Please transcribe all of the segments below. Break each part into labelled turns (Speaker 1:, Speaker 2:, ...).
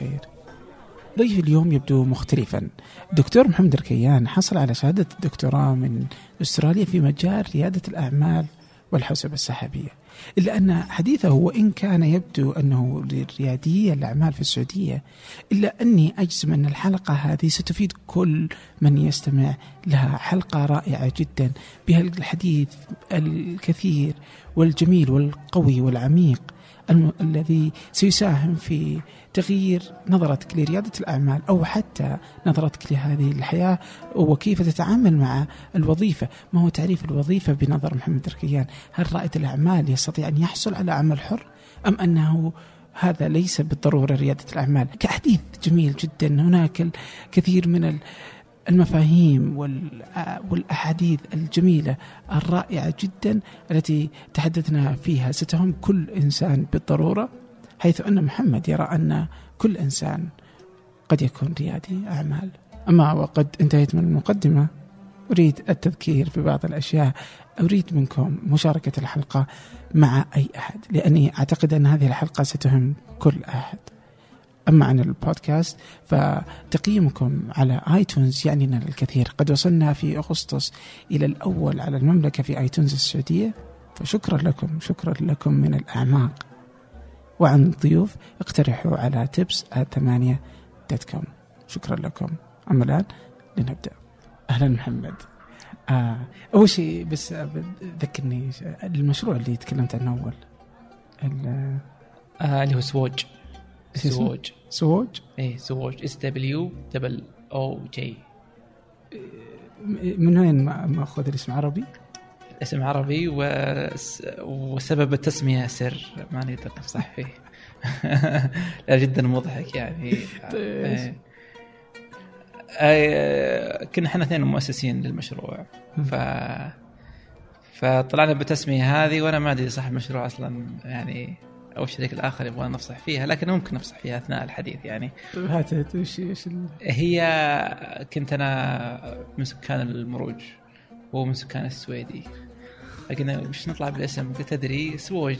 Speaker 1: الخير. ضيفي اليوم يبدو مختلفا. الدكتور محمد الكيان حصل على شهادة الدكتوراه من أستراليا في مجال ريادة الأعمال والحوسبة السحابية. إلا أن حديثه وإن كان يبدو أنه ريادية الأعمال في السعودية إلا أني أجزم أن الحلقة هذه ستفيد كل من يستمع لها. حلقة رائعة جدا بها الحديث الكثير والجميل والقوي والعميق. الذي سيساهم في تغيير نظرتك لريادة الأعمال أو حتى نظرتك لهذه الحياة وكيف تتعامل مع الوظيفة. ما هو تعريف الوظيفة بنظر محمد ركيان؟ هل رائد الأعمال يستطيع أن يحصل على عمل حر أم أنه هذا ليس بالضرورة ريادة الأعمال؟ كحديث جميل جدا. هناك الكثير من المفاهيم والأحاديث الجميلة الرائعة جدا التي تحدثنا فيها. ستهم كل إنسان بالضرورة حيث أن محمد يرى أن كل إنسان قد يكون ريادي أعمال. أما وقد انتهيت من المقدمة أريد التذكير ببعض الأشياء. أريد منكم مشاركة الحلقة مع أي أحد لأني أعتقد أن هذه الحلقة ستهم كل أحد. أما عن البودكاست فتقييمكم على آيتونز يعني لنا الكثير. قد وصلنا في أغسطس إلى الأول على المملكة في iTunes السعودية. فشكرا لكم شكرا لكم من الأعماق. وعن الضيوف اقترحوا على تبس ثمانية dot com شكرا لكم. أما الآن لنبدأ. أهلا محمد. آه أول شيء بس ذكرني المشروع اللي تكلمت عنه أول
Speaker 2: آه اللي هو سووج. سووج
Speaker 1: سووج
Speaker 2: إيه سووج S W double أو جي.
Speaker 1: من وين ماخذ الاسم؟ عربي؟
Speaker 2: اسم عربي وسبب التسمية سر. ما نقدر نفصح فيه. لا جدا مضحك يعني. طيب. آه، كنا إحنا اثنين مؤسسين للمشروع. ف فطلعنا بالتسمية هذه وأنا ما أدري صاحب المشروع أصلا. يعني أو الشريك الآخر يبغى نفصح فيها لكن ممكن نفصح فيها أثناء الحديث يعني.
Speaker 1: طيب هات وش
Speaker 2: هي كنت أنا من سكان المروج وهو من سكان السويدي. فقلنا مش نطلع بالاسم؟ قلت تدري سووج.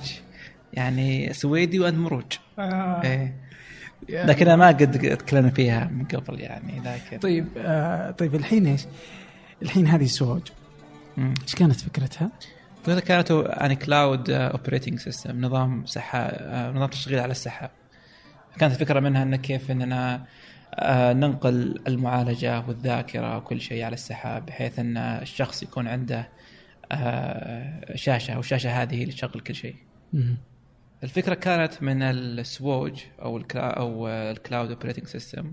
Speaker 2: يعني سويدي وأنت مروج. آه. إيه. لكن ما قد تكلمنا فيها من قبل يعني لكن
Speaker 1: طيب آه طيب الحين إيش؟ الحين هذه سووج. إيش كانت فكرتها؟
Speaker 2: كانت يعني cloud operating system نظام سحاب آه نظام تشغيل على السحاب كانت الفكرة منها انه كيف إننا آه ننقل المعالجة والذاكرة وكل شيء على السحاب بحيث إن الشخص يكون عنده آه، شاشة والشاشه هذه اللي تشغل كل شيء. الفكرة كانت من السووج أو الكلا أو ال cloud operating system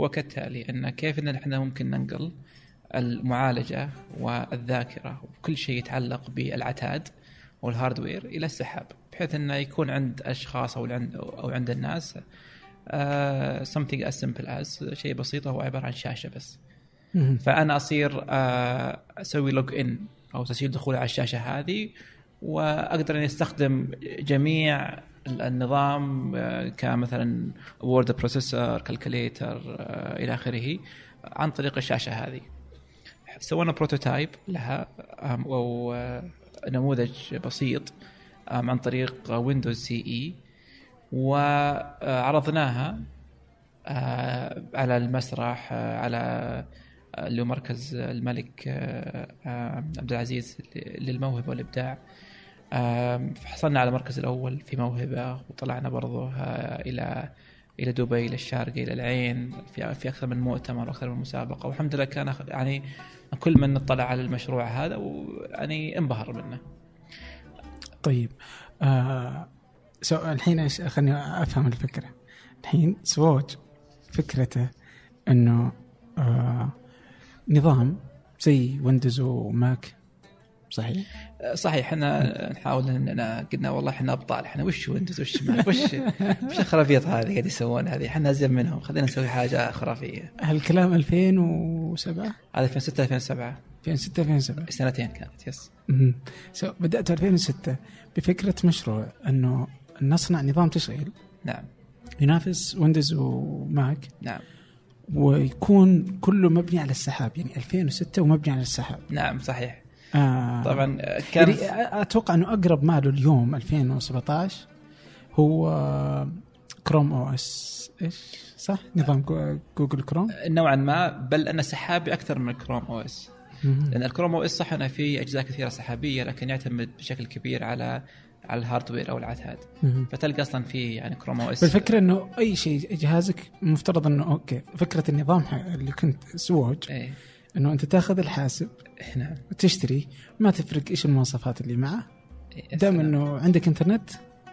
Speaker 2: هو كالتالي إن كيف إن إحنا ممكن ننقل المعالجة والذاكرة وكل شيء يتعلق بالعتاد وال hardware إلى السحاب بحيث إنه يكون عند أشخاص أو عند أو عند الناس uh, something as simple as شيء بسيط هو عبارة عن شاشة بس. فأنا أصير uh, أسوي log in أو تسجيل دخول على الشاشة هذه وأقدر إني أستخدم جميع النظام آه، كمثلا word processor calculator إلى آخره عن طريق الشاشة هذه سوينا prototype لها أو آه، نموذج بسيط عن طريق Windows CE وعرضناها آه، على المسرح على اللي هو مركز الملك آه، آه، عبد العزيز للموهبة والإبداع. حصلنا على المركز الأول في موهبة وطلعنا برضه آه، إلى إلى دبي إلى الشارقة إلى العين في في أكثر من مؤتمر وأكثر من مسابقة. والحمد لله كان يعني كل من اطلع على المشروع هذا ويعني انبهر منه.
Speaker 1: طيب آه so الحين خليني أفهم الفكرة. الحين سووج فكرته إنه آه نظام زي ويندوز وماك صحيح؟
Speaker 2: صحيح إحنا نحاول اننا قلنا والله إحنا أبطال إحنا وش Windows وش Mac وش وش الخرافيط هذه قاعد يسوون هذه؟ إحنا أزين منهم خلينا نسوي حاجة خرافية.
Speaker 1: هالكلام 2007
Speaker 2: هذا 2006 2007
Speaker 1: 2006 2007
Speaker 2: سنتين كانت yes.
Speaker 1: so بدأت 2006 بفكرة مشروع إنه نصنع نظام تشغيل
Speaker 2: نعم.
Speaker 1: ينافس Windows و Mac
Speaker 2: نعم.
Speaker 1: ويكون كله مبني على السحاب يعني 2006 ومبني على السحاب.
Speaker 2: نعم صحيح.
Speaker 1: آه
Speaker 2: طبعا
Speaker 1: كان يعني أتوقع إنه أقرب ما له اليوم 2017 هو Chrome OS إيش؟ صح؟ نظام Goo- Google Chrome
Speaker 2: نوعا ما بل انه سحابي أكثر من ال Chrome
Speaker 1: OS.
Speaker 2: لأن ال Chrome OS صح انه في أجزاء كثيرة سحابية لكن يعتمد بشكل كبير على على ال hardware أو
Speaker 1: العتاد.
Speaker 2: فتلقى أصلا في يعني Chrome OS
Speaker 1: بالفكرة إنه أي شيء جهازك مفترض إنه okay فكرة النظام اللي كنت سووج
Speaker 2: إيه.
Speaker 1: إنه أنت تاخذ الحاسب
Speaker 2: نعم
Speaker 1: وتشتري ما تفرق إيش المواصفات اللي معه.
Speaker 2: إيه،
Speaker 1: دام. إنه عندك إنترنت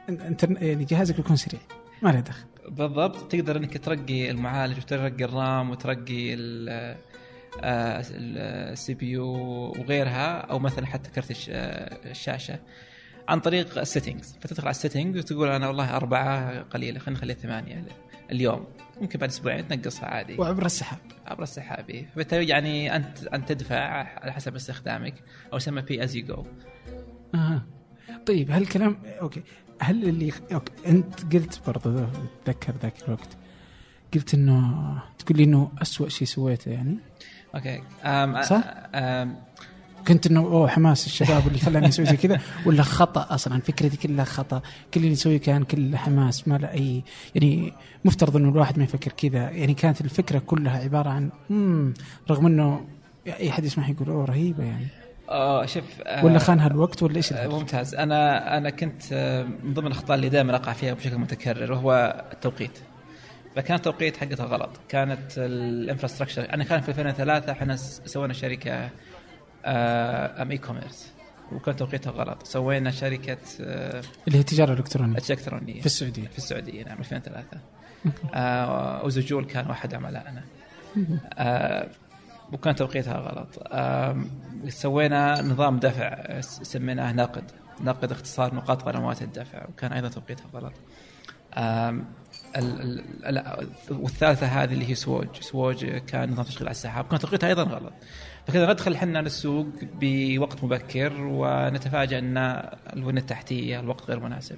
Speaker 1: انترنت يعني جهازك يكون سريع ما له دخل.
Speaker 2: بالضبط. تقدر إنك ترقي المعالج وترقي ال RAM وترقي ال ال CPU وغيرها أو مثلا حتى كرت آه، الشاشة عن طريق ال settings فتدخل على ال settings وتقول أنا والله أربعة قليلة خلينا نخليها ثمانية اليوم. ممكن بعد أسبوعين تنقصها عادي.
Speaker 1: وعبر السحاب.
Speaker 2: عبر السحابي فبالتالي يعني انت أنت تدفع على حسب استخدامك أو يسمى pay as you go
Speaker 1: أها. طيب هالكلام okay. هل اللي okay. أنت قلت برضه اتذكر ذاك الوقت قلت إنه تقول لي إنه اسوء شيء سويته يعني؟
Speaker 2: okay. أم
Speaker 1: صح؟
Speaker 2: أم
Speaker 1: كنت إنه أوه حماس الشباب اللي خلاني أسوي زي كذا. ولا خطأ أصلا فكرتي كلها خطأ. كل اللي يسويه كان كله حماس ما له أي يعني مفترض إنه الواحد ما يفكر كذا. يعني كانت الفكرة كلها عبارة عن مم رغم إنه أي حد يسمح يقول أوه رهيبة يعني.
Speaker 2: آه شوف آه،
Speaker 1: ولا خانها الوقت ولا إيش
Speaker 2: آه،؟ ممتاز. أنا أنا كنت آه، من ضمن الأخطاء اللي دائما أقع فيها بشكل متكرر وهو التوقيت. فكان التوقيت حقتها غلط. كانت ال infrastructure أنا كان في 2003 إحنا سوينا شركة أم e-commerce وكان توقيتها غلط. سوينا شركة آه،
Speaker 1: اللي هي التجارة الإلكترونية.
Speaker 2: اشياء الكترونيه
Speaker 1: في السعودية.
Speaker 2: في السعودية نعم 2003 آه وزجول كان واحد عملائنا. آه وكان توقيتها غلط. آه سوينا نظام دفع آه، سميناه ناقد ناقد اختصار نقاط قنوات الدفع وكان أيضا توقيتها غلط. والثالثة هذه اللي هي سووج. سووج كان نظام تشغيل على السحاب. كان توقيتها أيضا غلط. فكذا ندخل إحنا للسوق بوقت مبكر ونتفاجأ أن البنيه التحتية الوقت غير مناسب.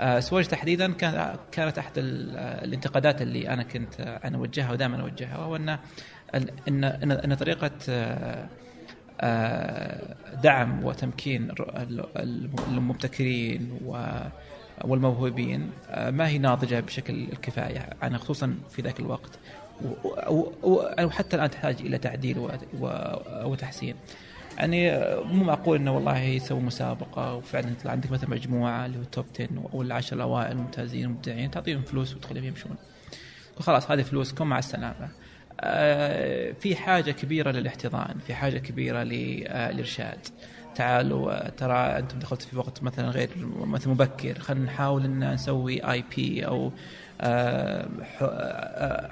Speaker 2: آه، سووج تحديدا كان كانت أحد ال- الانتقادات اللي أنا كنت أنا اوجهها ودائما أوجهها وهو أن ان ان, طريقة آه، آه، دعم وتمكين المبتكرين والموهوبين ما هي ناضجة بشكل الكفاية يعني خصوصا في ذاك الوقت. وحتى الآن تحتاج إلى تعديل وتحسين. يعني آه، مو معقول إنه والله يسوي مسابقة وفعلا يطلع عندك مثلا مجموعة اللي هو التوب 10 أو العشر الأوائل الممتازين المبدعين تعطيهم فلوس وتخليهم يمشون. وخلاص هذه فلوسكم مع السلامة. آه، في حاجة كبيرة للاحتضان، في حاجة كبيرة للإرشاد. تعالوا آه، ترى أنتم دخلت في وقت مثلا غير مثلا مبكر خلينا نحاول إن نسوي اي بي أو آه، آه،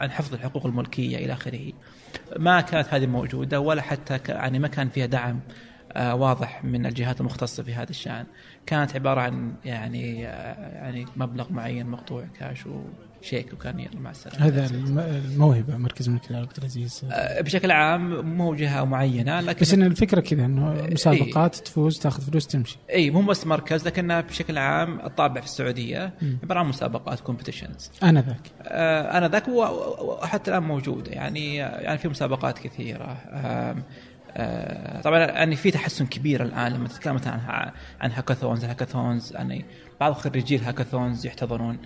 Speaker 2: عن حفظ الحقوق الملكية إلى آخره. ما كانت هذه موجودة ولا حتى يعني ما كان فيها دعم آه، واضح من الجهات المختصة في هذا الشأن كانت عبارة عن يعني آه، يعني مبلغ معين مقطوع كاش وشيك وكان يلا مع السلامة.
Speaker 1: هذا الم- الموهبة مركز الملك عبد العزيز.
Speaker 2: آه، بشكل عام مو جهة معينة لكن
Speaker 1: بس إن الفكرة كذا إنه مسابقات تفوز تاخذ فلوس تمشي.
Speaker 2: اي مو بس مركز لكنها بشكل عام الطابع في
Speaker 1: السعودية.
Speaker 2: عبارة عن مسابقات كومبetitions
Speaker 1: أنا ذاك.
Speaker 2: آه، أنا ذاك وحتى الآن موجوده يعني يعني في مسابقات كثيرة. آه، طبعا يعني في تحسن كبير الآن لما تتكلم مثلا عن عن hackathons ال hackathons يعني بعض خريجي ال hackathons يحتضنون.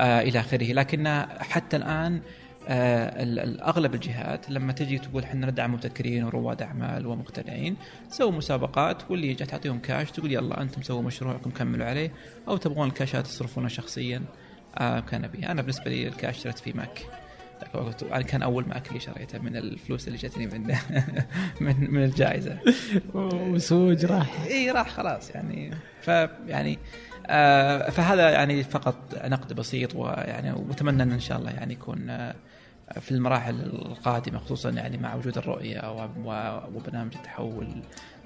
Speaker 2: إلى آخره. لكن حتى الآن آه، أغلب الجهات لما تجي تقول إحنا ندعم مبتكرين ورواد أعمال ومخترعين سووا مسابقات واللي يجي تعطيهم كاش تقول يلا أنتم سووا مشروعكم كملوا عليه. أو تبغون الكاشات تصرفونها شخصيا. آه كان ابي أنا بالنسبة لي الكاش اشتريت فيه Mac. الوقت يعني كان أول ماك اللي شريته من الفلوس اللي جتني من من من الجائزة.
Speaker 1: وسوج راح.
Speaker 2: إي راح خلاص يعني. فيعني آه فهذا يعني فقط نقد بسيط ويعني وأتمنى أن إن شاء الله يعني يكون آه في المراحل القادمة خصوصا يعني مع وجود الرؤية وبرنامج التحول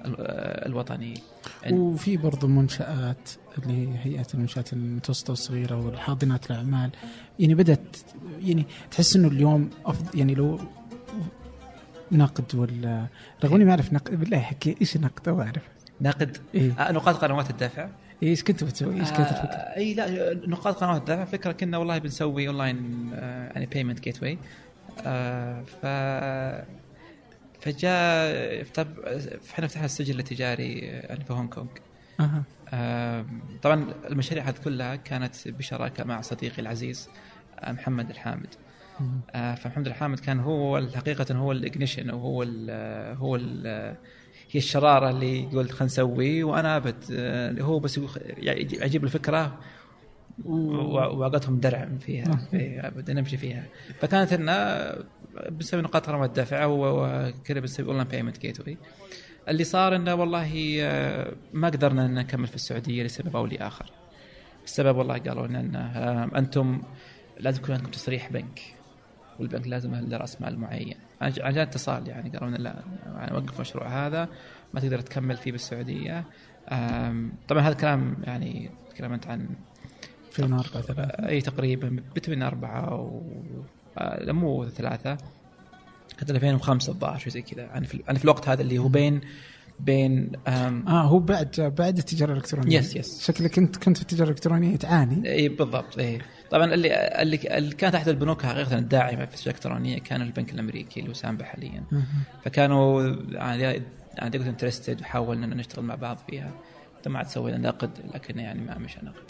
Speaker 2: ال- آه، الوطني.
Speaker 1: وفي برضو منشآت اللي هي هيئة المنشآت المتوسطة والصغيرة والحاضنات الأعمال. يعني بدأت يعني تحس إنه اليوم أفضل يعني لو نقد ولا رغم إني ما أعرف نقد بالله حكي إيش نقد؟ ما أعرف.
Speaker 2: ناقد
Speaker 1: إيه.
Speaker 2: آه نقاط قنوات الدفع.
Speaker 1: إيش كنت بتسوي؟ إيش كانت الفكرة؟
Speaker 2: آه إي لا نقاط قنوات. الدفع فكرة كنا والله بنسوي اونلاين آه يعني payment gateway آه ف فجاء طب إحنا فتحنا السجل التجاري يعني في هونغ كونغ. آه، طبعا المشاريع هذه كلها كانت بشراكة مع صديقي العزيز آه، محمد الحامد. آه، فمحمد الحامد كان هو حقيقة هو ال ignition أو هو ال هو ال هي الشرارة اللي يقول خلينا نسوي وأنا ابد آه، هو بس يجي- أجيب الفكرة و- وأعطيتهم درع فيها في- بدنا نمشي فيها. فكانت لنا بنسوي نقاط رمى الدفع وكذا بنسوي online payment gateway اللي صار إنه والله آه، ما قدرنا إن نكمل في السعودية لسبب أو لآخر. السبب والله قالوا لنا ان آه، أنتم لازم يكون عندكم تصريح بنك. والبنك لازم له رأس مال معين. جد اتصال يعني قالوا لا يعني وقف المشروع هذا ما تقدر تكمل فيه بالسعودية. طبعا هذا كلام يعني تكلمت عن
Speaker 1: 2004 ثلاثة.
Speaker 2: إي تقريبا بتوين أربعة و آه، لا مو ثلاثة. كانت 2005 الظاهر شيء زي كذا. أنا في أنا في الوقت هذا اللي هو بين بين
Speaker 1: آه هو بعد بعد التجارة الإلكترونية.
Speaker 2: يس يس
Speaker 1: شكلك كنت كنت في التجارة الإلكترونية تعاني.
Speaker 2: إي بالضبط إي. طبعا اللي اللي اللي كان تحت البنوك حقيقة الداعمة في التجاره الإلكترونية كان البنك الأمريكي اللي هو سامبا حاليا. فكانوا يعني يعني interested وحاولنا ان نشتغل مع بعض فيها. ما عاد سوينا نقد لكن يعني ما مشى نقد.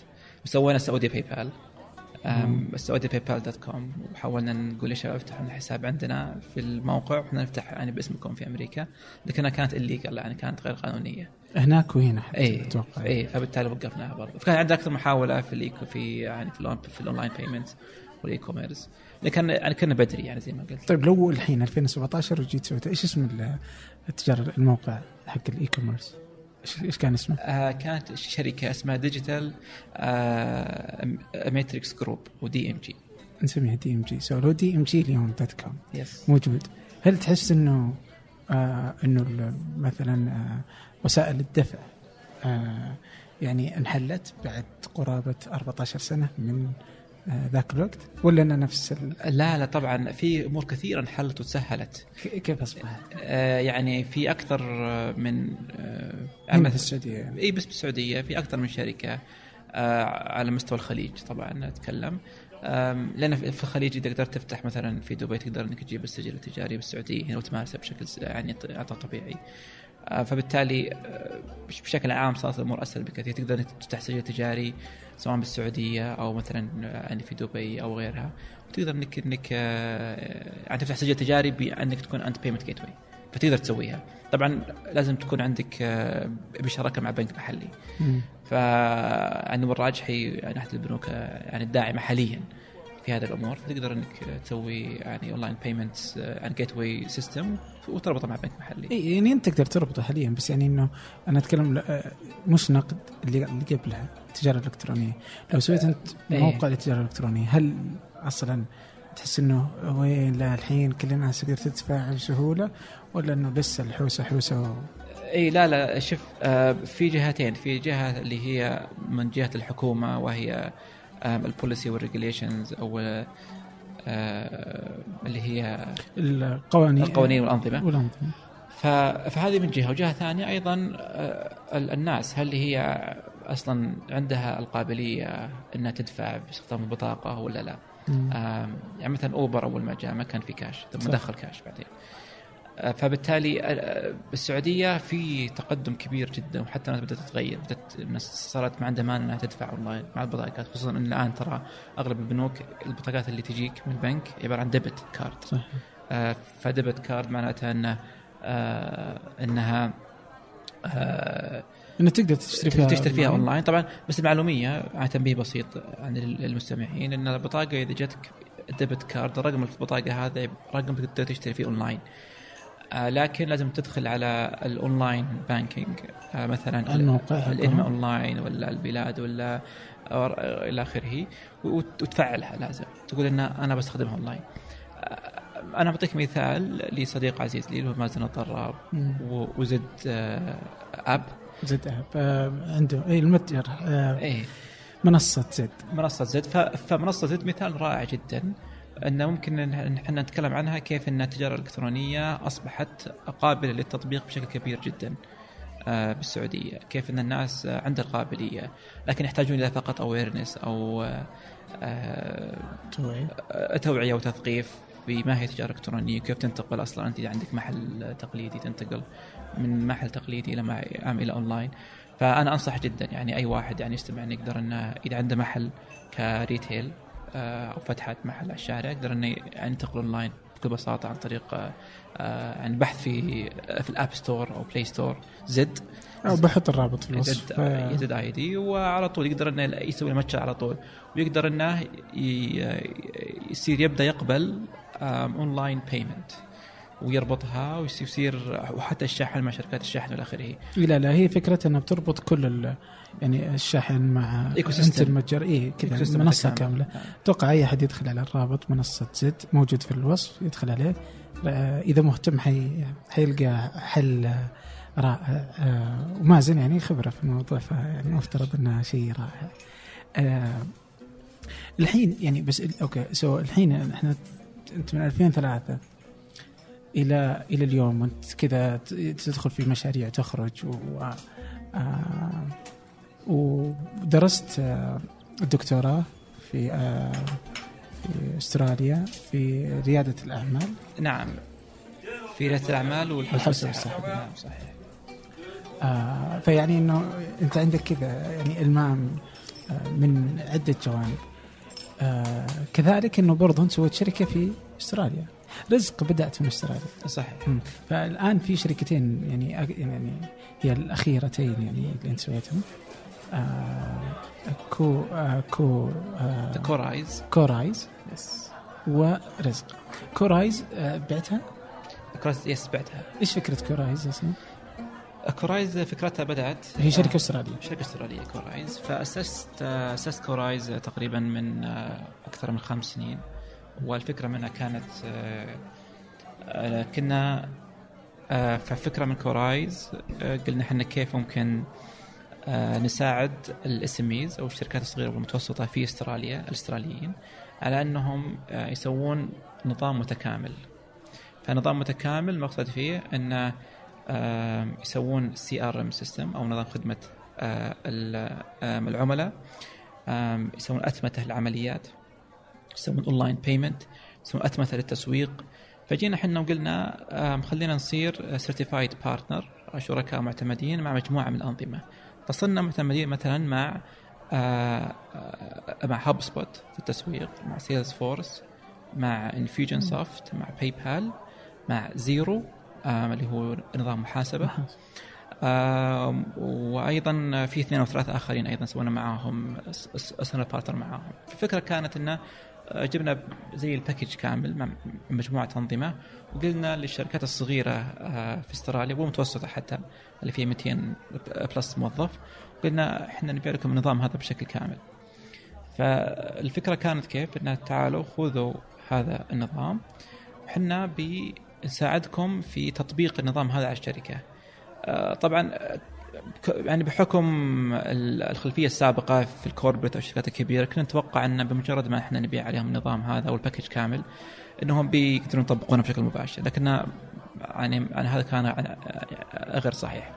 Speaker 2: وسوينا سعودي PayPal السعودي PayPal dot com وحاولنا نقول يا شباب افتحوا لنا حساب عندنا في الموقع. وإحنا نفتح يعني باسمكم في أمريكا. لكنها كانت ال legal يعني كانت غير قانونية.
Speaker 1: هناك وهنا حتى
Speaker 2: اي
Speaker 1: أتوقع.
Speaker 2: اي فبالتالي وقفناها برضه فكان عندنا أكثر محاولة في ال e-co- في يعني في, ال on- في ال online payment وال e-commerce لكن يعني كنا بدري يعني زي ما قلت.
Speaker 1: طيب لو الحين 2017 وجيت سويت إيش اسم ال- التجارة الموقع حق ال e-commerce؟ إيش كان اسمه؟
Speaker 2: آه كانت شركة اسمها Digital آه Matrix Group و DMG
Speaker 1: نسميها دي ام جي سو لو دي ام جي اليوم dot com
Speaker 2: yes
Speaker 1: موجود. هل تحس إنه آه إنه مثلا آه وسائل الدفع. آه يعني انحلت بعد قرابة 14 سنة من آه ذاك الوقت. ولا انها نفس ال...
Speaker 2: لا لا طبعا في أمور كثيرة انحلت وتسهلت.
Speaker 1: كيف اصبحت؟
Speaker 2: آه يعني في أكثر من آه
Speaker 1: هنا
Speaker 2: مثل-
Speaker 1: في السعودية؟ يعني
Speaker 2: إي بس بالسعوديه في أكثر من شركة آه على مستوى الخليج طبعا اتكلم لأن في الخليج إذا قدرت تفتح مثلا في دبي تقدر إنك تجيب السجل التجاري بالسعودية هنا وتمارسه بشكل يعني عطاء طبيعي. آه، فبالتالي آه، بش- بشكل عام صارت الأمور أسهل بكثير. تقدر إنك تفتح سجل تجاري سواء بالسعودية أو مثلا يعني في دبي أو غيرها. وتقدر انك إنك آه، يعني تفتح سجل تجاري بانك تكون انت payment gateway فتقدر تسويها. طبعا لازم تكون عندك آه، بشراكة مع بنك محلي. ف يعني الراجحي ناحيه البنوك آه، يعني الداعمة حاليا. في هذه الأمور فتقدر إنك تسوي يعني online payments يعني gateway system وتربطه مع بنك محلي.
Speaker 1: إي، يعني أنت تقدر تربطه حاليا بس يعني إنه أنا أتكلم آه، مش نقد اللي قبلها التجارة الإلكترونية. لو سويت أنت
Speaker 2: إيه.
Speaker 1: موقع للتجارة الإلكترونية هل أصلا تحس إنه وين لا الحين كل الناس تقدر تدفع بسهولة ولا إنه لسه الحوسة حوسة و...
Speaker 2: إي لا لا شوف آه، في جهتين. في جهة اللي هي من جهة الحكومة وهي ال policy وال regulations أو آه، اللي هي
Speaker 1: القوانين.
Speaker 2: القوانين
Speaker 1: والأنظمة.
Speaker 2: والأنظمة. فهذه من جهة. وجهة ثانية أيضا آه، ال- الناس هل هي أصلا عندها القابلية إنها تدفع باستخدام البطاقة ولا لا؟ يعني مثلا أوبر أول ما جاء ما كان في كاش ثم. دخل كاش بعدين. آه، فبالتالي آه، بالسعودية في تقدم كبير جدا وحتى الناس بدأت تتغير بدأت الناس صارت ما عندها مانع إنها تدفع أونلاين مع البطاقات خصوصا إن الآن ترى أغلب البنوك البطاقات اللي تجيك من البنك عبارة عن debit card
Speaker 1: صح
Speaker 2: آه، ف debit card معناتها انه آه، إنها آه،
Speaker 1: انه تقدر تشتري فيها
Speaker 2: تشتري فيها أونلاين. طبعا بس المعلومية عن تنبيه بسيط عن المستمعين إن البطاقة إذا جاتك debit card رقم البطاقة هذا رقم تقدر تشتري فيه أونلاين. آه لكن لازم تدخل على ال online banking. آه مثلا
Speaker 1: الموقع.
Speaker 2: الانما أونلاين ولا البلاد ولا إلى آخره. وت- وتفعلها لازم. تقول إن أنا بستخدمها أونلاين. آه، أنا بعطيك مثال لصديق عزيز لي اللي هو مازن الضراب. وزد آه، app.
Speaker 1: زد app. آه عنده اي المتجر. آه
Speaker 2: إيه.
Speaker 1: منصة زد.
Speaker 2: منصة زد. ف- فمنصة زد مثال رائع جدا. أن ممكن إن إحنا نتكلم عنها كيف أن التجارة الإلكترونية أصبحت قابلة للتطبيق بشكل كبير جدا آه، بالسعودية. كيف أن الناس عندها القابلية. لكن يحتاجون إلى فقط awareness أو آه، آه،
Speaker 1: توعية.
Speaker 2: توعية وتثقيف في ما هي تجارة إلكترونية كيف تنتقل أصلا. أنت إذا عندك محل تقليدي تنتقل من محل تقليدي إلى ما إلى اونلاين فأنا أنصح جدا يعني أي واحد يعني يستمع يقدر إنه إذا عنده محل ك retail أو فتحة محل على الشارع يقدر انه ينتقل أونلاين بكل بساطة عن طريق آه، آه، يعني بحث في في ال App Store أو Play Store زد
Speaker 1: أو بحط الرابط في الوصف.
Speaker 2: زد Z I D وعلى طول يقدر إنه يسوي المتجر على طول ويقدر إنه يصير يبدأ يقبل online payment ويربطها ويصير وحتى الشحن مع شركات الشحن والى اخره.
Speaker 1: لا لا هي فكرتها إنها بتربط كل يعني الشحن مع انت المتجر اي كذا منصة كاملة نعم. أتوقع أي أحد يدخل على الرابط منصة زد موجود في الوصف يدخل عليه إذا مهتم حي حيلقى حل رائع آه، ومازن يعني خبرة في الموضوع فيعني مفترض انها شيء رائع. آه، الحين يعني بس okay so الحين إحنا أنت من 2003 إلى إلى اليوم وأنت كذا تدخل في مشاريع تخرج و آه، ودرست الدكتوراه في في استراليا في ريادة الأعمال.
Speaker 2: نعم. في ريادة الأعمال والحوسبه نعم صحيح.
Speaker 1: آه فيعني إنه أنت عندك كذا يعني إلمام آه من عدة جوانب. آه كذلك إنه برضه أنت سويت شركة في استراليا. رزق بدأت من استراليا.
Speaker 2: صحيح.
Speaker 1: فالآن في شركتين يعني يعني هي الأخيرتين يعني اللي أنت سويتهم. آه كو آه كو
Speaker 2: آه كورايز
Speaker 1: كورايز yes ورزق كورايز آه بعتها؟
Speaker 2: كورايز يس بعتها.
Speaker 1: إيش فكرة كورايز أصلا؟
Speaker 2: كورايز فكرتها بدأت
Speaker 1: هي شركة أسترالية.
Speaker 2: شركة أسترالية كورايز فأسست أسست كورايز تقريبا من أكثر من خمس سنين. والفكرة منها كانت كنا ففكرة من كورايز قلنا إحنا كيف ممكن نساعد الاس أو الشركات الصغيرة والمتوسطة في أستراليا الأستراليين على أنهم يسوون نظام متكامل. فنظام متكامل المقصد فيه إنه يسوون CRM system أو نظام خدمة آه، العملاء. يسوون أتمتة للعمليات. يسوون online payment يسوون أتمتة للتسويق. فجينا إحنا وقلنا خلينا نصير certified partner شركاء معتمدين مع مجموعة من الأنظمة. فصرنا معتمدين مثلا مع آه، آه، مع HubSpot في التسويق مع Salesforce مع Infusionsoft مع PayPal مع Xero اللي هو نظام محاسبة. وأيضا في اثنين أو ثلاثة آخرين أيضا سوينا معاهم سنه partner معاهم. الفكرة كانت إنه آه، جبنا زي ال package كامل مع مجموعة أنظمة وقلنا للشركات الصغيرة آه، في استراليا والمتوسطة حتى اللي فيها 200 plus موظف قلنا إحنا نبيع لكم النظام هذا بشكل كامل. فالفكرة كانت كيف؟ إنه تعالوا خذوا هذا النظام إحنا نساعدكم في تطبيق النظام هذا على الشركة. آه، طبعا يعني بحكم الخلفية السابقة في ال corporate أو الشركات الكبيرة كنا نتوقع إن بمجرد ما إحنا نبيع عليهم النظام هذا أو ال package كامل إنهم بيقدرون يطبقونه بشكل مباشر. لكن يعني, هذا كان غير صحيح.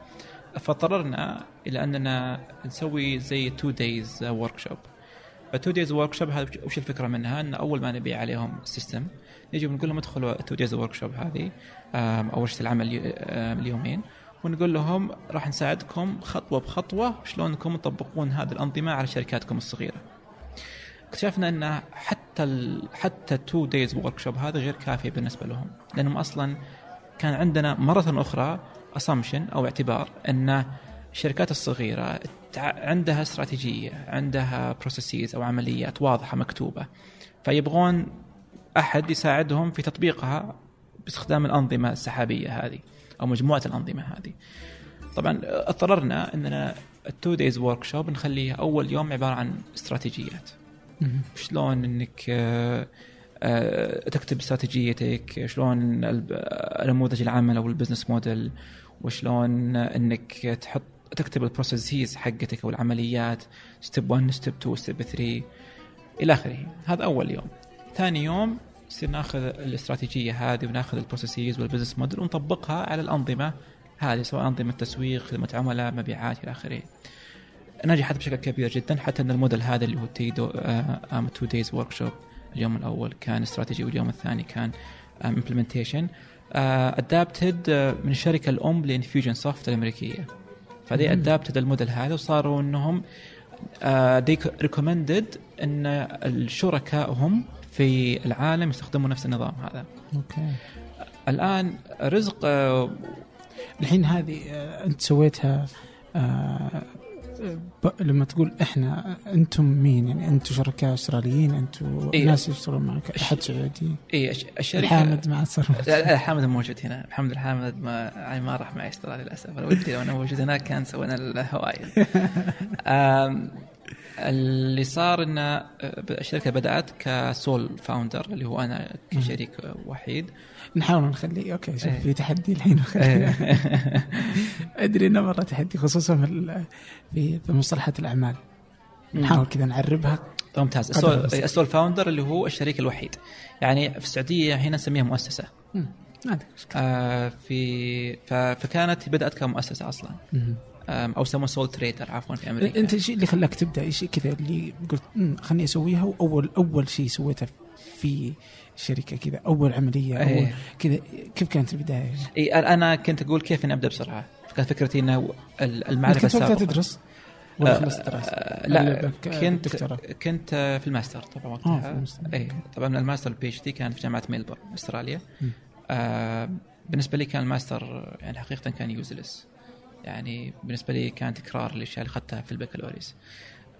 Speaker 2: فاضطررنا إلى أننا نسوي زي two days workshop ال two days workshop هذا وش الفكرة منها؟ إن أول ما نبيع عليهم ال system نجي ونقول لهم ادخلوا ال two days workshop هذه أو ورشه العمل اليومين. ونقول لهم راح نساعدكم خطوة بخطوة شلون انكم تطبقون هذه الأنظمة على شركاتكم الصغيرة. اكتشفنا إن حتى ال حتى ال two days workshop هذا غير كافيه بالنسبة لهم لأنهم أصلا كان عندنا مرة أخرى assumption أو اعتبار إن الشركات الصغيرة عندها استراتيجية عندها processes أو عمليات واضحة مكتوبة فيبغون أحد يساعدهم في تطبيقها باستخدام الأنظمة السحابية هذه أو مجموعة الأنظمة هذه. طبعا اضطررنا إننا ال two days workshop نخليه أول يوم عبارة عن استراتيجيات. شلون إنك آه، آه، تكتب استراتيجيتك، شلون نموذج العمل أو ال business model وشلون إنك تحط تكتب ال processes حقتك أو العمليات step 1 step 2 step 3 إلى آخره هذا أول يوم ثاني يوم نصير ناخذ الاستراتيجية هذه وناخذ ال processes وال business model ونطبقها على الأنظمة هذه سواء أنظمة تسويق خدمة عملاء مبيعات إلى آخره. نجحت بشكل كبير جدا حتى إن الموديل هذا اللي هو two d- two days workshop اليوم الأول كان استراتيجي واليوم الثاني كان implementation adopted من الشركة الأم ل Infusionsoft الأمريكية. فدي.
Speaker 1: adopted
Speaker 2: ال model هذا وصاروا إنهم recommended إن الشركائهم في العالم يستخدموا نفس النظام هذا.
Speaker 1: okay.
Speaker 2: الآن رزق آه،
Speaker 1: الحين هذه آه، أنت سويتها آه، لما تقول إحنا أنتم مين؟ يعني أنتم شركاء أستراليين أنتم
Speaker 2: إيه.
Speaker 1: ناس يشتغلون معك أحد سعودي؟
Speaker 2: اي الش- الشركة
Speaker 1: حامد مع السر
Speaker 2: لا حامد موجود هنا. محمد الحامد ما يعني ما راح معي أستراليا للأسف. أنا ودي لو أنا موجود هناك كان سوينا الهوايل آم، اللي صار إن آه، الشركة بدأت كسول فاوندر اللي هو أنا كشريك وحيد.
Speaker 1: نحاول نخليه أوكي شوف
Speaker 2: إيه.
Speaker 1: في تحدي الحين. أدري إنه مرة تحدي خصوصا في في مصطلحات الأعمال. نحاول كذا نعربها.
Speaker 2: ممتاز.
Speaker 1: ال
Speaker 2: sole, founder اللي هو الشريك الوحيد. يعني في السعودية هنا نسميها
Speaker 1: مؤسسة. ما
Speaker 2: آه، في فكانت بدأت كمؤسسة أصلا.
Speaker 1: مم.
Speaker 2: أو يسموه sole trader عفوا في أمريكا
Speaker 1: أنت الشيء اللي خلاك تبدأ إيش كذا اللي قلت "مم، خلني أسويها واول أول شيء سويته في شركة كذا أول عملية أول
Speaker 2: إيه.
Speaker 1: كذا كيف كانت البداية؟
Speaker 2: إي أنا كنت أقول كيف إني أبدأ بسرعة كانت فكرتي
Speaker 1: إنه
Speaker 2: المعرفة
Speaker 1: كنت وقتها تدرس ولا
Speaker 2: آه،
Speaker 1: خلصت دراسة؟
Speaker 2: آه، لا كنت؟ كنت آه، في الماستر طبعا
Speaker 1: آه
Speaker 2: وقتها
Speaker 1: في المستوى.
Speaker 2: اي طبعا ال master ال PhD كان في جامعة ميلبورن
Speaker 1: أستراليا.
Speaker 2: آه بالنسبة لي كان الماستر يعني حقيقه كان useless يعني بالنسبة لي كان تكرار للأشياء اللي أخذتها في البكالوريوس.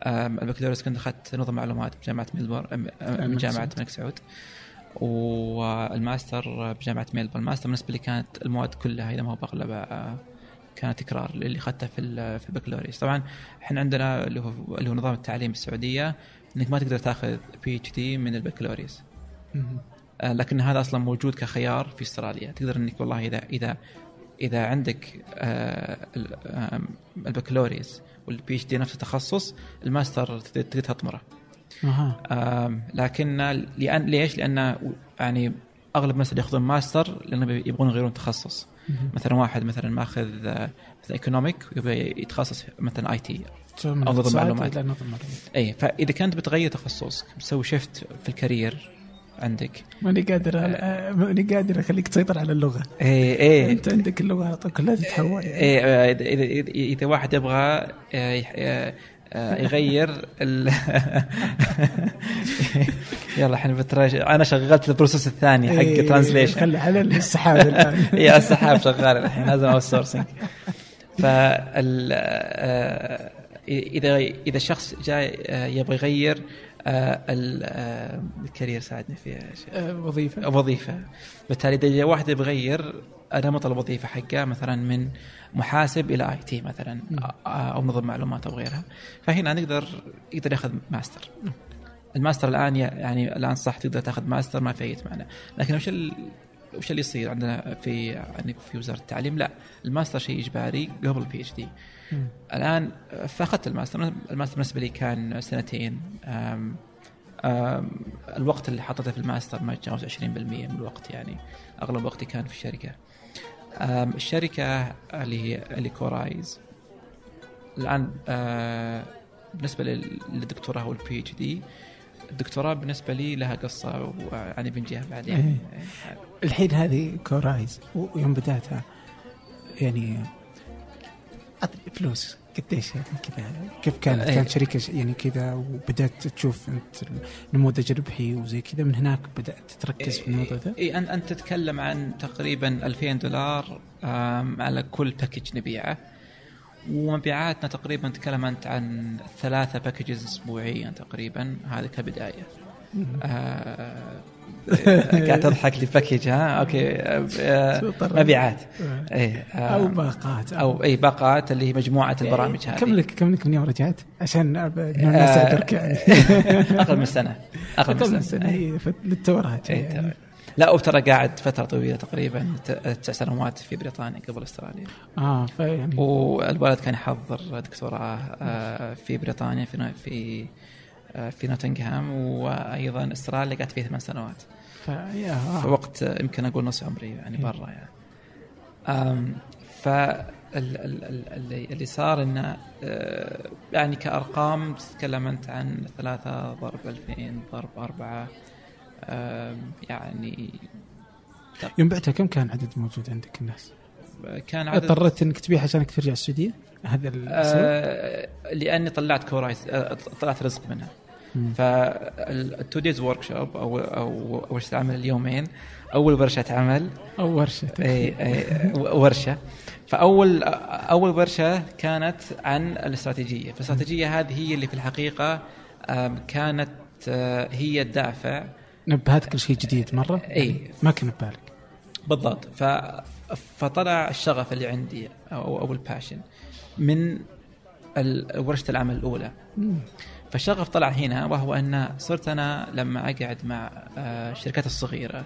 Speaker 2: البكالوريوس كنت أخذت نظم معلومات بجامعة ميلبورن آم، من
Speaker 1: الملك
Speaker 2: جامعة
Speaker 1: سعود.
Speaker 2: الملك سعود. والماستر بجامعة ميلبورن. الماستر بالنسبة لي كانت المواد كلها إذا ما هو بأغلبها كانت تكرار اللي اخذتها في في البكالوريوس. طبعا إحنا عندنا اللي هو اللي هو نظام التعليم بالسعوديه إنك ما تقدر تأخذ PhD من البكالوريوس. آه، لكن هذا أصلا موجود كخيار في أستراليا. تقدر إنك والله إذا إذا إذا عندك آه، البكالوريوس وال PhD نفس التخصص الماستر تقدر تطمره
Speaker 1: أها
Speaker 2: آم، لكن لأن ليش؟ لأن يعني أغلب الناس اللي ياخذون ماستر لأنهم يبغون يغيرون تخصص. مثلا واحد مثلا ماخذ آه، مثلا economic ويبغى يتخصص مثلا IT نظم معلومات.
Speaker 1: إلى نظم معلومات
Speaker 2: اي فإذا كنت بتغير تخصصك بتسوي shift في ال career عندك.
Speaker 1: ماني قادر آه، ماني قادر أخليك تسيطر على اللغة.
Speaker 2: اي اي
Speaker 1: أنت عندك اللغة على طول كلها تتحول. يعني.
Speaker 2: آه، اذا واحد يبغى آه، آه، آه، يغير ال يلا الحين بتراج... أنا شغلت البروسيس الثاني حق
Speaker 1: إيه،
Speaker 2: ترانزليشن
Speaker 1: خلي على السحاب الآن.
Speaker 2: اي السحاب شغال الحين لازم أوت سورسنج فال اذا إذا الشخص جاي يبغى يغير الكارير ساعدني فيها.
Speaker 1: آه، وظيفة.
Speaker 2: وظيفة. بالتالي إذا واحد يبغى يغير نمط الوظيفة حقه مثلا من محاسب إلى IT مثلا. آه، أو نظم معلومات أو غيرها. فهنا نقدر يقدر يأخذ master. ال master الآن يعني الآن صح تقدر تأخذ ماستر ما في أي معنى. لكن وش. وش اللي يصير عندنا في يعني في وزارة التعليم؟ لا الماستر شيء إجباري قبل ال PhD
Speaker 1: مم.
Speaker 2: الآن فاخذت ال master ال master بالنسبة لي كان سنتين. أم أم الوقت اللي حطيته في الماستر ما يتجاوز 20% من الوقت يعني. أغلب وقتي كان في الشركة. الشركة اللي هي اللي كورايز. الآن بالنسبة لل- للدكتوراه وال PhD الدكتوراه بالنسبة لي لها قصة ويعني بنجيها بعدين.
Speaker 1: الحين هذه كورايز ويوم بدأتها يعني أعطني فلوس. قديش يعني كذا؟ كيف كانت؟
Speaker 2: إيه.
Speaker 1: كانت شركة يعني كذا وبدأت تشوف أنت النموذج الربحي وزي كذا من هناك بدأت تركز في الموضوع ذا
Speaker 2: اي انت أنت تتكلم عن تقريبا 2000 دولار على كل package نبيعه. ومبيعاتنا تقريبا نتكلم أنت عن ثلاثة packages اسبوعيا تقريبا. هذا كبداية. قاعد تضحك لي package ها؟ okay آه، مبيعات. آه،
Speaker 1: أو باقات.
Speaker 2: أو اي باقات اللي هي مجموعة البرامج هذه.
Speaker 1: كم لك كم لك من يوم رجعت عشان الناس
Speaker 2: آه،
Speaker 1: تعرفك يعني.
Speaker 2: أقل من سنة.
Speaker 1: أقل من سنة.
Speaker 2: سنة
Speaker 1: هي فت- للتوراة
Speaker 2: إيه،
Speaker 1: يعني.
Speaker 2: لا وترى قاعد فترة طويلة تقريبا تسع سنوات في بريطانيا قبل أستراليا.
Speaker 1: آه فيعني.
Speaker 2: والولد كان يحضر دكتوراه آه، في بريطانيا في في آه، في نوتنغهام وأيضا استراليا قعدت فيه ثمان سنوات
Speaker 1: فيا
Speaker 2: في
Speaker 1: آه.
Speaker 2: وقت آه، يمكن أقول نص عمري يعني
Speaker 1: إيه.
Speaker 2: برا يعني ف ال- ال- ال- اللي اللي صار إنه آه، يعني كأرقام تتكلم انت عن ثلاثة ضرب 2000 ضرب أربعة يعني
Speaker 1: يوم بعتها كم كان عدد موجود عندك الناس؟
Speaker 2: كان عدد
Speaker 1: اضطريت إنك تبيعها عشانك ترجع السعودية؟ هذا؟
Speaker 2: آه لأني طلعت كورايز آه طلعت رزق منها. فال two days workshop أو أو ورشه عمل اليومين؟ أول ورشة عمل
Speaker 1: أو ورشة.
Speaker 2: اي اي ورشة. فاول أول ورشة كانت عن الاستراتيجية. فالاستراتيجية هذه هي اللي في الحقيقة كانت آه، هي الدافع.
Speaker 1: نبهتك لشيء جديد مرة؟
Speaker 2: اي
Speaker 1: ما كان ببالك
Speaker 2: بالضبط. ف فطلع الشغف اللي عندي أو أو ال passion من ورشة العمل الأولى.
Speaker 1: مم.
Speaker 2: فالشغف طلع هنا وهو أن صرت أنا لما أقعد مع آه، الشركات الصغيرة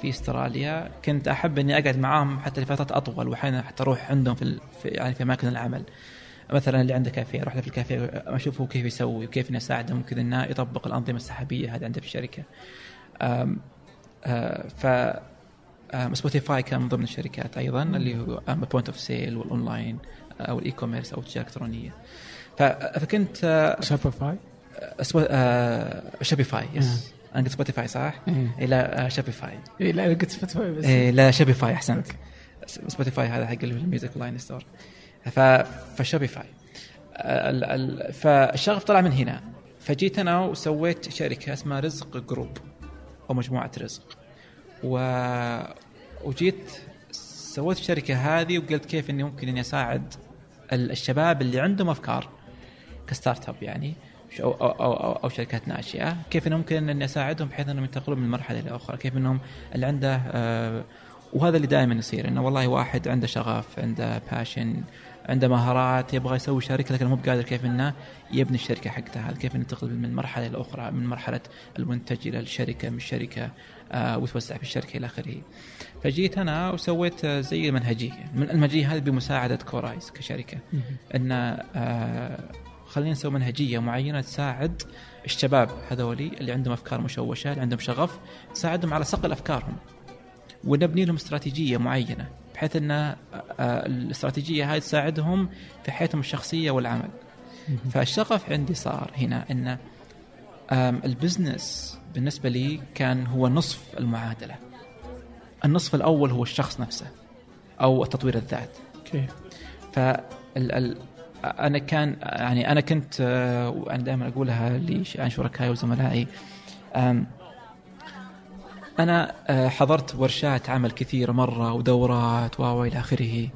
Speaker 2: في استراليا كنت أحب أني أقعد معاهم حتى لفترات أطول واحيانا حتى أروح عندهم في يعني في أماكن العمل مثلا اللي عنده كافيه أروح له في الكافيه أشوف هو كيف يسوي وكيف اني اساعده ممكن أنه يطبق الأنظمة السحابية هذه عنده في الشركة. آه، ف سبوتيفاي كان من ضمن الشركات أيضا اللي هو point of sale وال online آه، أو ال e-commerce أو التجاره الإلكترونية. فكنت
Speaker 1: شوبيفاي؟
Speaker 2: سبو- آه، شوبيفاي yes أنا قلت سبوتيفاي صح؟ إيه، لا آه،
Speaker 1: إيه، لا أنا قلت سبوتيفاي بس.
Speaker 2: إيه لا شوبيفاي أحسنت. سبوتيفاي هذا حق ال music لاين ستور ف فشوبيفاي ال- ال- فالشغف طلع من هنا. فجيت أنا وسويت شركة اسمها رزق Group أو مجموعة رزق. و وجيت سويت الشركة هذه وقلت كيف إني ممكن إني أساعد ال- الشباب اللي عندهم أفكار. ك startup يعني أو, أو, أو, أو, أو شركات ناشئه كيف انه ممكن إني أساعدهم بحيث إنهم ينتقلون من مرحلة إلى أخرى. كيف إنهم اللي عنده آه وهذا اللي دائما يصير إنه والله واحد عنده شغف عنده passion عنده مهارات يبغى يسوي شركة لكن مو بقادر كيف إنه يبني الشركة حقته هذا كيف ينتقل من مرحلة إلى أخرى من مرحلة المنتج إلى الشركة من الشركة آه ويتوسع في الشركة إلى آخره. فجيت أنا وسويت آه، زي منهجية. من المنهجية هذه بمساعدة كورايز
Speaker 1: كشركة.
Speaker 2: ان آه، خلينا نسوي منهجية معينة تساعد الشباب هذولي اللي عندهم أفكار مشوشة اللي عندهم شغف تساعدهم على صقل أفكارهم ونبني لهم استراتيجية معينة بحيث إن آه، آه، الاستراتيجية هذه تساعدهم في حياتهم الشخصية والعمل. فالشغف عندي صار هنا إن البزنس بالنسبة لي كان هو نصف المعادلة النصف الأول هو الشخص نفسه أو تطوير الذات؟ فال ال... أنا كان يعني أنا كنت آه، وأنا دائما أقولها لش- عن شركائي وزملائي أنا آه، حضرت ورشات عمل كثيرة مرة ودورات و إلى آخره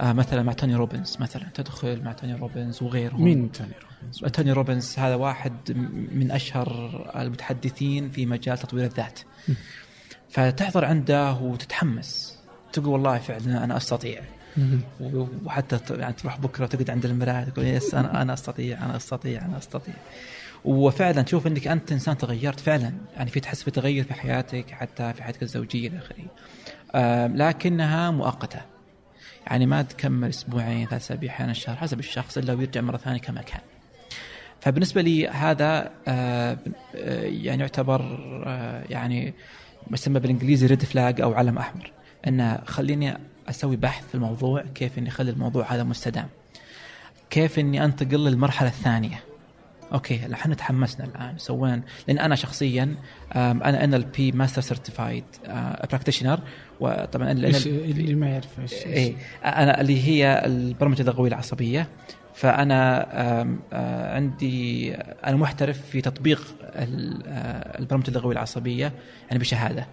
Speaker 2: آه، مثلا مع توني روبنز مثلا تدخل مع توني روبنز وغيرهم
Speaker 1: مين توني روبنز؟
Speaker 2: توني روبنز هذا واحد من أشهر المتحدثين في مجال تطوير الذات فتحضر عنده وتتحمس تقول والله فعلا أنا
Speaker 1: أستطيع.
Speaker 2: وحتى يعني تروح بكرة وتقعد عند المراية تقول yes أنا أنا أستطيع أنا أستطيع أنا أستطيع. وفعلا تشوف إنك أنت إنسان تغيرت فعلا. يعني في تحس بتغير في حياتك حتى في حياتك الزوجية إلى آخره. آم، لكنها مؤقتة. يعني ما تكمل أسبوعين ثلاث أسابيع أحيانا شهر حسب الشخص إلا ويرجع مرة ثانية كما كان فبالنسبة لي هذا آه، آه، يعني يعتبر آه، يعني ما يسمى بالإنجليزي red flag أو علم أحمر. ان خليني أسوي بحث في الموضوع كيف إني أخلي الموضوع هذا مستدام. كيف إني أنتقل للمرحلة الثانية. okay إحنا تحمسنا الآن. سوينا. لأن أنا شخصيا أنا NLP master certified practitioner وطبعا
Speaker 1: اللي ما يعرف إيش
Speaker 2: إيه. أنا اللي هي البرمجة اللغويه العصبية. فأنا آه، عندي أنا محترف في تطبيق آه، البرمجة اللغويه العصبية. يعني بشهادة. آه،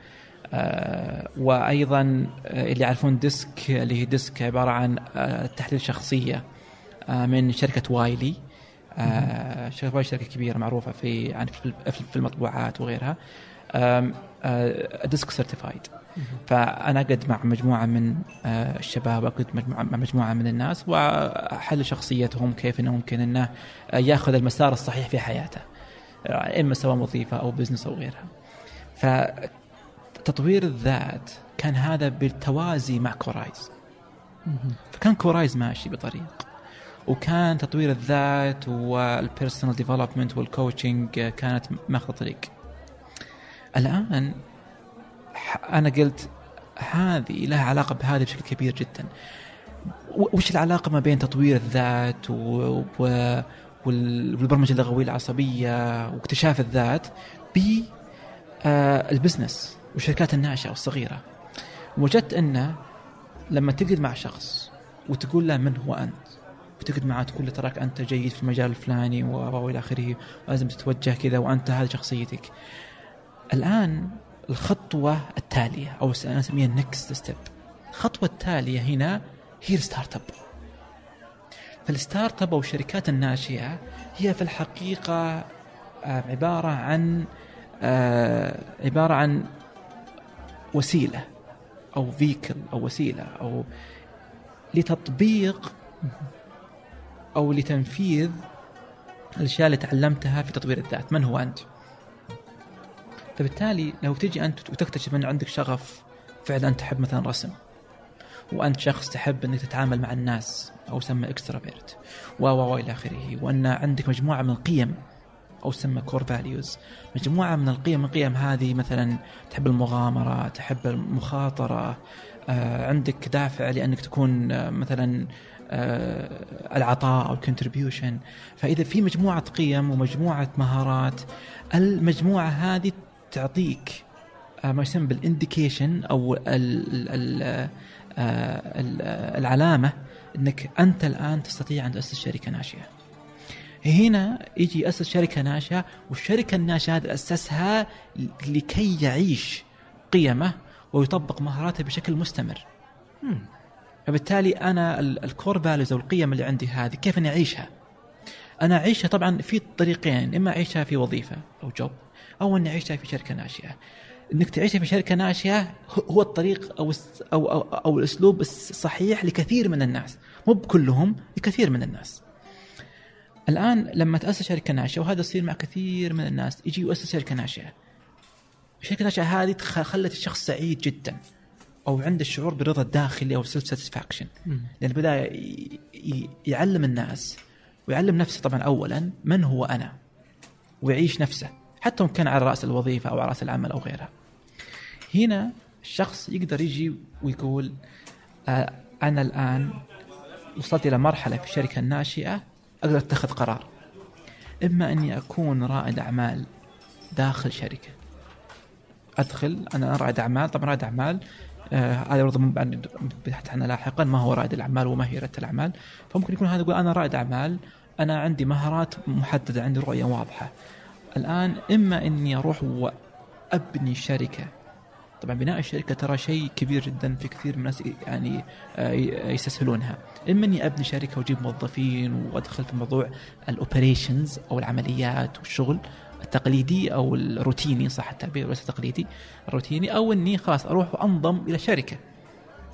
Speaker 2: وأيضا آه، اللي يعرفون DISC اللي هي DISC عبارة عن آه، تحليل شخصية آه، من شركة وايلي. شركة وايلي شركة كبيرة معروفة في يعني في المطبوعات وغيرها. DISC certified فأنا أقعد مع مجموعة من الشباب اقعد مجموعة مع مجموعة من الناس وأحلل شخصيتهم كيف إنه ممكن إنه يأخذ المسار الصحيح في حياته إما سواء وظيفة أو business أو غيرها. فتطوير الذات كان هذا بالتوازي مع كورايز. فكان كورايز ماشي بطريق. وكان تطوير الذات وال personal development وال coaching كانت ماخذ طريق. الآن أنا قلت هذه لها علاقة بهذه بشكل كبير جدا. وش العلاقة ما بين تطوير الذات و... و... وال- والبرمجة اللغوية العصبية واكتشاف الذات ب آه ال business والشركات الناشئه والصغيره وجدت انه لما تقعد مع شخص وتقول له من هو أنت وتقعد معه تقول له تراك أنت جيد في المجال الفلاني والى آخره ولازم تتوجه كذا وأنت هذه شخصيتك. الآن الخطوة التالية أو أنا أسميها ال next step الخطوة التالية هنا هي ال startup فال startup أو الشركات الناشئة هي في الحقيقة آه، عبارة عن آه، عبارة عن وسيلة أو فيكل أو وسيلة أو لتطبيق أو لتنفيذ الأشياء اللي تعلمتها في تطوير الذات. من هو أنت؟ فبالتالي لو تجي أنت وتكتشف أن عندك شغف فعلا انت تحب مثلا رسم وأنت شخص تحب إنك تتعامل مع الناس أو سمى اكسترافيرت و و إلى آخره وأن عندك مجموعة من القيم أو تسمى core values مجموعة من القيم القيم هذه مثلا تحب المغامرة تحب المخاطرة آه عندك دافع لأنك تكون آه مثلا آه العطاء أو ال contribution فإذا في مجموعة قيم ومجموعة مهارات المجموعة هذه تعطيك ما يسمى بال indication أو ال ال ال العلامة إنك أنت الآن تستطيع أن تأسس شركة ناشئة. هنا يجي ياسس شركة ناشئة والشركة الناشئة هذه اسسها لكي يعيش قيمة ويطبق مهاراته بشكل مستمر. فبالتالي أنا الكور فاليوز أو القيم اللي عندي هذه كيف أني أعيشها؟ أنا أعيشها طبعا في طريقين إما أعيشها في وظيفة أو جوب أو أني أعيشها في شركة ناشئة. إنك تعيشها في شركة ناشئة هو الطريق أو أو أو, أو الأسلوب الصحيح لكثير من الناس، مو بكلهم لكثير من الناس. الآن لما تأسس شركة ناشئة وهذا يصير مع كثير من الناس يجي يؤسس شركة ناشئة. الشركة الناشئه هذه خلت الشخص سعيد جدا أو عنده الشعور بالرضا الداخلي أو self satisfaction لأن بدأ يعلم الناس ويعلم نفسه طبعا اولا من هو أنا ويعيش نفسه حتى وإن كان على رأس الوظيفة أو على رأس العمل أو غيرها. هنا الشخص يقدر يجي ويقول آه أنا الآن وصلت إلى مرحلة في الشركة الناشئه أقدر أتخذ قرار. إما اني اكون رائد أعمال داخل شركة. أدخل أنا رائد أعمال طبعا رائد أعمال هذا آه برضه بحث عنه لاحقا ما هو رائد الأعمال وما هي ريادة الأعمال فممكن يكون هذا يقول أنا رائد أعمال أنا عندي مهارات محددة عندي رؤية واضحة الآن إما أني أروح وأبني شركة طبعا بناء الشركة ترى شيء كبير جدا في كثير من الناس يعني يستسهلونها. اما اني أبني شركة وأجيب موظفين وأدخل في موضوع الاوبريشنز أو العمليات والشغل التقليدي أو الروتيني صح التعبير وليس التقليدي الروتيني أو إني خلاص أروح وأنضم إلى شركة.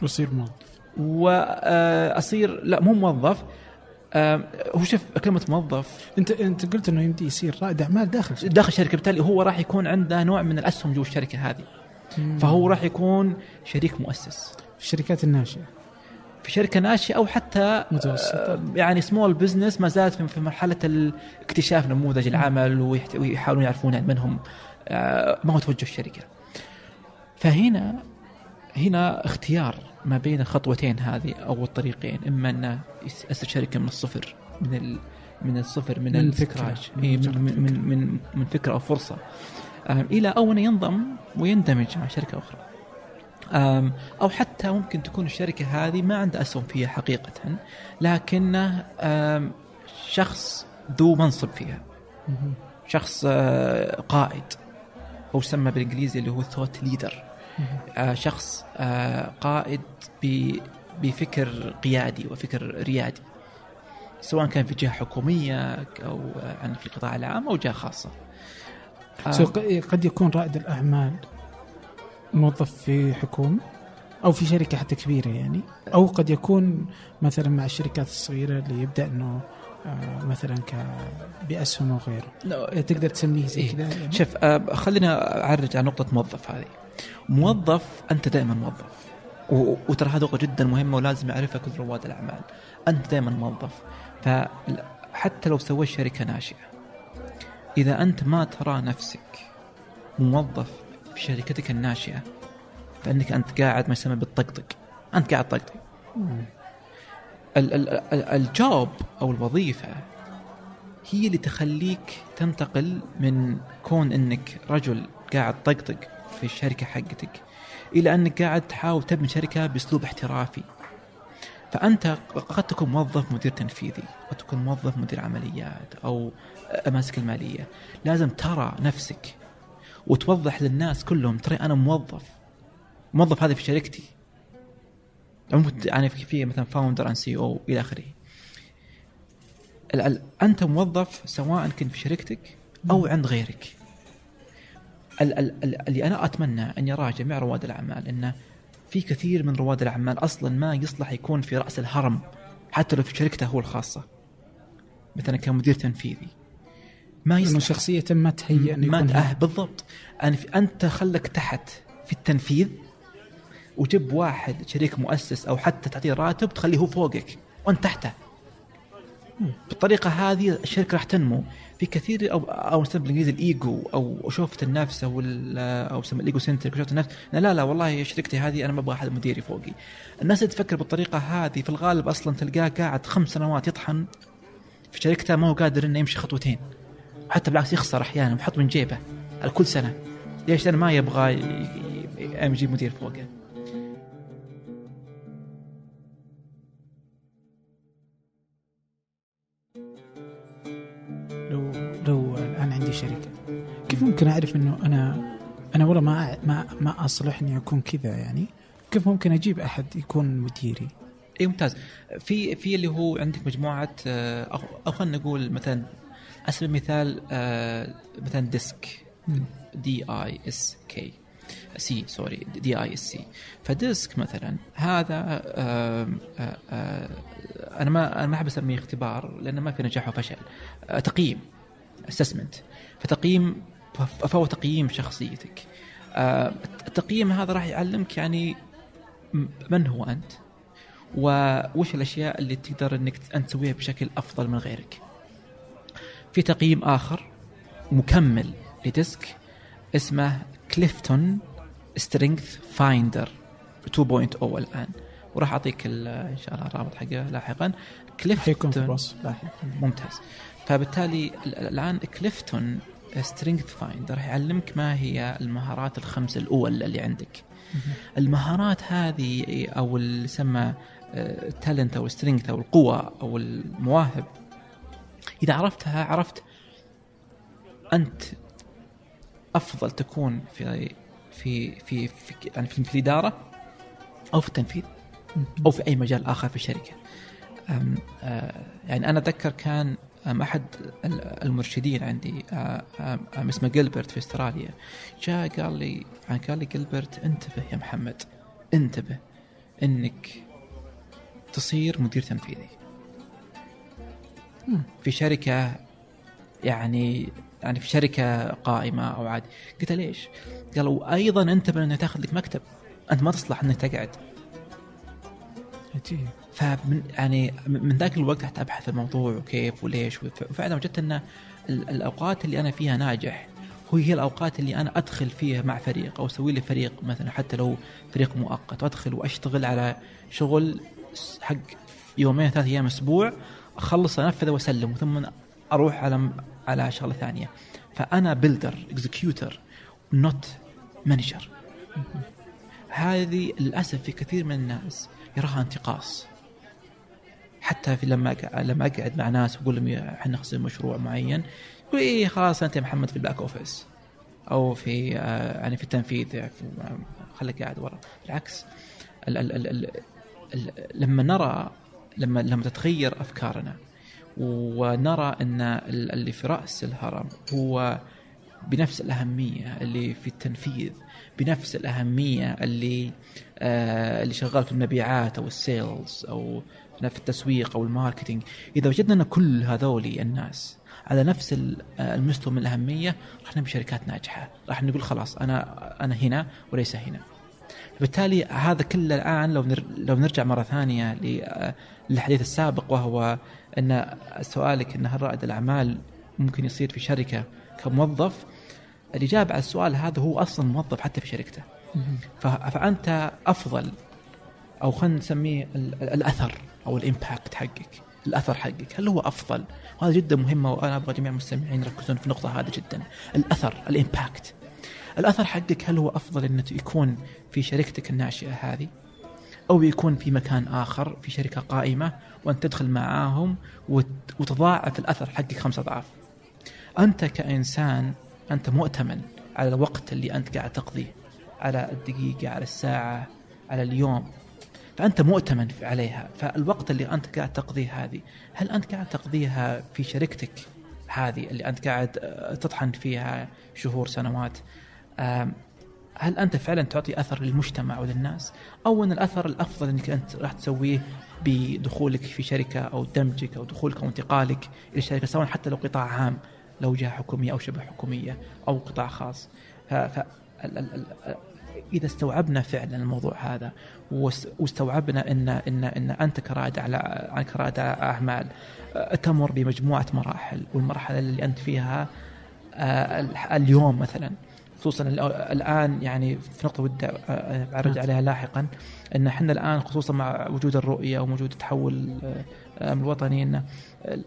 Speaker 1: وأصير موظف.
Speaker 2: واصير لا مو موظف. هو شوف كلمة موظف.
Speaker 1: أنت أنت قلت إنه يمدي يصير رائد أعمال داخل
Speaker 2: شركة. داخل شركة بالتالي هو راح يكون عنده نوع من الأسهم جوا الشركة هذه. فهو راح يكون شريك مؤسس.
Speaker 1: في الشركات الناشئة.
Speaker 2: في شركة ناشئة أو حتى
Speaker 1: متوسطة.
Speaker 2: يعني small business ما زالت في مرحلة اكتشاف نموذج العمل ويحاولون يعرفون من هم ما هو توجه الشركة. فهنا هنا اختيار ما بين الخطوتين هذه أو الطريقين إما انه ياسس شركه من الصفر من ال من الصفر من,
Speaker 1: من الفكرة
Speaker 2: من, من, من, من, من فكرة أو فرصة. إلى أو انه ينضم ويندمج مع شركة أخرى. أو حتى ممكن تكون الشركة هذه ما عنده اسهم فيها حقيقة لكنه شخص ذو منصب فيها. شخص قائد أو يسمى بالإنجليزي اللي هو ثوت ليدر شخص قائد بفكر قيادي وفكر ريادي سواء كان في جهة حكومية أو عن في القطاع العام أو جهة خاصه
Speaker 1: قد يكون رائد الأعمال موظف في حكومة أو في شركة حتى كبيرة يعني أو قد يكون مثلا مع الشركات الصغيرة اللي يبدأ إنه آه مثلا ك باسهم أو غيره. لا تقدر تسميه زي
Speaker 2: إيه؟
Speaker 1: كذا يعني؟
Speaker 2: شوف آه خلينا أعرج على نقطة موظف هذه. موظف أنت دائما موظف. وترى هذه نقطة جدا مهمة ولازم يعرفها كل رواد الأعمال. أنت دائما موظف. فحتى لو سويت شركة ناشئة إذا أنت ما ترى نفسك موظف في شركتك الناشئة فإنك أنت قاعد ما يسمى بالطقطق. أنت قاعد طقطق. الجوب أو الوظيفة هي اللي تخليك تنتقل من كون إنك رجل قاعد تطقطق في الشركة حقتك إلى إنك قاعد تحاول تبني شركة بأسلوب احترافي. فأنت قد تكون موظف مدير تنفيذي قد تكون موظف مدير عمليات أو ماسك المالية. لازم ترى نفسك وتوضح للناس كلهم ترى أنا موظف. موظف هذا في شركتي. يعني في مثلا founder and C أو إلى آخره. أنت موظف سواء كنت في شركتك أو عند غيرك. اللي أنا أتمنى أن يراه جميع رواد الأعمال إنه في كثير من رواد الاعمال أصلا ما يصلح يكون في رأس الهرم حتى لو في شركته هو الخاصة. مثلا كمدير تنفيذي.
Speaker 1: ما يصلح. شخصية ما تهيأ
Speaker 2: ما أه بالضبط. أنا أنت خلك تحت في التنفيذ وجيب واحد شريك مؤسس أو حتى تعطيه راتب تخليه هو فوقك وأنت تحته. بالطريقة هذه الشركة راح تنمو. في كثير أو أو نسمى بالإنجليزي الإيجو أو شوفة النفس أو أو يسمى الإيجو سنترك شوفة النفس. لا لا والله شركتي هذه أنا ما أبغى أحد مديري فوقي. الناس اللي تفكر بالطريقة هذه في الغالب أصلا تلقاه قاعد خمس سنوات يطحن في شركته ما هو قادر إنه يمشي خطوتين. حتى بالعكس يخسر أحيانا ويحط من جيبه على كل سنة. ليش؟ لأنه ما يبغى يجيب مدير فوقه.
Speaker 1: كيف ممكن أعرف إنه أنا أنا والله ما ما ما أصلح إني أكون كذا يعني؟ كيف ممكن أجيب أحد يكون مديري؟
Speaker 2: اي ممتاز. في في اللي هو عندك مجموعة آه، أو خلينا نقول مثلا على سبيل المثال آه مثلا DISC. D I S K C sorry. D I S C ف DISC مثلا هذا آه أنا ما أنا ما أحب أسميه اختبار لأنه ما في نجاح وفشل. تقييم assessment فتقييم فهو تقييم شخصيتك. آه التقييم هذا راح يعلمك يعني من هو أنت وش الأشياء اللي تقدر إنك أنت تسويها بشكل أفضل من غيرك. في تقييم آخر مكمل ل DISC اسمه Clifton StrengthsFinder 2.0 الآن. وراح أعطيك إن شاء الله الرابط حقه لاحقا. Clifton ممتاز. فبالتالي الآن Clifton StrengthsFinder راح يعلمك ما هي المهارات الخمس الأول اللي عندك. المهارات هذه أو اللي يسمى تالنت آه، أو سترينث أو القوة أو المواهب إذا عرفتها عرفت أنت أفضل تكون في في في, في يعني في الاداره أو في التنفيذ أو في أي مجال آخر في الشركة. آه يعني أنا أتذكر كان أحد المرشدين عندي اسمه جلبرت في أستراليا. جاء قال لي يعني قال لي جلبرت انتبه يا محمد انتبه إنك تصير مدير تنفيذي. في شركة يعني يعني في شركة قائمة أو عادي قلت ليش؟ قالوا أيضا انتبه انك تأخذ لك مكتب. أنت ما تصلح إنك تقعد. عجيب. فمن يعني من ذاك الوقت قعدت ابحث الموضوع وكيف وليش وفعلا وجدت أن الأوقات اللي أنا فيها ناجح هو هي الأوقات اللي أنا أدخل فيها مع فريق أو أسوي لي فريق مثلا حتى لو فريق مؤقت وأدخل وأشتغل على شغل حق يومين ثلاث أيام أسبوع أخلص أنفذه وأسلم ثم أروح على على شغلة ثانية. فأنا builder executor not manager هذه للأسف في كثير من الناس يراها انتقاص. حتى في لما لما أقعد مع ناس وأقول لهم إحنا نخزن مشروع معين يقول إيه خلاص أنت يا محمد في ال back office أو في آه يعني في التنفيذ يعني خليك قاعد ورا. بالعكس ال ال ال ال ال لما نرى لما لما تتغير أفكارنا ونرى إن اللي في رأس الهرم هو بنفس الأهمية اللي في التنفيذ بنفس الأهمية اللي آه اللي شغال في المبيعات أو ال sales أو في التسويق أو ال marketing. إذا وجدنا إن كل هذول الناس على نفس المستوى من الأهمية راح نبي شركات ناجحة. راح نقول خلاص أنا أنا هنا وليس هنا. بالتالي هذا كله الآن لو لو نرجع مرة ثانية للحديث السابق وهو إن سؤالك إن هل رائد الأعمال ممكن يصير في شركة كموظف؟ الإجابة على السؤال هذا هو أصلا موظف حتى في شركته. فأنت أفضل أو خلينا نسميه الأثر. أو الإمباكت حقك الأثر حقك هل هو أفضل؟ وهذا جدا مهم وأنا أبغى جميع المستمعين يركزون في النقطه هذه جدا الأثر الإمباكت. الأثر حقك هل هو أفضل إنه يكون في شركتك الناشئة هذه؟ أو يكون في مكان آخر في شركة قائمة وأنت تدخل معاهم وت- وتضاعف الأثر حقك خمس أضعاف. أنت كإنسان أنت مؤتمن على الوقت اللي أنت قاعد تقضيه على الدقيقة على الساعة على اليوم. فأنت مؤتمن عليها فالوقت اللي أنت قاعد تقضيه هذه هل أنت قاعد تقضيها في شركتك هذه اللي أنت قاعد آه، تطحن فيها شهور سنوات؟ هل أنت فعلا تعطي أثر للمجتمع وللناس؟ أو أن الأثر الأفضل إنك أنت راح تسويه بدخولك في شركة أو دمجك أو دخولك أو انتقالك إلى شركة سواء حتى لو قطاع عام لو جهة حكومية أو شبه حكومية أو قطاع خاص. إذا استوعبنا فعلا الموضوع هذا واس- واستوعبنا ان ان إن أنت كرائد على كرائد أعمال آه، تمر بمجموعة مراحل والمرحلة اللي أنت فيها آه، ال- اليوم مثلا خصوصا ال- الآن يعني في نقطة ودي آه، بعرج عليها لاحقا إن إحنا الآن خصوصا مع وجود الرؤية ووجود التحول الوطني إن ال-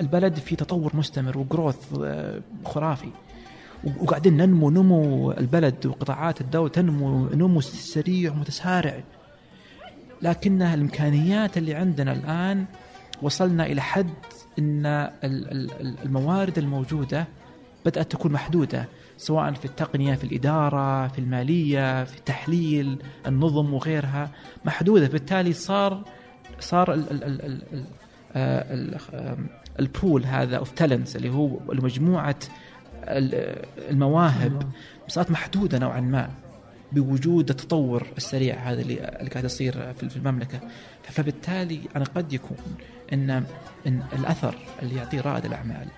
Speaker 2: البلد في تطور مستمر وجروث خرافي. وقاعدين ننمو نمو البلد وقطاعات الدولة تنمو نمو سريع ومتسارع. لكن الإمكانيات اللي عندنا الآن وصلنا إلى حد أن ال- ال- ال- الموارد الموجودة بدأت تكون محدودة سواء في التقنية في الإدارة في المالية في تحليل النظم وغيرها محدودة. بالتالي صار صار آه، البول هذا اوف اللي هو مجموعة المواهب صارت محدودة نوعا ما بوجود التطور السريع هذا اللي قاعد يصير في المملكة. فبالتالي أنا قد يكون ان إن الأثر اللي يعطيه رائد الأعمال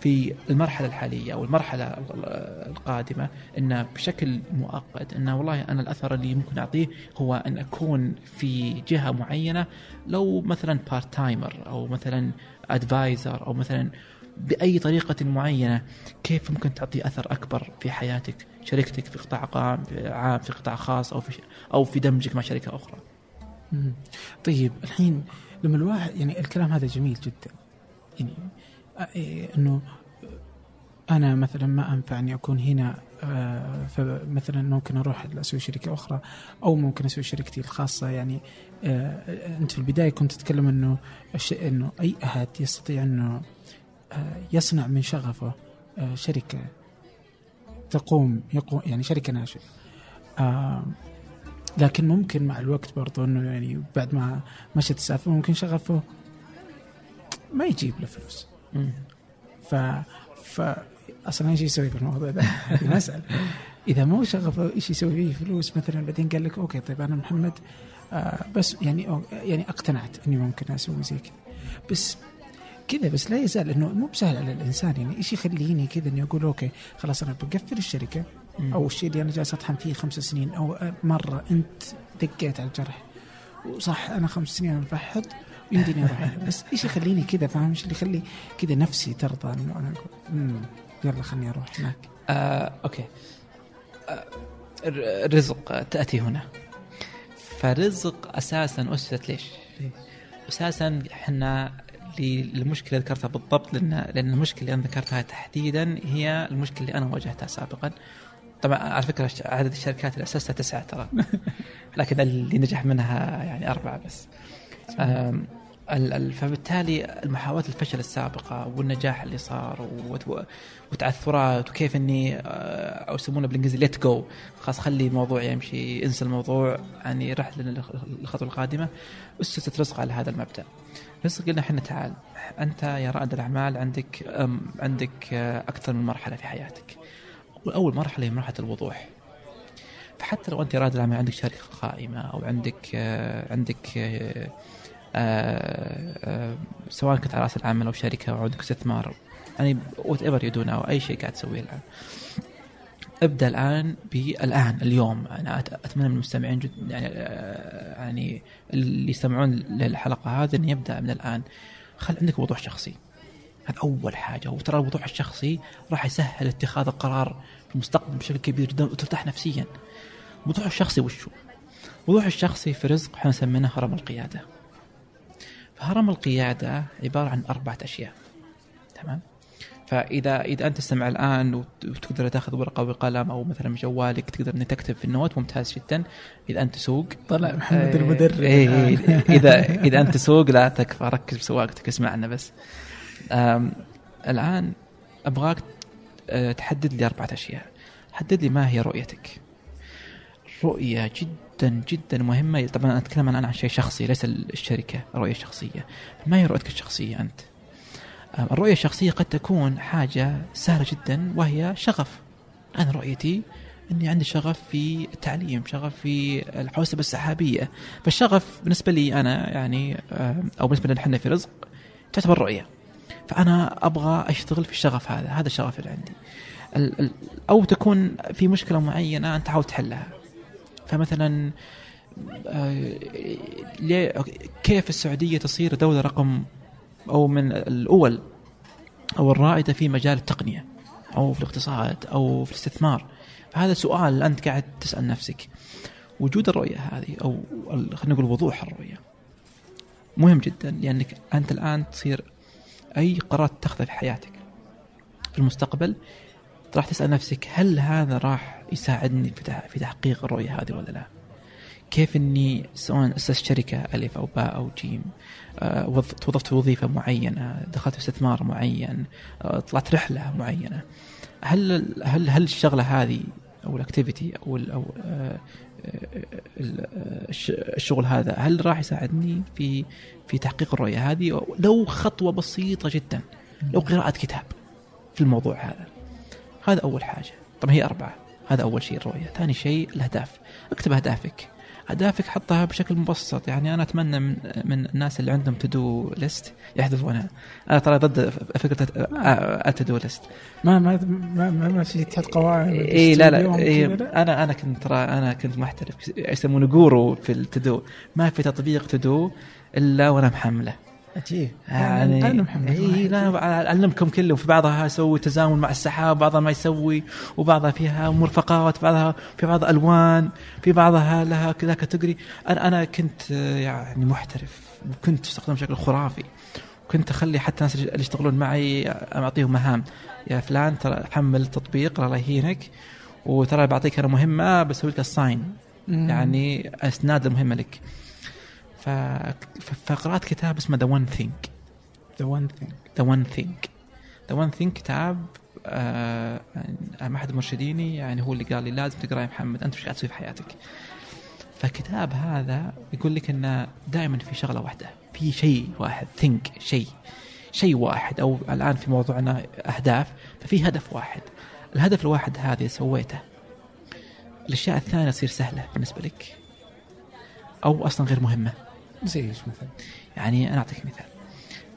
Speaker 2: في المرحلة الحالية أو المرحلة القادمة أنه بشكل مؤقت أنه والله أنا الأثر اللي ممكن أعطيه هو أن أكون في جهة معينة. لو مثلا part timer أو مثلا advisor أو مثلا بأي طريقة معينة كيف ممكن تعطي أثر أكبر في حياتك شركتك في قطاع عام في قطاع خاص أو في أو في دمجك مع شركة أخرى؟
Speaker 1: مم. طيب الحين لما الواحد يعني الكلام هذا جميل جدا. يعني آه، إيه، إنه أنا مثلا ما أنفع إني أكون هنا آه، فمثلا ممكن أروح أسوي شركة أخرى أو ممكن أسوي شركتي الخاصة. يعني آه، أنت في البداية كنت تتكلم إنه إنه أي أحد يستطيع إنه يصنع من شغفه آه، شركة تقوم يقوم يعني شركة ناشئة. آه، لكن ممكن مع الوقت برضو إنه يعني بعد ما مشت السالفة ممكن شغفه ما يجيب له فلوس. ف ف أصلا إيش يسوي في الموضوع ده؟ مسألة. إذا مو شغفه إيش يسوي فيه فلوس؟ مثلا بعدين قال لك أوكي طيب أنا محمد آه بس يعني يعني أقتنعت إني ممكن أسوي زي كذا. بس كذا بس لا يزال إنه مو بسهل على الإنسان. يعني إيش يخليني كذا إني أقول أوكي خلاص أنا بقفل الشركة أو الشيء اللي أنا جالس أطحن فيه خمس سنين أو مرة أنت دقيت على الجرح. وصح أنا خمس سنين أنا مفحط يمديني أروح بس إيش يخليني كذا؟ فاهم؟ إيش اللي يخلي كذا نفسي ترضى إنه أنا أقول "أمم، يلا خليني أروح هناك.
Speaker 2: آه، أوكي. آه، الر- الرزق تأتي هنا. فرزق أساسا أسست ليش؟ أساسا إحنا للمشكلة اللي ذكرتها بالضبط لأن لأن المشكلة اللي أنا ذكرتها تحديدا هي المشكلة اللي أنا واجهتها سابقا. طبعا على فكرة عدد الشركات اللي أسستها تسعة ترى لكن اللي نجح منها يعني أربعة بس. فبالتالي المحاولات الفشل السابقة والنجاح اللي صار وت- وتعثرات وكيف إني آه، أو يسمونه بالإنجليزي ليت جو خلاص خلي الموضوع يمشي انسى الموضوع يعني رح للخطوة القادمة. أسست رزق على هذا المبدأ. رزق قلنا إحنا تعال أنت يا رائد الأعمال عندك عندك آه، أكثر من مرحلة في حياتك. واول مرحلة هي مرحلة الوضوح. فحتى لو أنت رائد الأعمال عندك شركة قائمه أو عندك آه، عندك آه، سواء كنت على رأس العمل أو شركة أو عندك استثمار يعني وات ايفر يدون أو أي شيء قاعد تسويه الآن. أبدأ الآن بالآن اليوم. أنا أتمنى من المستمعين جد يعني آه، يعني اللي يستمعون للحلقة هذه إنه يبدأ من الآن. خل عندك وضوح شخصي. هذا أول حاجة. وترى الوضوح الشخصي راح يسهل اتخاذ القرار في المستقبل بشكل كبير جدا وترتاح نفسيا. الوضوح الشخصي وشو؟ الوضوح الشخصي في رزق إحنا سميناه هرم القيادة. فهرم القيادة عبارة عن أربعة أشياء. تمام؟ فإذا إذا أنت تستمع الآن وت- وتقدر تأخذ ورقة وقلم أو مثلا جوالك تقدر إنك تكتب في النوت ممتاز جدا. إذا أنت تسوق
Speaker 1: طلع محمد
Speaker 2: إيه،
Speaker 1: المدرب.
Speaker 2: إيه
Speaker 1: الآن.
Speaker 2: إذا إذا أنت تسوق لا تكفى. ركز بسواقتك اسمعنا بس. الآن أبغاك أه، تحدد لي أربعة أشياء. حدد لي ما هي رؤيتك. رؤية جدا جدا مهمة. طبعا أتكلم الآن عن شيء شخصي ليس الشركة رؤية شخصية. ما هي رؤيتك الشخصية أنت؟ أم، الرؤية الشخصية قد تكون حاجة سهلة جدا وهي شغف. أنا رؤيتي إني عندي شغف في التعليم شغف في الحوسبة السحابية. فالشغف بالنسبة لي أنا يعني آم، أو بالنسبة لنا إحنا في رزق تعتبر رؤية. فأنا أبغى أشتغل في الشغف هذا هذا الشغف اللي عندي. أو تكون في مشكلة معينة أنت تحاول تحلها. فمثلا آه، كيف السعودية تصير دولة رقم أو من الأول أو الرائدة في مجال التقنية أو في الاقتصاد أو في الاستثمار. فهذا سؤال أنت قاعد تسأل نفسك. وجود الرؤية هذه ال- خلينا نقول وضوح الرؤية مهم جدا لأنك أنت الآن تصير أي قرار تأخذه في حياتك. في المستقبل راح تسأل نفسك هل هذا راح يساعدني في تح- في تحقيق الرؤية هذه ولا لا؟ كيف إني سواء اسست شركه ألف أو باء أو جيم؟ آه، وظ- توظفت في وظيفة معينة دخلت في استثمار معين آه، طلعت رحلة معينة. هل هل هل الشغلة هذه أو الأكتيفيتي أو أو آه، ال- الش- الشغل هذا هل راح يساعدني في في تحقيق الرؤية هذه؟ لو خطوة بسيطة جدا لو قراءة كتاب في الموضوع هذا. هذا أول حاجة. طبعا هي أربعة. هذا أول شيء الرؤية. ثاني شيء الأهداف. اكتب أهدافك. أهدافك حطها بشكل مبسط. يعني أنا أتمنى من من الناس اللي عندهم تدو ليست يحذفونها. أنا ترى ضد فكرة التدو ليست
Speaker 1: ما ما ما ما, ما في تحت قواعد.
Speaker 2: إي لا لا إيه؟ أنا أنا كنت ترى أنا كنت محترف يسمونه جورو في التدو ما في تطبيق تدو إلا وأنا محمله.
Speaker 1: عجيب
Speaker 2: يعني
Speaker 1: محمد
Speaker 2: إي لا أنا أعلمكم كله. في بعضها أسوي تزامن مع السحاب بعضها ما يسوي وبعضها فيها مرفقات بعضها في بعضها ألوان في بعضها لها كذا category. أنا أنا كنت آه، يعني محترف وكنت أستخدمه بشكل خرافي. كنت أخلي حتى الناس اللي يشتغلون معي أعطيهم مهام. يا فلان ترى حمل تطبيق الله يهينك. وترى بعطيك أنا مهمة بسوي لك ال
Speaker 1: assign.
Speaker 2: يعني إسناد المهمة لك. فقرأت كتاب اسمه The One Thing
Speaker 1: The One Thing
Speaker 2: The One Thing The One Thing كتاب آه يعني أحد مرشديني يعني هو اللي قال لي لازم تقرا يا محمد أنت وش قاعد تسوي في حياتك؟ فالكتاب هذا يقول لك إنه دائما في شغلة واحدة في شيء واحد thing شيء شيء واحد أو الآن في موضوعنا أهداف ففي هدف واحد. الهدف الواحد هذا سويته. الأشياء الثانية تصير سهلة بالنسبة لك أو أصلا غير مهمة.
Speaker 1: زي إيش مثلا؟
Speaker 2: يعني أنا أعطيك مثال.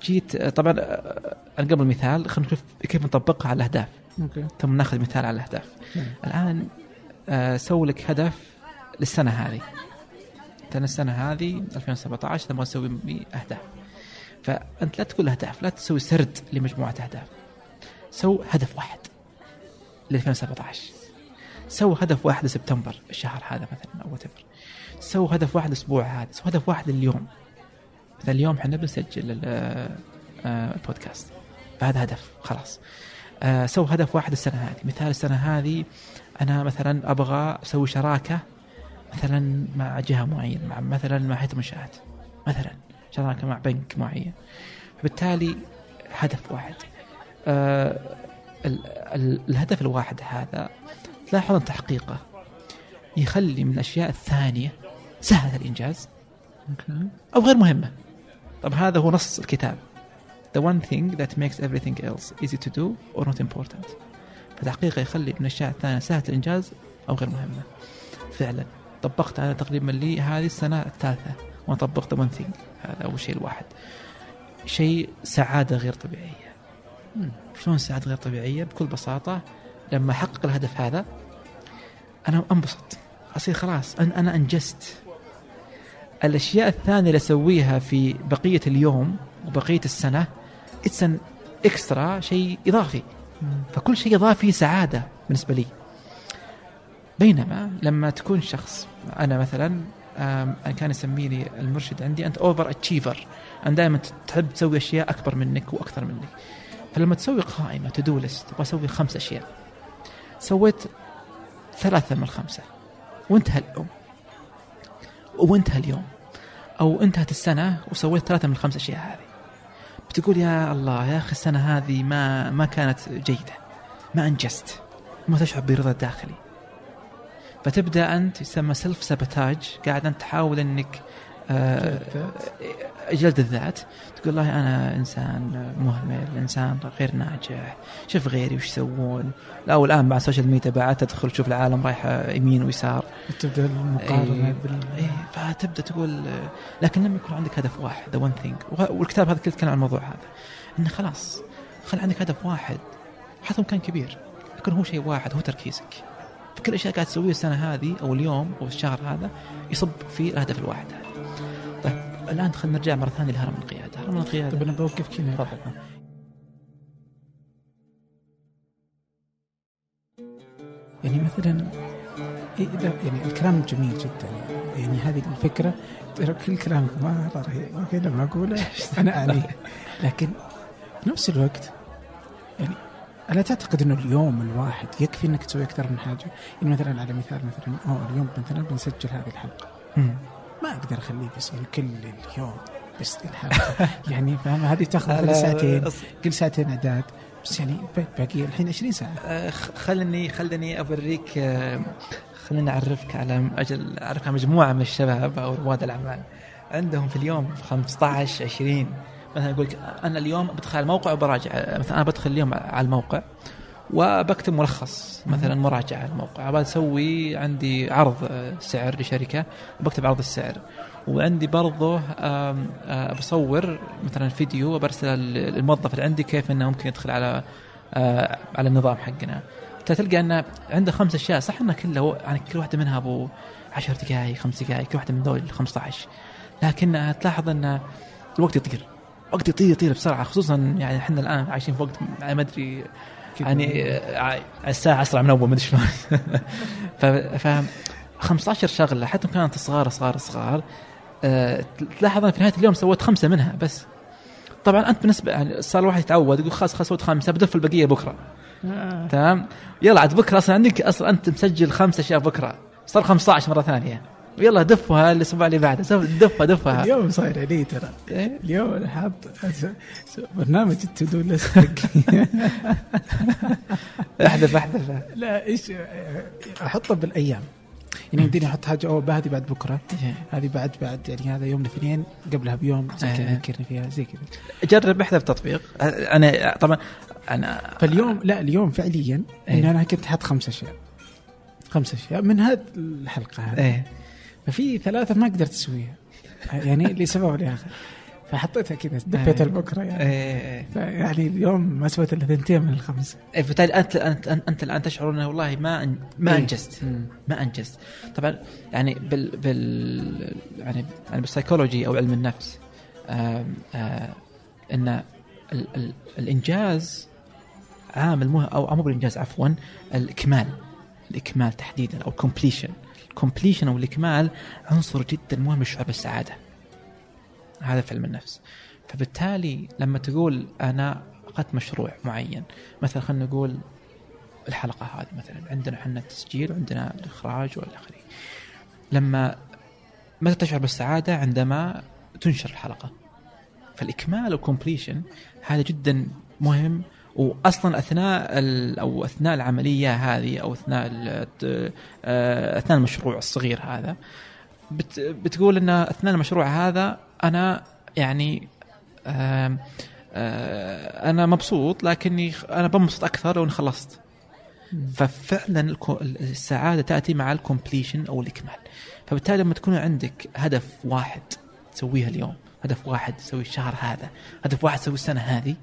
Speaker 2: جيت طبعا آه، قبل مثال خلينا نشوف كيف نطبقها على الأهداف.
Speaker 1: okay.
Speaker 2: ثم نأخذ مثال على الأهداف.
Speaker 1: نعم.
Speaker 2: الآن آه، سوي لك هدف للسنة هذه. مثلا السنة هذه 2017 تبغى تسوي بي أهداف. فأنت لا تقول أهداف لا تسوي سرد لمجموعة أهداف. سو هدف واحد ل 2017 سو هدف واحد لسبتمبر الشهر هذا مثلا أو what سو هدف واحد الأسبوع هذا سو هدف واحد لليوم. مثلا اليوم إحنا بنسجل ال- آه، البودكاست فهذا هدف خلاص. آه، سو هدف واحد السنة هذه. مثال السنة هذه أنا مثلا أبغى أسوي شراكة مثلا مع جهة معينة مع مثلا مع هيئة منشآت مثلا شراكة مع بنك معين. فبالتالي هدف واحد. آه ال ال الهدف الواحد هذا تلاحظ ان تحقيقه. يخلي من الأشياء الثانية سهله الإنجاز
Speaker 1: أوكي
Speaker 2: أو غير مهمة. طب هذا هو نص الكتاب. The one thing that makes everything else easy to do or not important. فتحقيقه يخلي من الأشياء الثانية سهله الإنجاز أو غير مهمة. فعلا. طبقت أنا تقريبا لي هذه السنة الثالثة. وأنا طبقت one thing. هذا اول شيء الواحد. شيء سعادة غير طبيعية.
Speaker 1: مم.
Speaker 2: شلون سعادة غير طبيعية؟ بكل بساطة لما أحقق الهدف هذا أنا أنبسط. أصير خلاص أنا أنا أنجزت. الأشياء الثانية اللي أسويها في بقية اليوم وبقية السنة it's an extra شيء
Speaker 1: إضافي.
Speaker 2: فكل شيء إضافي سعادة بالنسبة لي. بينما لما تكون شخص أنا مثلا أنا كان يسميني المرشد عندي أنت over achiever انت دائما تحب تسوي أشياء أكبر منك وأكثر منك. فلما تسوي قائمة to do list أبغى أسوي خمس أشياء. سويت ثلاثة من الخمسه وانتهى اليوم. وانتهى اليوم. أو انتهت السنة وسويت ثلاثة من الخمس أشياء هذه. بتقول يا الله يا أخي السنة هذه ما ما كانت جيدة. ما أنجزت. ما تشعر برضا داخلي فتبدأ أنت يسمى self sabotage قاعد أنت تحاول آه، جلد الذات. تقول والله أنا إنسان مهمل إنسان غير ناجح شوف غيري وش يسوون. لا والآن مع السوشيال ميديا بعد تدخل تشوف العالم رايحه يمين ويسار.
Speaker 1: تبدأ المقارنة
Speaker 2: إيه.
Speaker 1: بال
Speaker 2: إيه فتبدأ تقول لكن لما يكون عندك هدف واحد The One Thing والكتاب هذا كله يتكلم عن الموضوع هذا. إنه خلاص خلي عندك هدف واحد. حتى لو كان كبير لكن هو شيء واحد هو تركيزك. فكل الاشياء قاعد تسويها السنة هذه أو اليوم أو الشهر هذا يصب في الهدف الواحد. هذا طيب الآن خلينا نرجع مرة ثانية لهرم القيادة هرم القيادة
Speaker 1: طب أنا بوقفك هنا
Speaker 2: تفضل.
Speaker 1: يعني مثلا إيه لا يعني الكلام جميل جدا يعني, هذه الفكرة ترى كل كلامك مره رهيب أوكي لما أقوله أنا اعنيه لكن في نفس الوقت يعني ألا تعتقد إنه اليوم الواحد يكفي إنك تسوي أكثر من حاجة؟ يعني مثلا على مثال مثلا أوه اليوم مثلا بنسجل هذه الحلقة
Speaker 2: مم.
Speaker 1: ما أقدر أخليه بس يعني كل اليوم بس الحلقة يعني فاهم؟ هذه
Speaker 2: تأخذ
Speaker 1: ساعتين كل ساعتين اعداد بس يعني باقي الحين 20
Speaker 2: ساعة. خ- خلني خلني أوريك آه، خليني أعرفك على أجل أعرفك على مجموعة من الشباب أو رواد الأعمال. عندهم في اليوم 15 20 مثلا يقول لك أنا اليوم بدخل على الموقع وبراجع. آه، مثلا أنا بدخل اليوم على الموقع. وبكتب ملخص مثلا مراجعة الموقع. أبغى أسوي عندي عرض آه، سعر لشركة وبكتب عرض السعر. وعندي برضه آه، بصور مثلا فيديو وبرسله للموظف اللي عندي كيف إنه ممكن يدخل على آه، على النظام حقنا. تلقى إنه عنده خمس أشياء. صح إنه كله يعني كل واحدة منها أبو 10 دقائق خمس دقائق كل واحدة من ذول 15 لكن تلاحظ ان الوقت يطير. الوقت يطير يطير بسرعة. خصوصا يعني إحنا الآن عايشين في وقت ما أدري يعني آه، الساعة اسرع من اول ما أدري شلون. ف ف 15 شغلة حتى لو كانت صغار صغار صغار آه، تلاحظ في نهاية اليوم سويت خمسة منها بس. طبعا أنت بالنسبة يعني صار الواحد يتعود يقول خلاص خلاص سويت خمسه بدف البقية بكرة.
Speaker 1: آه.
Speaker 2: تمام؟ يلا عاد بكرة أصلا عندك أصلا أنت مسجل خمس أشياء بكرة. صار 15 مرة ثانية. يلا دفها الأسبوع اللي بعده. دفها دفها.
Speaker 1: اليوم صاير علي ترى.
Speaker 2: إيه؟
Speaker 1: اليوم أنا حاط برنامج التو دو.
Speaker 2: أحذف أحذف.
Speaker 1: لا إيش أحطه بالأيام. يعني يمديني أحط حاجة أوه هذه بعد بكرة. هذه بعد بعد يعني هذا يوم الاثنين قبلها بيوم زي كذا
Speaker 2: إيه.
Speaker 1: ذكرني فيها زي كذا.
Speaker 2: جرب احذف تطبيق. أنا طبعا أنا
Speaker 1: فاليوم لا اليوم فعليا
Speaker 2: إيه.
Speaker 1: اني أنا كنت حاط خمس أشياء. خمس أشياء من هذه الحلقة هذه. ففي ثلاثة ما قدرت أسويها. يعني لسبب لآخر. فحطيتها كذا دفيتها لبكره يعني.
Speaker 2: إيه
Speaker 1: يعني اليوم ما سويت إلا ثنتين من الخمسة.
Speaker 2: إيه، بالتالي أنت أنت أنت الآن تشعر إنه والله ما ما. أنجزت. ما أنجزت. طبعا يعني بال بال يعني يعني بالسيكولوجي أو علم النفس آم، آه إن ال ال الإنجاز عامل مهم أو مو بالإنجاز عفوا الإكمال. الإكمال تحديدا أو ال completion ال completion أو الإكمال عنصر جدا مهم للشعور بالسعاده هذا في علم النفس. فبالتالي لما تقول أنا اخذت مشروع معين مثلا خلينا نقول الحلقة هذه مثلا عندنا إحنا التسجيل وعندنا الإخراج وإلى آخره. لما متى تشعر بالسعادة؟ عندما تنشر الحلقة. فالإكمال وال completion هذا جدا مهم واصلا أثناء أو أثناء العملية هذه أو أثناء آه، أثناء المشروع الصغير هذا بت بتقول إن أثناء المشروع هذا أنا يعني آه، أنا مبسوط لكني أنا بنبسط أكثر لو اني خلصت ففعلا السعادة تأتي مع ال completion أو الإكمال. فبالتالي لما تكون عندك هدف واحد تسويها اليوم هدف واحد تسوي الشهر هذا هدف واحد تسوي السنة هذه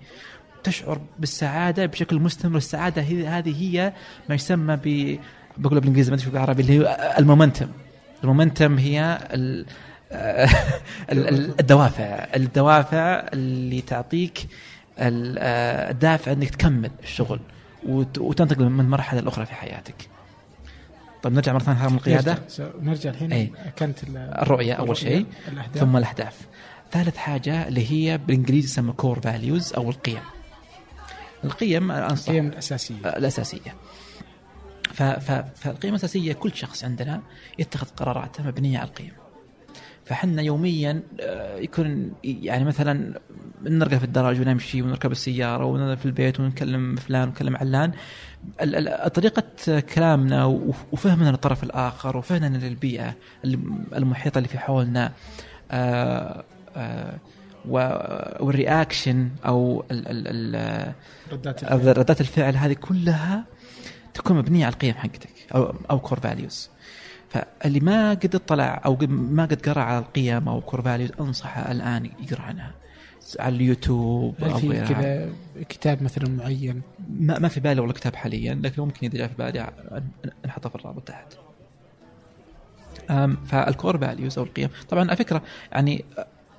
Speaker 2: تشعر بالسعادة بشكل مستمر السعادة هذه هي ما يسمى ب بقولها بالإنجليزي ما أدري بالعربي اللي هو ال momentum ال momentum هي ال ال- ال- الدوافع الدوافع اللي تعطيك ال- الدافع إنك تكمل الشغل وت- وتنتقل من مرحلة لأخرى في حياتك. طيب نرجع مرة ثانية هرم القيادة
Speaker 1: نرجع, الحين
Speaker 2: إيه.
Speaker 1: كانت ال-
Speaker 2: الرؤية أول شيء
Speaker 1: الأهداف
Speaker 2: ثم الأهداف. ثالث حاجة اللي هي بالإنجليزي يسمى core values أو القيم. القيم
Speaker 1: القيم الأساسية.
Speaker 2: الأساسية. ف- ف- فالقيم الأساسية كل شخص عندنا يتخذ قراراته مبنية على القيم. فحنا يوميا آه، يكون يعني مثلا نرقى في الدرج ونمشي ونركب السيارة وننزل في البيت ونكلم فلان ونكلم علان. طريقة كلامنا وف- وفهمنا للطرف الآخر وفهمنا للبيئة الم- المحيطة اللي في حولنا آه، آه، وال reaction أو ال- ال- ال-
Speaker 1: ردات الفعل.
Speaker 2: ردات الفعل هذه كلها تكون مبنية على القيم حقتك أو أو core values فاللي ما قد اطلع أو ما قد قرأ على القيم أو core values أنصحه الآن يقرأ عنها. على اليوتيوب
Speaker 1: هل
Speaker 2: أو
Speaker 1: في كذا كتاب مثلا معين؟
Speaker 2: ما, ما في بالي والله كتاب حاليا لكن ممكن إذا جاء في بالي نحطه في الرابط تحت. فال core values أو القيم. طبعا على فكرة يعني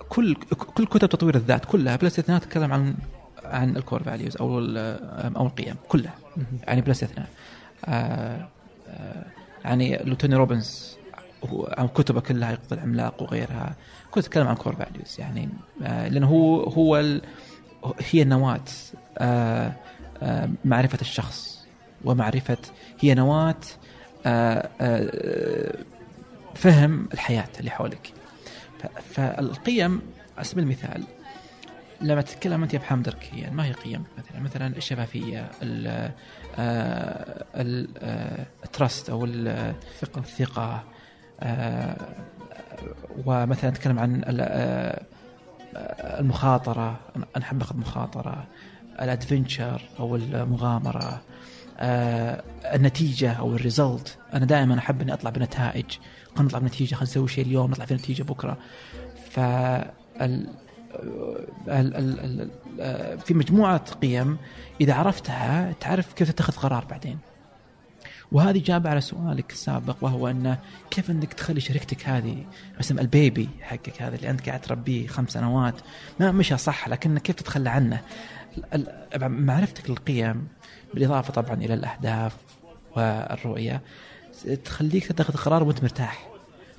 Speaker 2: كل كل كتب تطوير الذات كلها بلا استثناء تتكلم عن عن ال core values أو أو القيم كلها. يعني بلا استثناء. آه، آه، يعني لو توني روبنز عن كتبه كلها أيقظ العملاق وغيرها كنت اتكلم عن core values يعني آه، لأنه هو هو ال- هي آه، معرفة الشخص ومعرفة هي نواة فهم الحياة اللي حولك. فالقيم على سبيل المثال لما تتكلم أنت يا محمد الركيان ما هي قيم؟ مثلا مثلا الشفافية ال ال ال trust أو ال-
Speaker 1: ثقه
Speaker 2: الثقة آه، ومثلا نتكلم عن ال- آه، المخاطرة أنا أحب أخذ مخاطرة الأدفنشر أو المغامرة آه، النتيجة أو الريزلت أنا دائما أحب إني أطلع بنتائج. خلينا نطلع بنتيجة خلينا نسوي شيء اليوم نطلع بنتيجه بكرة. ف في مجموعة قيم إذا عرفتها تعرف كيف تتخذ قرار بعدين. وهذه إجابة على سؤالك السابق وهو أنه كيف أنك تخلي شركتك هذه مثلا البيبي حقك هذا اللي أنت قاعد تربيه خمس سنوات؟ ما مشى صح لكن كيف تتخلى عنه؟ معرفتك للقيم بالإضافة طبعا إلى الأهداف والرؤية. تخليك تتخذ قرار وأنت مرتاح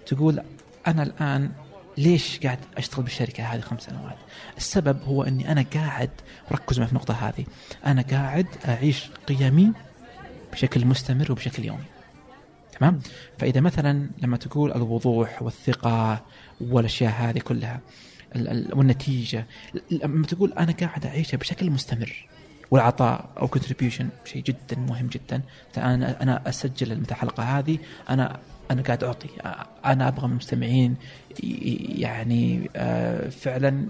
Speaker 2: تقول أنا الآن ليش قاعد أشتغل بالشركة هذه خمس سنوات؟ السبب هو إني أنا قاعد وركز معي في النقطة هذه، أنا قاعد أعيش قيمي بشكل مستمر وبشكل يومي. تمام؟ فإذا مثلا لما تقول الوضوح والثقة والأشياء هذه كلها ال- ال- والنتيجة لما تقول أنا قاعد أعيشها بشكل مستمر والعطاء أو كونتريبيوشن شيء جدا مهم جدا. أنا أنا أسجل مثل الحلقة هذه. أنا أنا قاعد أعطي. أنا أبغى من المستمعين يعني آه، فعلا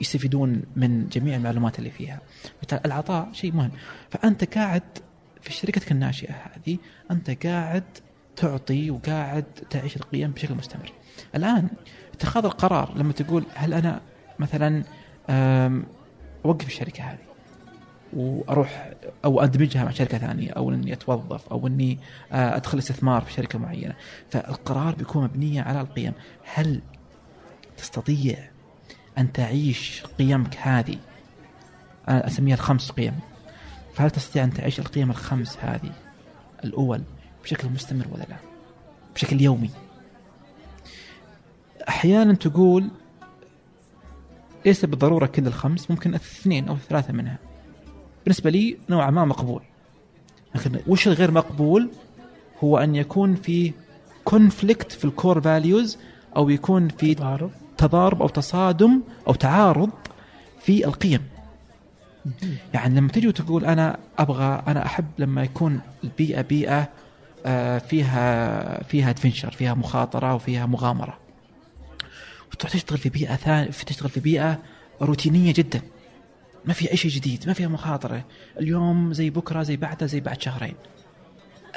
Speaker 2: يستفيدون من جميع المعلومات اللي فيها. العطاء شيء مهم. فأنت قاعد في شركتك الناشئة هذه أنت قاعد تعطي وقاعد تعيش القيم بشكل مستمر. الآن اتخاذ القرار لما تقول هل أنا مثلا أوقف الشركة هذه؟ وأروح أو أدمجها مع شركة ثانية أو إني أتوظف أو إني آه، أدخل استثمار في شركة معينة. فالقرار بيكون مبنيه على القيم. هل تستطيع أن تعيش قيمك هذه؟ أنا أسميها الخمس قيم. فهل تستطيع أن تعيش القيم الخمس هذه؟ الأول بشكل مستمر ولا لا؟ بشكل يومي. أحيانا تقول ليس بالضرورة كل الخمس ممكن اثنين أو ثلاثة منها. بالنسبة لي نوعا ما مقبول. لكن وش الغير مقبول؟ هو أن يكون في conflict في ال core values أو يكون في
Speaker 1: تضارب.
Speaker 2: تضارب أو تصادم أو تعارض في القيم. يعني لما تجي وتقول أنا أبغى أنا أحب لما يكون البيئة بيئة آه، فيها فيها adventure فيها مخاطرة وفيها مغامرة. وتروح تشتغل في بيئة ثانية تشتغل في بيئة روتينية جدا. ما فيها أي شيء جديد ما فيها مخاطرة. اليوم زي بكرة زي بعده زي بعد شهرين.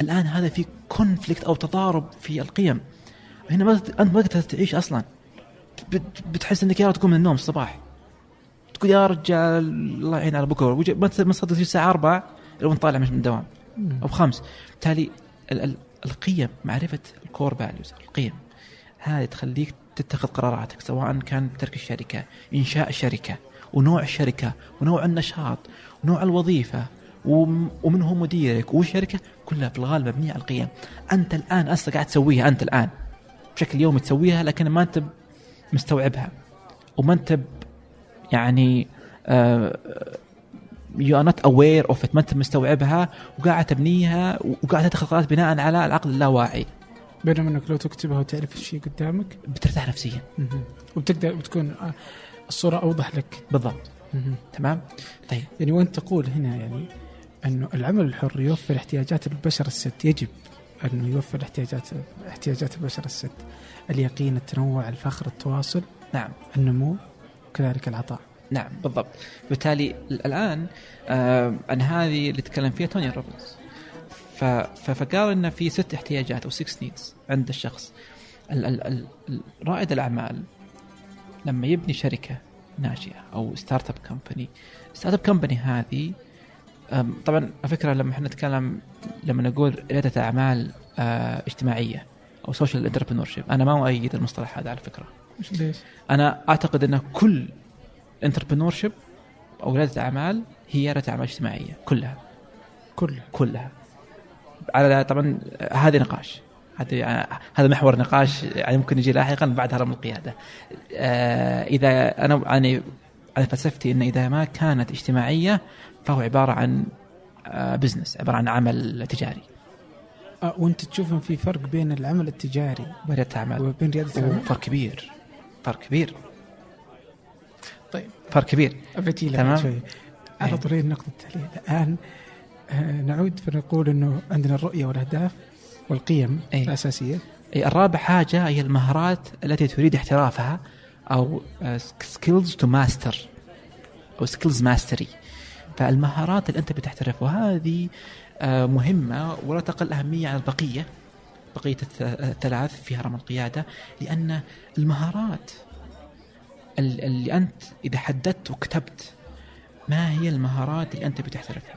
Speaker 2: الآن هذا في conflict أو تضارب في القيم. هنا ما أنت ما تقدر تعيش أصلا. بت- بتحس إنك يا تقوم من النوم الصباح. تقول يا رجال الله يعين على بكرة. ما تصدق الساعة 4 لو انت طالع من الدوام أو خمس. بالتالي ال- ال- القيم معرفة ال core values القيم. هذه تخليك تتخذ قراراتك سواء كان ترك الشركة إنشاء الشركة. ونوع الشركة ونوع النشاط ونوع الوظيفة وم- ومن هو مديرك والشركة كلها في الغالب مبنية على القيم. أنت الآن أصلا قاعد تسويها أنت الآن. بشكل يومي تسويها لكن ما أنت مستوعبها. وما أنت يعني you are not aware of ما أنت مستوعبها وقاعد تبنيها وقاعد تتخذ قرارات بناء على العقل اللاواعي.
Speaker 1: بينما إنك لو تكتبها وتعرف الشيء قدامك؟
Speaker 2: بترتاح نفسيا.
Speaker 1: وبتقدر بتكون آه، الصورة أوضح لك.
Speaker 2: بالضبط. تمام؟ طيب.
Speaker 1: يعني وأنت تقول هنا يعني أنه العمل الحر يوفر احتياجات البشر الست. يجب انه يوفر احتياجات احتياجات البشر الست. اليقين التنوع الفخر التواصل.
Speaker 2: نعم.
Speaker 1: النمو كذلك العطاء.
Speaker 2: نعم بالضبط. بالتالي الآن آه عن هذه اللي تكلم فيها توني روبنز فقال انه في ست احتياجات أو 6 needs عند الشخص. ال- ال- ال- ال- رائد الأعمال لما يبني شركة ناشئه أو startup company startup company هذه طبعا على فكرة لما إحنا نتكلم لما نقول رياده أعمال آه، اجتماعية أو social entrepreneur أنا ما أؤيد المصطلح هذا على
Speaker 1: فكرة. ليش؟
Speaker 2: أنا أعتقد إن كل entrepreneur أو رياده أعمال هي رياده أعمال اجتماعية كلها.
Speaker 1: كله
Speaker 2: كلها. على طبعا هذا نقاش. هذا هذا محور نقاش يعني ممكن يجي لاحقا بعد هرم القيادة. آه، إذا أنا يعني على فلسفتي إن إذا ما كانت اجتماعية فهو عبارة عن بزنس عبارة عن عمل تجاري.
Speaker 1: آه وأنت تشوف إن في فرق بين العمل التجاري
Speaker 2: ورياده اعمال
Speaker 1: وبين ريادة الأعمال؟
Speaker 2: فرق كبير. فرق كبير.
Speaker 1: طيب.
Speaker 2: فرق كبير.
Speaker 1: أبتي لك
Speaker 2: تمام.
Speaker 1: شوي. على
Speaker 2: إيه.
Speaker 1: طريق النقطة التالية. الآن آه، نعود فنقول أنه عندنا الرؤية والأهداف. والقيم
Speaker 2: إيه.
Speaker 1: الأساسية.
Speaker 2: أي الرابع حاجة هي المهارات التي تريد احترافها أو skills to master أو skills mastery فالمهارات اللي أنت بتحترف وهذه آه، مهمة ولا تقل أهمية عن البقية. بقية الث- الثلاث في هرم القيادة. لأن المهارات ال- اللي أنت إذا حددت وكتبت ما هي المهارات اللي أنت بتحترفها؟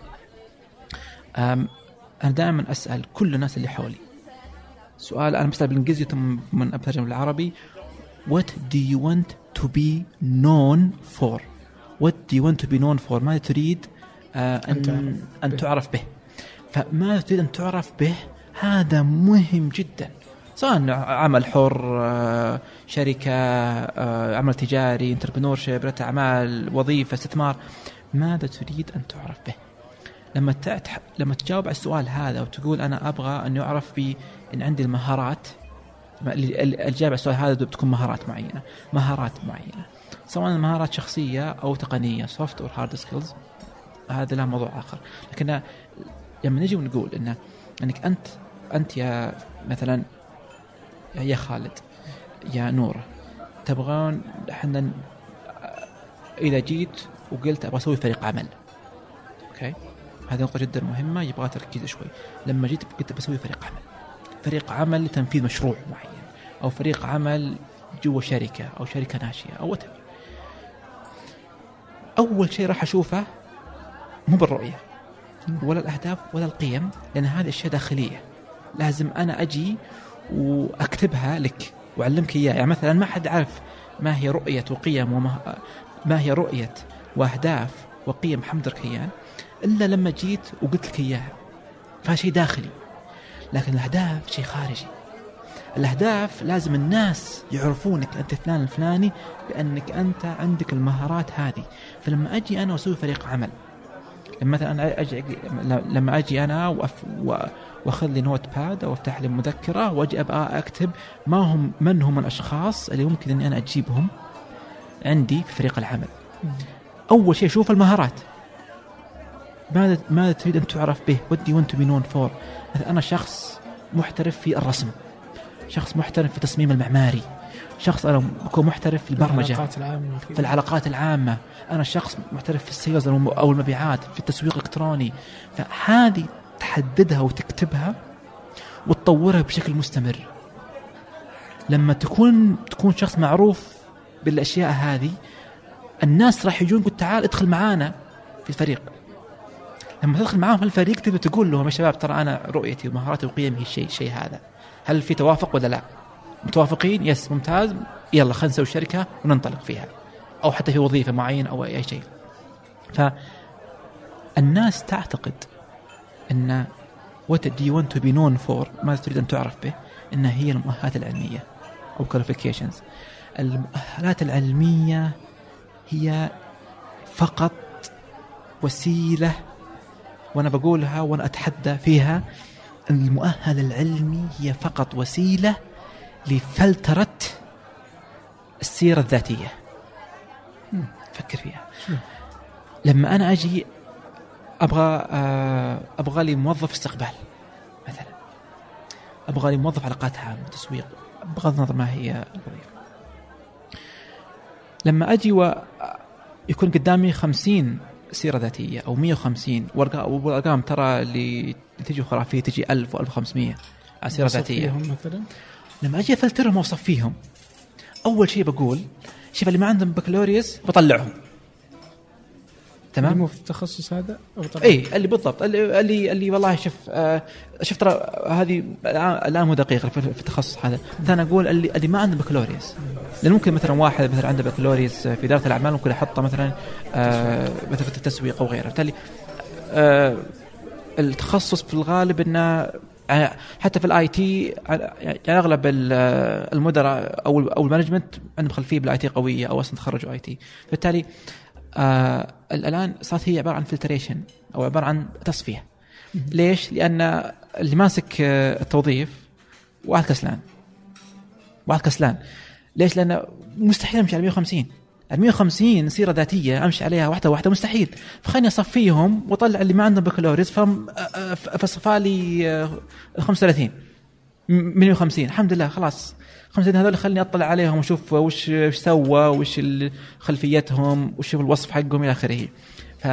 Speaker 2: أنا دائما أسأل كل الناس اللي حولي. سؤال أنا بسال بالإنجليزي ثم من اترجم بالعربي. What do you want to be known for? What do you want to be known for? ماذا تريد آه
Speaker 1: أن تعرف
Speaker 2: أن. تعرف به. فماذا تريد أن تعرف به؟ هذا مهم جدا. سواء عمل حر آه، شركة آه، عمل تجاري entrepreneurship أعمال وظيفة استثمار. ماذا تريد أن تعرف به؟ لما تتح... لما تجاوب على السؤال هذا وتقول أنا أبغى أن يعرف بي إن عندي المهارات ما- ال- ال- الجواب على السؤال هذا بتكون مهارات معينة مهارات معينة. سواء مهارات شخصية أو تقنية soft or hard skills هذا له موضوع آخر. لكن لما نجي ونقول ان إنك انت أنت يا مثلا يا خالد يا نورة تبغون إحنا اذا جيت وقلت أبغى أسوي فريق عمل. أوكي؟ هذه نقطة جدا مهمة يبغى تركيز شوي. لما جيت قلت بسوي فريق عمل. فريق عمل لتنفيذ مشروع معين أو فريق عمل جوا شركة أو شركة ناشئة أو whatever. أول شيء راح أشوفه مو بالرؤية ولا الأهداف ولا القيم لأن هذه أشياء داخلية. لازم أنا أجي وأكتبها لك وأعلمك إياها. يعني مثلا ما حد عارف ما هي رؤية وقيم وما ما هي رؤية وأهداف وقيم محمد ركيان إلا لما جيت وقلت لك إياها فشيء داخلي. لكن الأهداف شيء خارجي. الأهداف لازم الناس يعرفونك أنت فلان الفلاني بأنك أنت عندك المهارات هذه. فلما أجي أنا وأسوي فريق عمل لما مثلا أنا أجي لما أجي أنا وأف و- وأخذ لي notepad أو أفتح لي مذكرة وأجي أبغى أكتب ما هم من هم الأشخاص اللي ممكن إني أنا أجيبهم عندي في فريق العمل. أول شيء أشوف المهارات. ماذا ماذا تريد أن تعرف به؟ what do you want to be known for؟ مثلا أنا شخص محترف في الرسم. شخص محترف في التصميم المعماري. شخص أنا بكون محترف في البرمجة.
Speaker 1: العلاقات العامة
Speaker 2: في العلاقات العامة. أنا شخص محترف في السيلز أو المبيعات في التسويق الإلكتروني. فهذه تحددها وتكتبها وتطورها بشكل مستمر. لما تكون تكون شخص معروف بالأشياء هذه الناس راح يجون يقول تعال ادخل معانا في الفريق. لما تدخل معاهم الفريق تبي تقول لهم يا شباب ترى أنا رؤيتي ومهاراتي وقيمي الشيء الشيء هذا. هل في توافق ولا لا؟ متوافقين؟ يس ممتاز. يلا خلينا نسوي شركة وننطلق فيها. أو حتى في وظيفة معينة أو أي شيء. فالناس تعتقد إن what do you want to be known for ماذا تريد أن تعرف به انها هي المؤهلات العلمية أو qualifications. المؤهلات العلمية هي فقط وسيلة وأنا بقولها وأنا أتحدى فيها ان المؤهل العلمي هي فقط وسيلة لفلترة السيرة الذاتية. فكر فيها. لما أنا أجي أبغى آه، أبغى لي موظف استقبال مثلا. أبغى لي موظف علاقات عامه تسويق بغض النظر ما هي الوظيفة. لما أجي ويكون قدامي 50 سيرة ذاتية أو 150 وأرقا- والارقام ترى اللي تجي خرافية تجي 1000 و1500 على سيرة
Speaker 1: ذاتية. مثلا؟
Speaker 2: لما أجي أفلترهم واصفيهم أول شيء بقول شوف اللي ما عندهم بكالوريوس بطلعهم. تمام؟
Speaker 1: مو في التخصص هذا أو طبعا.
Speaker 2: اي اللي بالضبط اللي اللي, اللي والله شوف آه شوف ترى هذه الآن مو دقيق في التخصص هذا. ثاني أقول اللي اللي ما عنده بكالوريوس لأن ممكن مثلا واحد مثلا عنده بكالوريوس في إدارة الأعمال ممكن يحطه مثلا آه مثلا في التسويق أو غيره. بالتالي آه التخصص في الغالب إنه يعني حتى في ال IT يعني أغلب ال- المدراء أو أو ال management عندهم خلفية بال IT قوية أو أصلا تخرجوا IT. فبالتالي آه الان صارت هي عبارة عن filtration أو عبارة عن تصفية. ليش؟ لأن اللي ماسك آه، التوظيف واحد كسلان. واحد كسلان. ليش؟ لأنه مستحيل أمشي على 150 ال 150 سيره ذاتية أمشي عليها واحدة واحدة مستحيل. فخليني أصفيهم وأطلع اللي ما عندهم بكالوريوس فصفى لي آه، 35 من 150 الحمد لله خلاص. 50 هذول خليني أطلع عليهم وأشوف وش وش سوى وش خلفيتهم وش الوصف حقهم إلى آخره. ف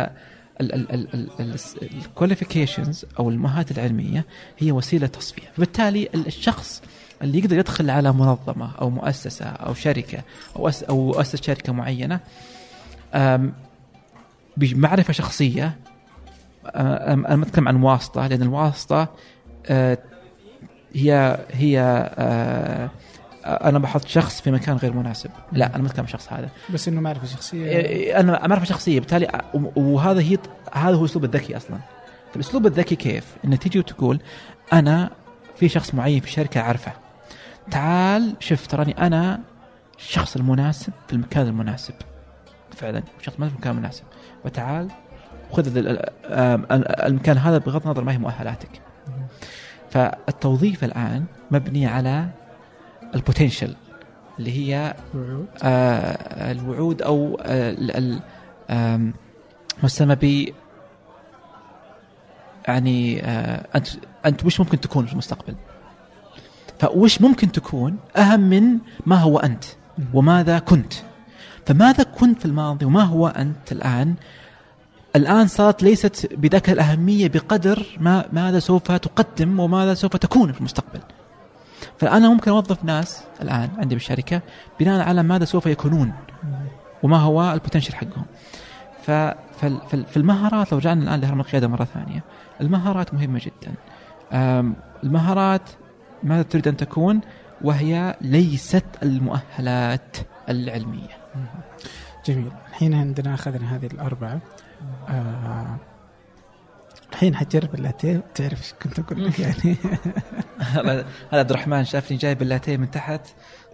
Speaker 2: الكواليفيكيشنز أو المهارات العلمية هي وسيلة تصفية. فبالتالي ال- الشخص اللي يقدر يدخل على منظمة أو مؤسسة أو شركة أو أو أسس شركة معينة بمعرفه شخصية أنا ما أتكلم عن واسطة لأن الواسطة آه، هي هي آه، أنا بحط شخص في مكان غير مناسب. لا أنا ما أتكلم الشخص هذا.
Speaker 1: بس إنه معرفه شخصيه
Speaker 2: إيه، أنا معرفه شخصيه بالتالي وهذا هي هذا هو الاسلوب الذكي أصلا. فالاسلوب الذكي كيف؟ انك تجي وتقول أنا في شخص معين في الشركة أعرفه. تعال شوف تراني أنا الشخص المناسب في المكان المناسب. فعلا شخص ما في المكان المناسب وتعال خذ ال- ال- آم، ال- المكان هذا بغض النظر ما هي مؤهلاتك. فالتوظيف الآن مبني على البوتنشل اللي هي
Speaker 1: وعود
Speaker 2: آه، الوعود أو آه، آم، ما يسمى ب يعني آه، أنت أنت وش ممكن تكون في المستقبل؟ فوش ممكن تكون أهم من ما هو أنت وماذا كنت؟ فماذا كنت في الماضي وما هو أنت الآن؟ الآن صارت ليست بذاك الأهمية بقدر ما ماذا سوف تقدم وماذا سوف تكون في المستقبل. فانا ممكن أوظف ناس الآن عندي بالشركة بناء على ماذا سوف يكونون وما هو البوتنشل حقهم. فالمهارات لو رجعنا الآن لهرم القيادة مرة ثانية المهارات مهمة جدا. المهارات ماذا تريد أن تكون؟ وهي ليست المؤهلات العلمية.
Speaker 1: جميل. الحين عندنا أخذنا هذه الأربعة. آه الحين حتجرب اللاتيه تعرف إيش كنت أقول لك يعني.
Speaker 2: هذا عبد الرحمن شافني جايب اللاتيه من تحت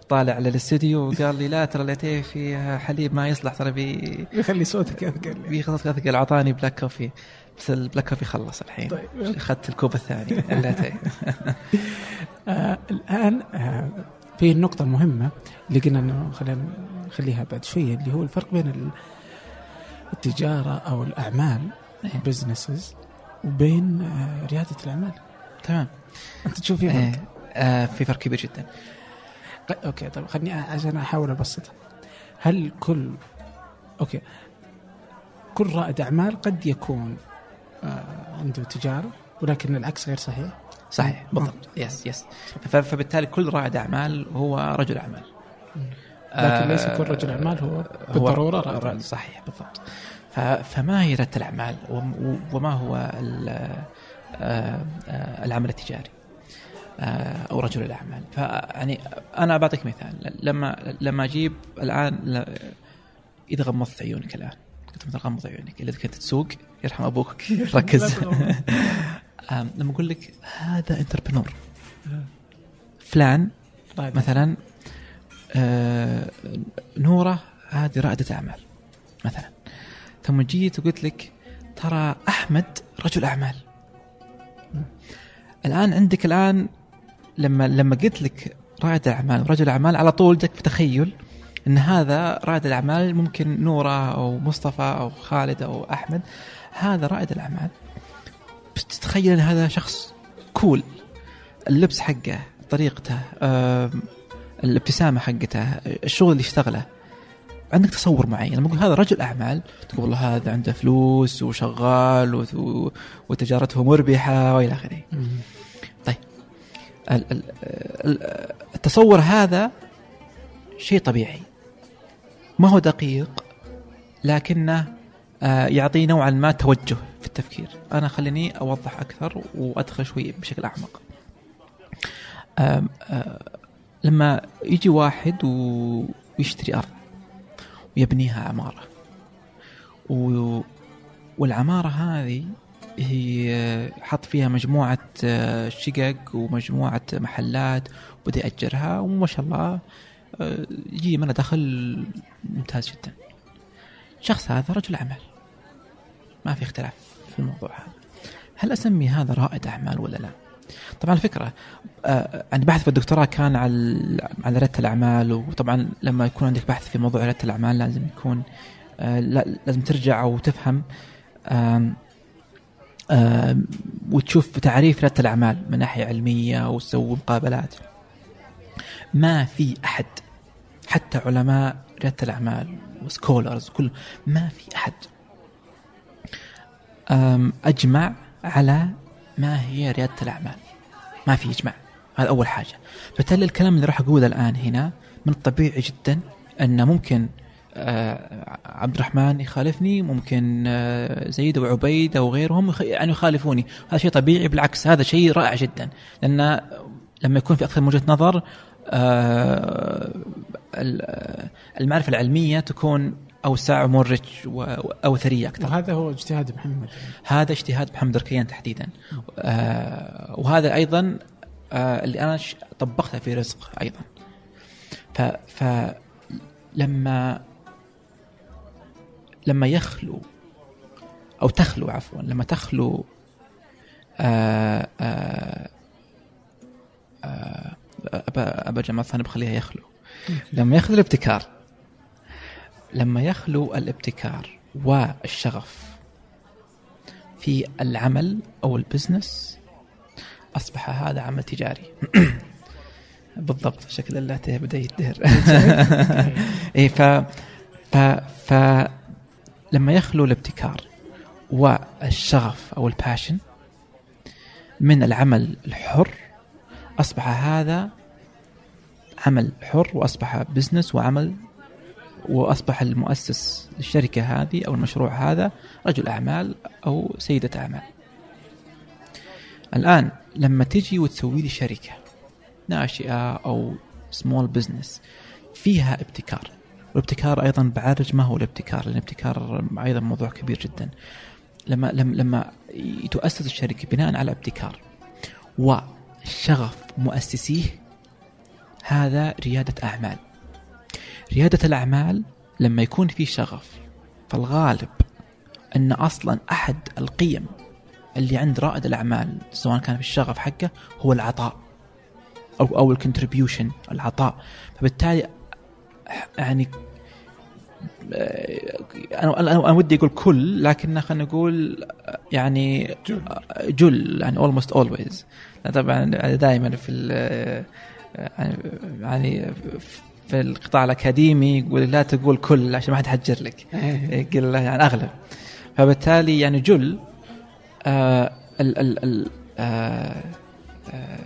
Speaker 2: طالع على الاستديو وقال لي لا ترى اللاتيه فيها حليب ما يصلح ترى بي
Speaker 1: يخلي صوتك أثقل.
Speaker 2: في خلاص قال أعطاني black coffee بس ال black coffee خلص الحين.
Speaker 1: طيب.
Speaker 2: أخذت الكوب الثاني اللاتيه.
Speaker 1: آه الآن آه في النقطة المهمة اللي قلنا إنه خلينا نخليها بعد شوية اللي هو الفرق بين ال- التجارة أو الأعمال ال businesses وبين آه ريادة الأعمال.
Speaker 2: تمام.
Speaker 1: أنت تشوف في
Speaker 2: إيه،
Speaker 1: فرق
Speaker 2: آه في فرق كبير جدا.
Speaker 1: okay طيب خليني عشان أحاول أبسطها. هل كل okay كل رائد أعمال قد يكون آه عنده تجارة ولكن العكس غير صحيح؟
Speaker 2: صحيح بالضبط. yes yes فبالتالي كل رائد أعمال هو رجل أعمال.
Speaker 1: لكن ليس
Speaker 2: آه،
Speaker 1: كل رجل أعمال هو
Speaker 2: بالضرورة
Speaker 1: رائد.
Speaker 2: صحيح بالضبط. فما هي رياده الأعمال؟ وم- وما هو آه، آه، العمل التجاري آه، أو رجل الأعمال؟ فيعني أنا بعطيك مثال. لما لما أجيب الآن ل- إذا غمضت عيونك الآن كنت مثلا غمض عيونك إذا كنت تسوق يرحم أبوك ركز. لما أقول لك هذا انتربرنور فلان مثلا نوره هذه رائدة أعمال مثلا. ثم جيت وقلت لك ترى أحمد رجل أعمال. الآن عندك الآن لما لما قلت لك رائد اعمال رجل اعمال على طول جاك في تخيل إن هذا رائد الأعمال ممكن نوره أو مصطفى أو خالد أو أحمد هذا رائد الأعمال. بس تتخيل إن هذا شخص كول اللبس حقه طريقته الابتسامة حقته الشغل اللي يشتغله. عندك تصور معين. لما أقول هذا رجل أعمال. تقول والله هذا عنده فلوس وشغال وت- وتجارته مربحة وإلى آخره. طيب. ال- ال- ال- التصور هذا شيء طبيعي. ما هو دقيق لكنه آه، يعطي نوعا ما توجه في التفكير. أنا خليني أوضح أكثر وأدخل شوي بشكل أعمق. آه، لما يجي واحد ويشتري أرض. ويبنيها عمارة. و... والعمارة هذه هي حط فيها مجموعة آه، شقق ومجموعة محلات وبدأ يأجرها وما شاء الله آه، يجي منها دخل ممتاز جدا. شخص هذا رجل أعمال. ما في اختلاف في الموضوع هذا. هل أسمي هذا رائد أعمال ولا لا؟ طبعا الفكرة آه، عندي بحث في الدكتوراه كان على على ريادة الأعمال وطبعا لما يكون عندك بحث في موضوع ريادة الأعمال لازم يكون آه، لا- لازم ترجع وتفهم وتشوف تعريف ريادة الأعمال من ناحية علمية وتسوي مقابلات. ما في أحد حتى علماء ريادة الأعمال وسكولرز كل ما في أحد أم، أجمع على ما هي ريادة الأعمال. ما في إجماع. هذا أول حاجة. بالتالي الكلام اللي راح أقوله الآن هنا من الطبيعي جدا أن ممكن آه، عبد الرحمن يخالفني ممكن آه، زيد وعبيد أو غيرهم يعني يخالفوني. هذا شيء طبيعي بالعكس هذا شيء رائع جدا. لأن لما يكون في أكثر من وجهة نظر آه، ال- المعرفة العلمية تكون اوسع أو ثريه أكثر.
Speaker 1: وهذا هو اجتهاد محمد.
Speaker 2: هذا اجتهاد محمد ركيان تحديدا. آه وهذا أيضا آه اللي أنا طبقته في رزق أيضا. ف فلما لما يخلو أو تخلو عفوا لما تخلو آه آه آه أبا أبا جمال ثاني بخليها يخلو. لما يخلو الابتكار لما يخلو الابتكار والشغف في العمل أو البزنس أصبح هذا عمل تجاري. بالضبط شكل اللاته بدأ يدهر. اي ف ف ف لما يخلو الابتكار والشغف أو ال passion من العمل الحر أصبح هذا عمل حر وأصبح business وعمل وأصبح المؤسس للشركة هذه أو المشروع هذا رجل أعمال أو سيدة أعمال. الآن لما تجي وتسوي لي شركة ناشئة أو small business فيها ابتكار والابتكار أيضا بعرج ما هو الابتكار لأن الابتكار أيضا موضوع كبير جدا. لما لما لما تؤسس الشركة بناء على ابتكار وشغف مؤسسيه هذا ريادة أعمال. ريادة الأعمال لما يكون في شغف فالغالب أن أصلا أحد القيم اللي عند رائد الأعمال سواء كان في الشغف حقه هو العطاء أو أو الكونتريبيوشن العطاء فبالتالي يعني أنا أنا أنا ودي أقول كل لكن خلينا نقول يعني
Speaker 1: جل.
Speaker 2: جل يعني almost always طبعا دائما في ال- يعني في القطاع الأكاديمي يقول لا تقول كل عشان ما حد يحجر لك. يقول له يعني أغلب. فبالتالي يعني جل آه ال ال ال آه آه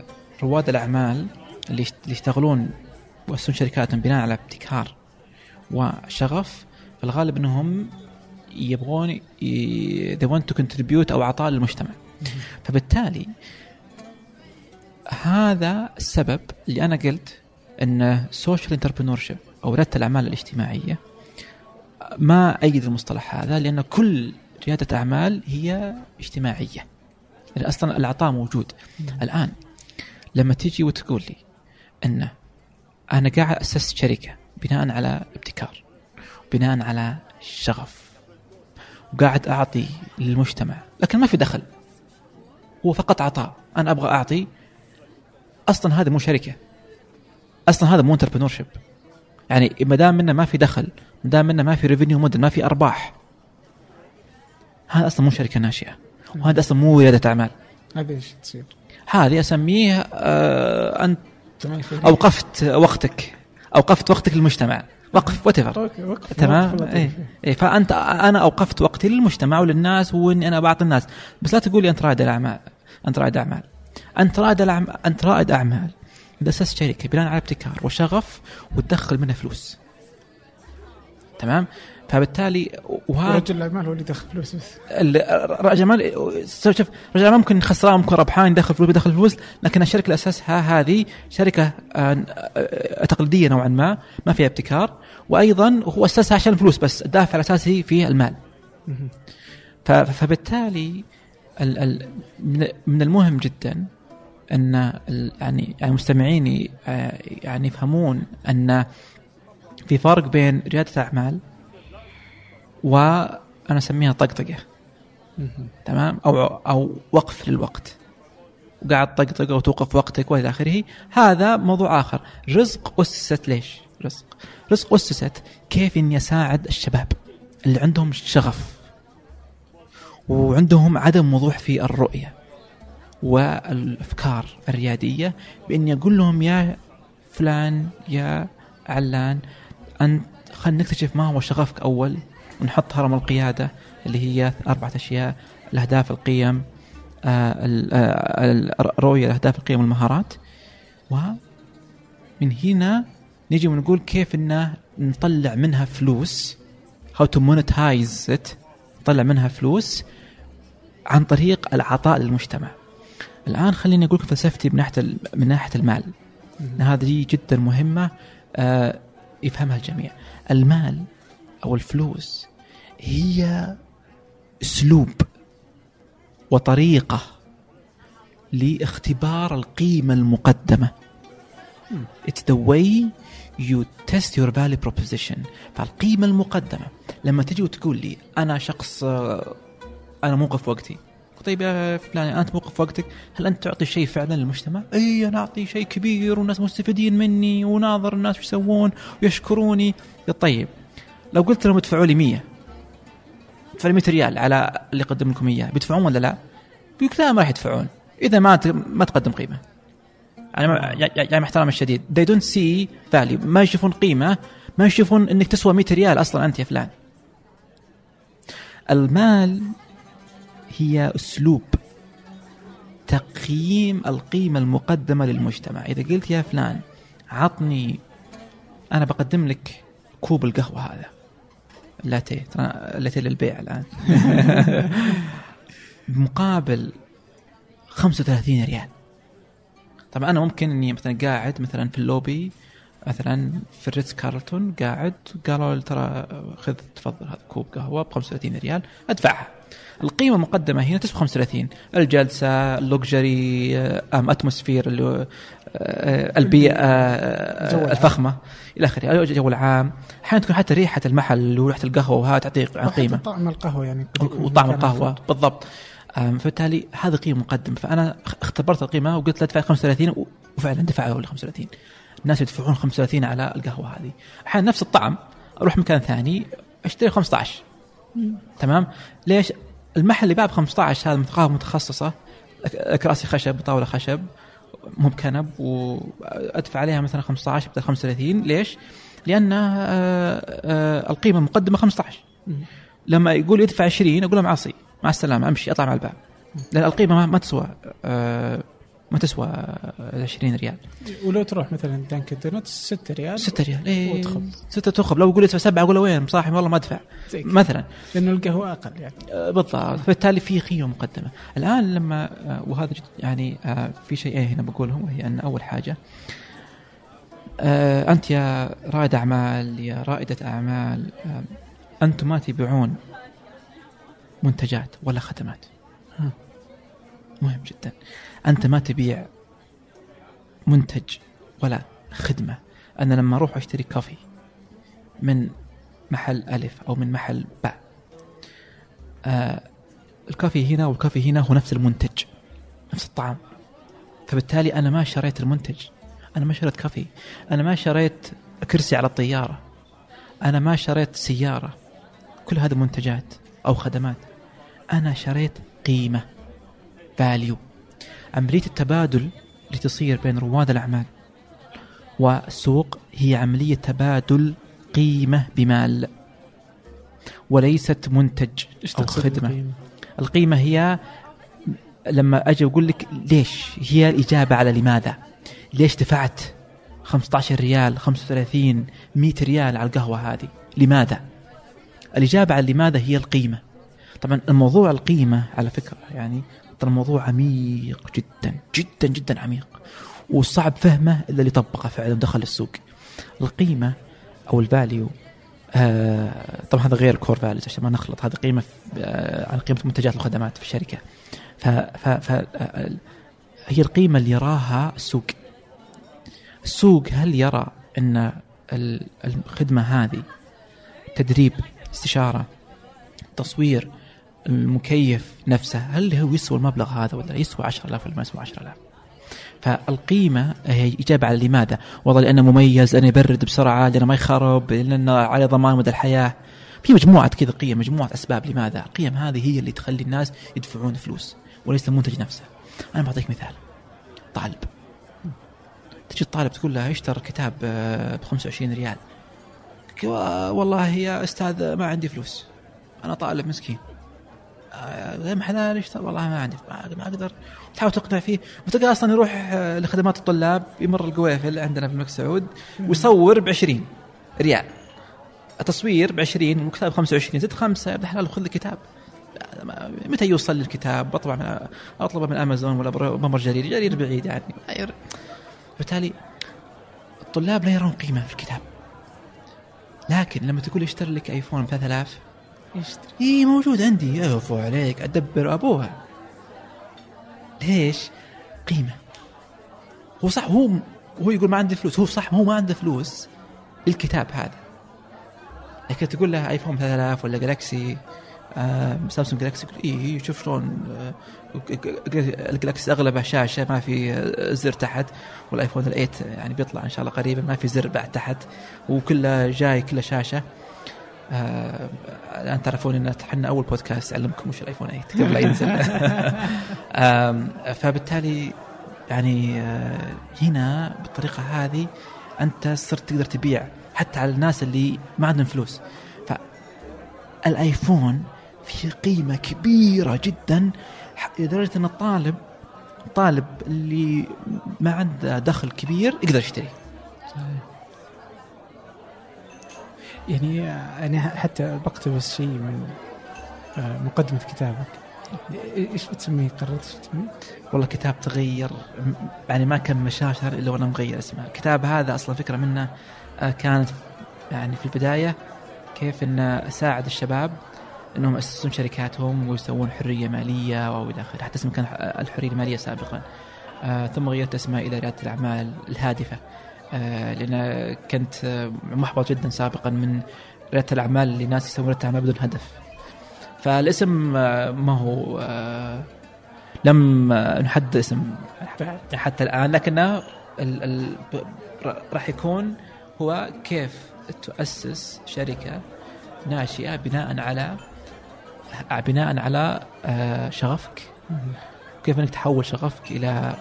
Speaker 2: رواد الأعمال اللي يشت- اللي يشتغلون ويؤسسون شركاتهم بناء على ابتكار وشغف في الغالب إنهم يبغون they want to contribute أو عطاء للمجتمع. فبالتالي هذا السبب اللي أنا قلت إن social entrepreneur أو رياده الأعمال الاجتماعية ما ايد المصطلح هذا لأن كل ريادة أعمال هي اجتماعية. لأن أصلا العطاء موجود. الآن لما تيجي وتقول لي إن أنا قاعد اسست شركة بناء على ابتكار بناء على شغف وقاعد أعطي للمجتمع لكن ما في دخل. هو فقط عطاء. أنا أبغى أعطي. أصلا هذا مو شركة. أصلا هذا مو entrepreneur يعني ما دام منه ما في دخل ما دام منه ما في revenue model ما في أرباح هذا أصلا مو شركة ناشئة وهذا أصلا مو رياده أعمال.
Speaker 1: هذا إيش تصير؟
Speaker 2: هذه أسميه آه
Speaker 1: أنت
Speaker 2: أوقفت وقتك أوقفت وقتك للمجتمع. وقف
Speaker 1: what وقف
Speaker 2: تمام؟
Speaker 1: لطيف.
Speaker 2: إيه. فأنت أنا أوقفت وقتي للمجتمع وللناس وإني أنا بعطي الناس. بس لا تقول لي أنت رائد الأعمال أنت رائد أعمال. أنت رائد الأعمال أنت رائد أعمال. اذا اسست شركة بناء على ابتكار وشغف وتدخل منها فلوس. تمام؟ فبالتالي وهذا
Speaker 1: رجل الاعمال هو اللي يدخل فلوس بس.
Speaker 2: رجل اعمال شوف رجل اعمال ممكن خسران ممكن ربحان يدخل فلوس يدخل فلوس لكن الشركة اللي اسسها هذه شركة آه، آه، تقليدية نوعا ما ما فيها ابتكار وأيضا هو اسسها عشان الفلوس بس الدافع الأساسي فيه المال. فبالتالي ال- ال- من- من المهم جدا أن يعني مستمعيني آه، يعني يفهمون أن في فرق بين ريادة اعمال وأنا أسميها
Speaker 1: طقطقة.
Speaker 2: تمام؟ أو أو وقف للوقت. وقاعد طقطقة وتوقف وقتك وإلى آخره. هذا موضوع آخر. رزق أسست ليش؟ رزق. رزق أسست كيف إني أساعد الشباب اللي عندهم شغف. وعندهم عدم وضوح في الرؤية. والأفكار الريادية باني أقول لهم يا فلان يا علان انت خلينا نكتشف ما هو شغفك أول ونحط هرم القيادة اللي هي أربعة أشياء الأهداف القيم آه، آه، الرؤية الأهداف القيم والمهارات. ومن هنا نجي ونقول كيف انه نطلع منها فلوس to monetize it نطلع منها فلوس عن طريق العطاء للمجتمع. الآن خليني أقول لكم فلسفتي من ناحية من ناحية المال. هذه جدا مهمة آه، يفهمها الجميع. المال أو الفلوس هي أسلوب وطريقة لاختبار القيمة المقدمة. It's the way you test your value proposition. فالقيمة المقدمة لما تجي وتقول لي أنا شخص آه، أنا موقف وقتي. طيب يا فلان أنت موقف وقتك؟ هل أنت تعطي شيء فعلا للمجتمع؟ اي أنا أعطي شيء كبير والناس مستفيدين مني وناظر الناس وش يسوون ويشكروني. طيب لو قلت لهم ادفعوا لي 100 ادفعوا لي 100 ريال على اللي قدم لكم إياه بيدفعون ولا لا؟ بيقول لا ما راح يدفعون. إذا ما ما تقدم قيمة. يعني يعني مع احترامي الشديد they don't see value. ما يشوفون قيمة ما يشوفون إنك تسوى 100 ريال أصلا أنت يا فلان. المال هي أسلوب تقييم القيمة المقدمة للمجتمع. إذا قلت يا فلان عطني أنا بقدم لك كوب القهوة هذا. لاتيه ترى لاتيه للبيع الآن. بمقابل 35 ريال. طبعا أنا ممكن إني مثلا قاعد مثلا في اللوبي مثلا في الريتز كارلتون قاعد قالوا لي ترى خذ تفضل هذا كوب قهوة ب 35 ريال أدفعها. القيمة المقدمة هنا تسوى 35 الجلسة ال luxury أم أتموسفير آه، البيئة آه،. الفخمة إلى آخره. الجو العام أحيانا تكون حتى ريحة المحل وريحة القهوة وهذا تعطيك قيمة.
Speaker 1: طعم القهوة يعني.
Speaker 2: وطعم
Speaker 1: القهوة.
Speaker 2: بالضبط. فبالتالي هذه قيمة مقدمة. فأنا اخ- اختبرت القيمة وقلت لا ادفع 35 و- وفعلا دفعوا لي 35 الناس يدفعون 35 على القهوة هذه. أحيانا نفس الطعم أروح مكان ثاني أشتري 15 تمام؟ ليش؟ المحل اللي باع ب 15 هذا قهوه متخصصة. كراسي خشب طاوله خشب. مو بكنب وأدفع عليها مثلا 15 بدل 35 ليش؟ لأن آه، آه، القيمة المقدمه 15
Speaker 1: مم.
Speaker 2: لما يقول يدفع 20 أقول له معصي. مع السلامة أمشي أطلع مع الباب. لأن القيمة ما, ما تسوى آه، ما تسوى آه، 20 ريال.
Speaker 1: ولو تروح مثلا دانكن دونتس 6 ريال
Speaker 2: 6 ريال. إيه
Speaker 1: وتخب.
Speaker 2: 6 تخب لو يقول يدفع 7 أقول له وين؟ صاحي والله ما
Speaker 1: أدفع.
Speaker 2: مثلا.
Speaker 1: لأنه القهوة أقل يعني.
Speaker 2: آه، بالضبط. فبالتالي في قيمه مقدمة. الآن لما آه، وهذا يعني آه، في شيئين هنا بقولهم وهي أن أول حاجة أنت يا رائد أعمال يا رائدة أعمال أنتم ما تبيعون منتجات ولا خدمات. مهم جدا. أنت ما تبيع منتج ولا خدمة. أنا لما أروح أشتري coffee من محل ألف أو من محل باء آه ال coffee هنا وال coffee هنا هو نفس المنتج نفس الطعام. فبالتالي أنا ما شريت المنتج أنا ما شريت coffee أنا ما شريت كرسي على الطيارة أنا ما شريت سيارة. كل هذه منتجات أو خدمات أنا شريت قيمة value عمليه التبادل اللي تصير بين رواد الأعمال؟ والسوق هي عملية تبادل قيمة بمال وليست منتج
Speaker 1: تقصد
Speaker 2: خدمة.
Speaker 1: بالقيمة؟
Speaker 2: القيمة هي لما أجي أقول لك ليش؟ هي الإجابة على لماذا؟ ليش دفعت 15 ريال 35 100 ريال على القهوة هذه؟ لماذا؟ الإجابة على لماذا هي القيمة؟ طبعا الموضوع القيمة على فكرة يعني ترى الموضوع عميق جدا جدا جدا عميق. وصعب فهمه إلا اللي طبقه فعلا ودخل السوق القيمة أو ال value آه طبعا هذا غير ال core values عشان ما نخلط. هذا قيمة آه عن قيمة المنتجات والخدمات في الشركة. ف, ف, ف آه، هي القيمة اللي يراها السوق. السوق هل يرى إن ال- الخدمة هذه تدريب استشارة تصوير المكيف نفسه هل هو يسوى المبلغ هذا ولا يسوى 10000 ولا ما يسوى 10000 فالقيمة هي إجابة على لماذا؟ والله لأنه مميز لأنه يبرد بسرعة لأنه ما يخرب لأنه على ضمان مدى الحياة. في مجموعة كذا قيم مجموعة أسباب لماذا؟ القيم هذه هي اللي تخلي الناس يدفعون فلوس وليس المنتج نفسه. أنا بعطيك مثال. طالب. تجي الطالب تقول له اشتري كتاب ب 25 ريال. ك- والله يا أستاذ ما عندي فلوس. أنا طالب مسكين. آه، زي ما حلال اشتري والله ما عندي ما أقدر تحاول تقنع فيه. وتلقى أصلا يروح آه، لخدمات الطلاب يمر القويفل عندنا في الملك سعود ويصور ب 20 ريال. التصوير ب 20 والكتاب 25 زد خمسة يا ابن الحلال خذ لي كتاب. لا، ما- متى يوصل لي الكتاب؟ بطلع من أطلبه من أمازون ولا ممر جرير جرير بعيد يعني. بالتالي الطلاب لا يرون قيمة في الكتاب. لكن لما تقول اشتري لك آيفون ب 3000
Speaker 1: يشتري.
Speaker 2: إي موجود عندي. يعفو عليك. أدبر أبوها. ليش؟ قيمة. هو صح هو هو يقول ما عندي فلوس. هو صح هو ما عنده فلوس. للكتاب هذا. لكن تقول له آيفون 3000 ولا جلاكسي آه سامسونج جلاكسي إي شوف شلون آه الجلاكسي أغلبه شاشة ما في آه، زر تحت. والآيفون ال8 يعني بيطلع إن شاء الله قريبا ما في زر بعد تحت. وكله جاي كله شاشة. آه الآن تعرفون إن إحنا أول بودكاست أعلمكم وش الآيفون 8 قبل لا ينزل. فبالتالي يعني آه، هنا بالطريقة هذه أنت صرت تقدر تبيع حتى على الناس اللي ما عندهم فلوس. فالايفون في قيمة كبيرة جدا لدرجة إن الطالب الطالب اللي ما عنده دخل كبير يقدر يشتري
Speaker 1: صحيح. يعني يعني حتى بقتبس شيء من آه، مقدمة كتابك. إيش بتسميه؟ قررت تسميه؟
Speaker 2: والله كتاب تغير يعني ما كان مشاشر إلا وأنا مغير اسمه الكتاب هذا أصلا فكرة منه آه، كانت يعني في البداية كيف ان اساعد الشباب إنهم يأسسون شركاتهم ويسوون حرية مالية أو إلى آخره. حتى اسمه كان الحرية المالية سابقا. آه ثم غيرت اسمه إلى ريادة الأعمال الهادفة. لأن كنت آه، محبط جدا سابقا من ريادة الأعمال اللي ناس يسوون ريادة اعمال بدون هدف. فالاسم آه، ما هو آه لم آه، نحدد اسم حتى الآن ر- راح يكون هو كيف تؤسس شركة ناشئة بناء على بناء على آه، شغفك. كيف إنك تحول شغفك إلى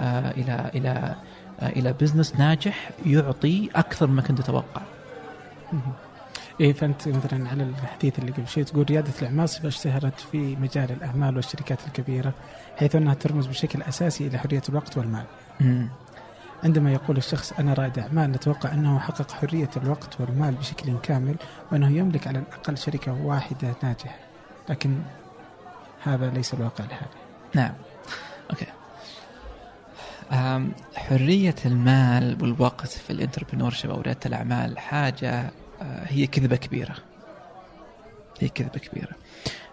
Speaker 2: آه، إلى إلى آه، إلى بزنس ناجح يعطي أكثر مما كنت تتوقع
Speaker 1: مهم. إيه فأنت مثلا على الحديث اللي قبل شوي تقول ريادة الأعمال صفه اشتهرت في مجال الأعمال والشركات الكبيرة حيث أنها ترمز بشكل أساسي إلى حرية الوقت والمال.
Speaker 2: مم.
Speaker 1: عندما يقول الشخص أنا رائد أعمال نتوقع أنه حقق حرية الوقت والمال بشكل كامل وأنه يملك على الأقل شركة واحدة ناجحة. لكن هذا ليس الواقع الحالي.
Speaker 2: نعم okay حرية المال والوقت في ال entrepreneur أو ريادة الأعمال حاجة آه، هي كذبة كبيرة. هي كذبة كبيرة.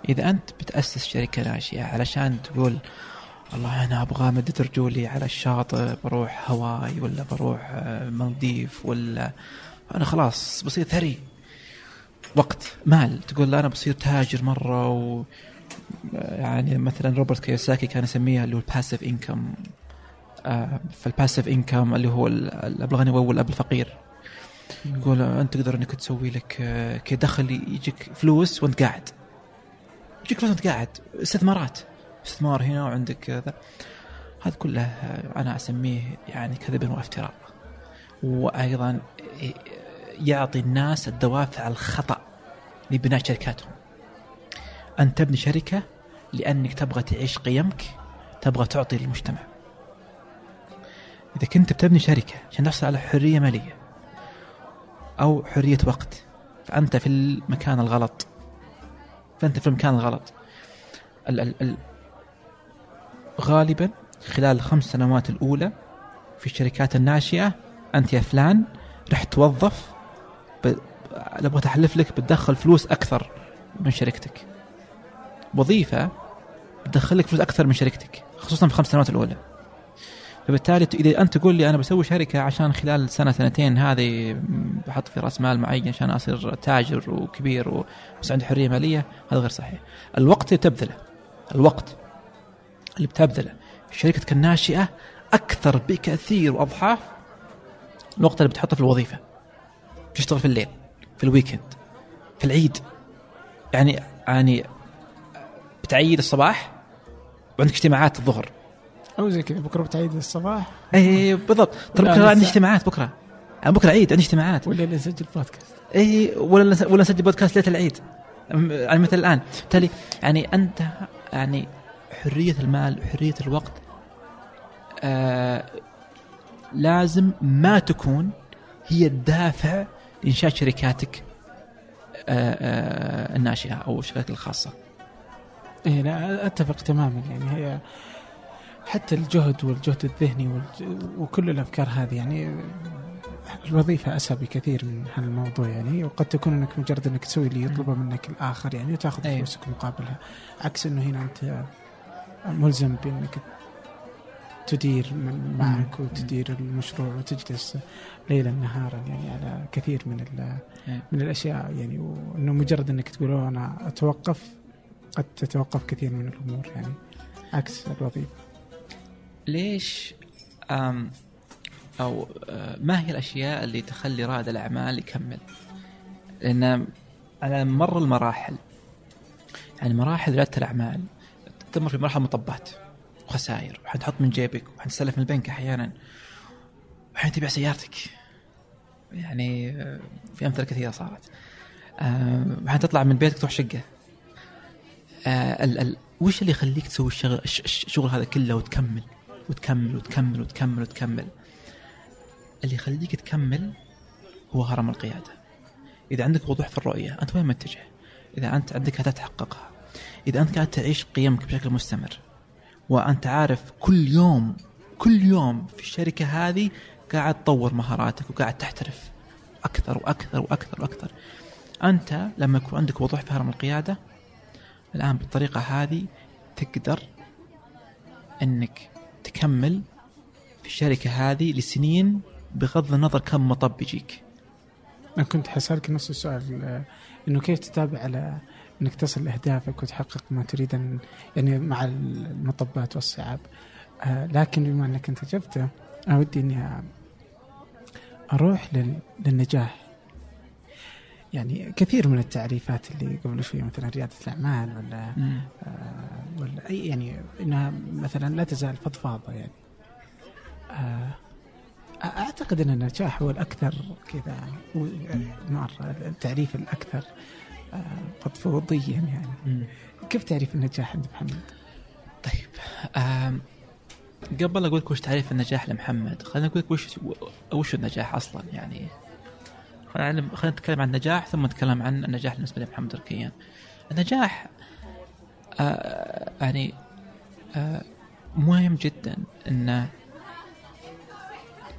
Speaker 2: إذا أنت بتأسس شركة ناشئة علشان تقول والله أنا أبغى أمد رجولي على الشاطئ بروح هواي ولا بروح آه، مالديف ولا أنا خلاص بصير ثري. وقت مال. تقول أنا بصير تاجر مرة و يعني مثلا روبرت كيوساكي كان يسميها اللي هو ال passive income فال passive income اللي هو الاب الغني والاب الفقير. يقول أنت تقدر أنك تسوي لك آه، كدخل يجيك فلوس وأنت قاعد. يجيك فلوس وأنت قاعد. استثمارات. استثمار هنا وعندك كذا. هذا كله آه، أنا أسميه يعني كذب وافتراء. وأيضا يعطي الناس الدوافع الخطأ لبناء شركاتهم. أن تبني شركة لأنك تبغى تعيش قيمك تبغى تعطي للمجتمع. إذا كنت بتبني شركة عشان تحصل على حرية مالية أو حرية وقت فأنت في المكان الغلط. فأنت في المكان الغلط. ال ال ال غالبا خلال الخمس سنوات الأولى في الشركات الناشئة أنت يا فلان رح توظف ب... أبغى احلف لك بتدخل فلوس أكثر من شركتك. وظيفة بتدخل لك فلوس أكثر من شركتك خصوصا في الخمس سنوات الأولى. فبالتالي إذا أنت تقول لي أنا بسوي شركة عشان خلال سنة سنتين هذه بحط في رأس مال معين عشان أصير تاجر وكبير وبس عندي حرية مالية هذا غير صحيح. الوقت اللي تبذله الوقت اللي بتبذله شركتك الناشئة أكثر بكثير وأضعاف الوقت اللي بتحطه في الوظيفة. تشتغل في الليل في الويكند في العيد يعني يعني بتعيد الصباح وعندك اجتماعات الظهر
Speaker 1: أو زي كذا بكرة بتعيد الصباح.
Speaker 2: اي بالضبط. ترى بكرة عندي اجتماعات بكرة. يعني بكرة عيد عندي اجتماعات.
Speaker 1: ولا نسجل بودكاست.
Speaker 2: اي ولا ولا نسجل بودكاست ليلة العيد. يعني مثل الآن. بالتالي يعني أنت يعني حرية المال وحريه الوقت آه لازم ما تكون هي الدافع لإنشاء شركاتك آه، آه، الناشئة أو الشركات الخاصة.
Speaker 1: إيه لا أتفق تماما. يعني هي حتى الجهد والجهد الذهني وكل الأفكار هذه يعني الوظيفه أسهل بكثير من هذا الموضوع يعني. وقد تكون إنك مجرد إنك تسوي اللي يطلبه منك الآخر يعني وتاخذ أيوه. فلوسك مقابلها. عكس إنه هنا أنت ملزم بإنك تدير من معك وتدير المشروع وتجلس ليلا نهارا يعني على كثير من إيه. من الأشياء يعني. وإنه مجرد إنك تقول أنا أتوقف قد تتوقف كثير من الأمور يعني. عكس الوظيفة.
Speaker 2: ليش أو آه، ما هي الأشياء اللي تخلي رائد الأعمال يكمل؟ لأن على مر المراحل يعني مراحل ريادة الأعمال تمر في مراحل مطبات وخسائر وحتحط من جيبك وحتسلف من البنك أحيانا وحين تبيع سيارتك. يعني آه، في أمثلة كثيرة صارت. آه، وحين تطلع من بيتك تروح شقة. ال ال وش اللي يخليك تسوي الشغل الشغل هذا كله وتكمل؟ وتكمل وتكمل وتكمل وتكمل. اللي يخليك تكمل هو هرم القيادة. إذا عندك وضوح في الرؤية أنت وين متجه؟ إذا أنت عندك اهداف تحققها. إذا أنت قاعد تعيش قيمك بشكل مستمر وأنت عارف كل يوم كل يوم في الشركة هذه قاعد تطور مهاراتك وقاعد تحترف أكثر وأكثر وأكثر وأكثر. أنت لما يكون عندك وضوح في هرم القيادة الآن بالطريقة هذه تقدر إنك تكمل في الشركة هذه لسنين بغض النظر كم مطب يجيك.
Speaker 1: أنا كنت حسألك نفس السؤال إنه كيف تتابع على إنك تصل لأهدافك وتحقق ما تريد ان يعني مع المطبات والصعاب؟ آه لكن بما إنك أنت جبته أنا ودي إني أروح للنجاح. يعني كثير من التعريفات اللي قبل شوي مثلا ريادة الأعمال ولا آه ولا أي يعني إنها مثلا لا تزال فضفاضة يعني آه أعتقد إن النجاح هو الأكثر كذا مره التعريف الأكثر فضفوضيا يعني مم. كيف تعريف النجاح عند محمد؟
Speaker 2: طيب قبل أقول لك وش تعريف النجاح لمحمد خلينا نقول لك وش وش النجاح أصلا يعني خلينا نتكلم عن النجاح ثم نتكلم عن النجاح بالنسبة لمحمد الركيان النجاح آه يعني آه مهم جدا إن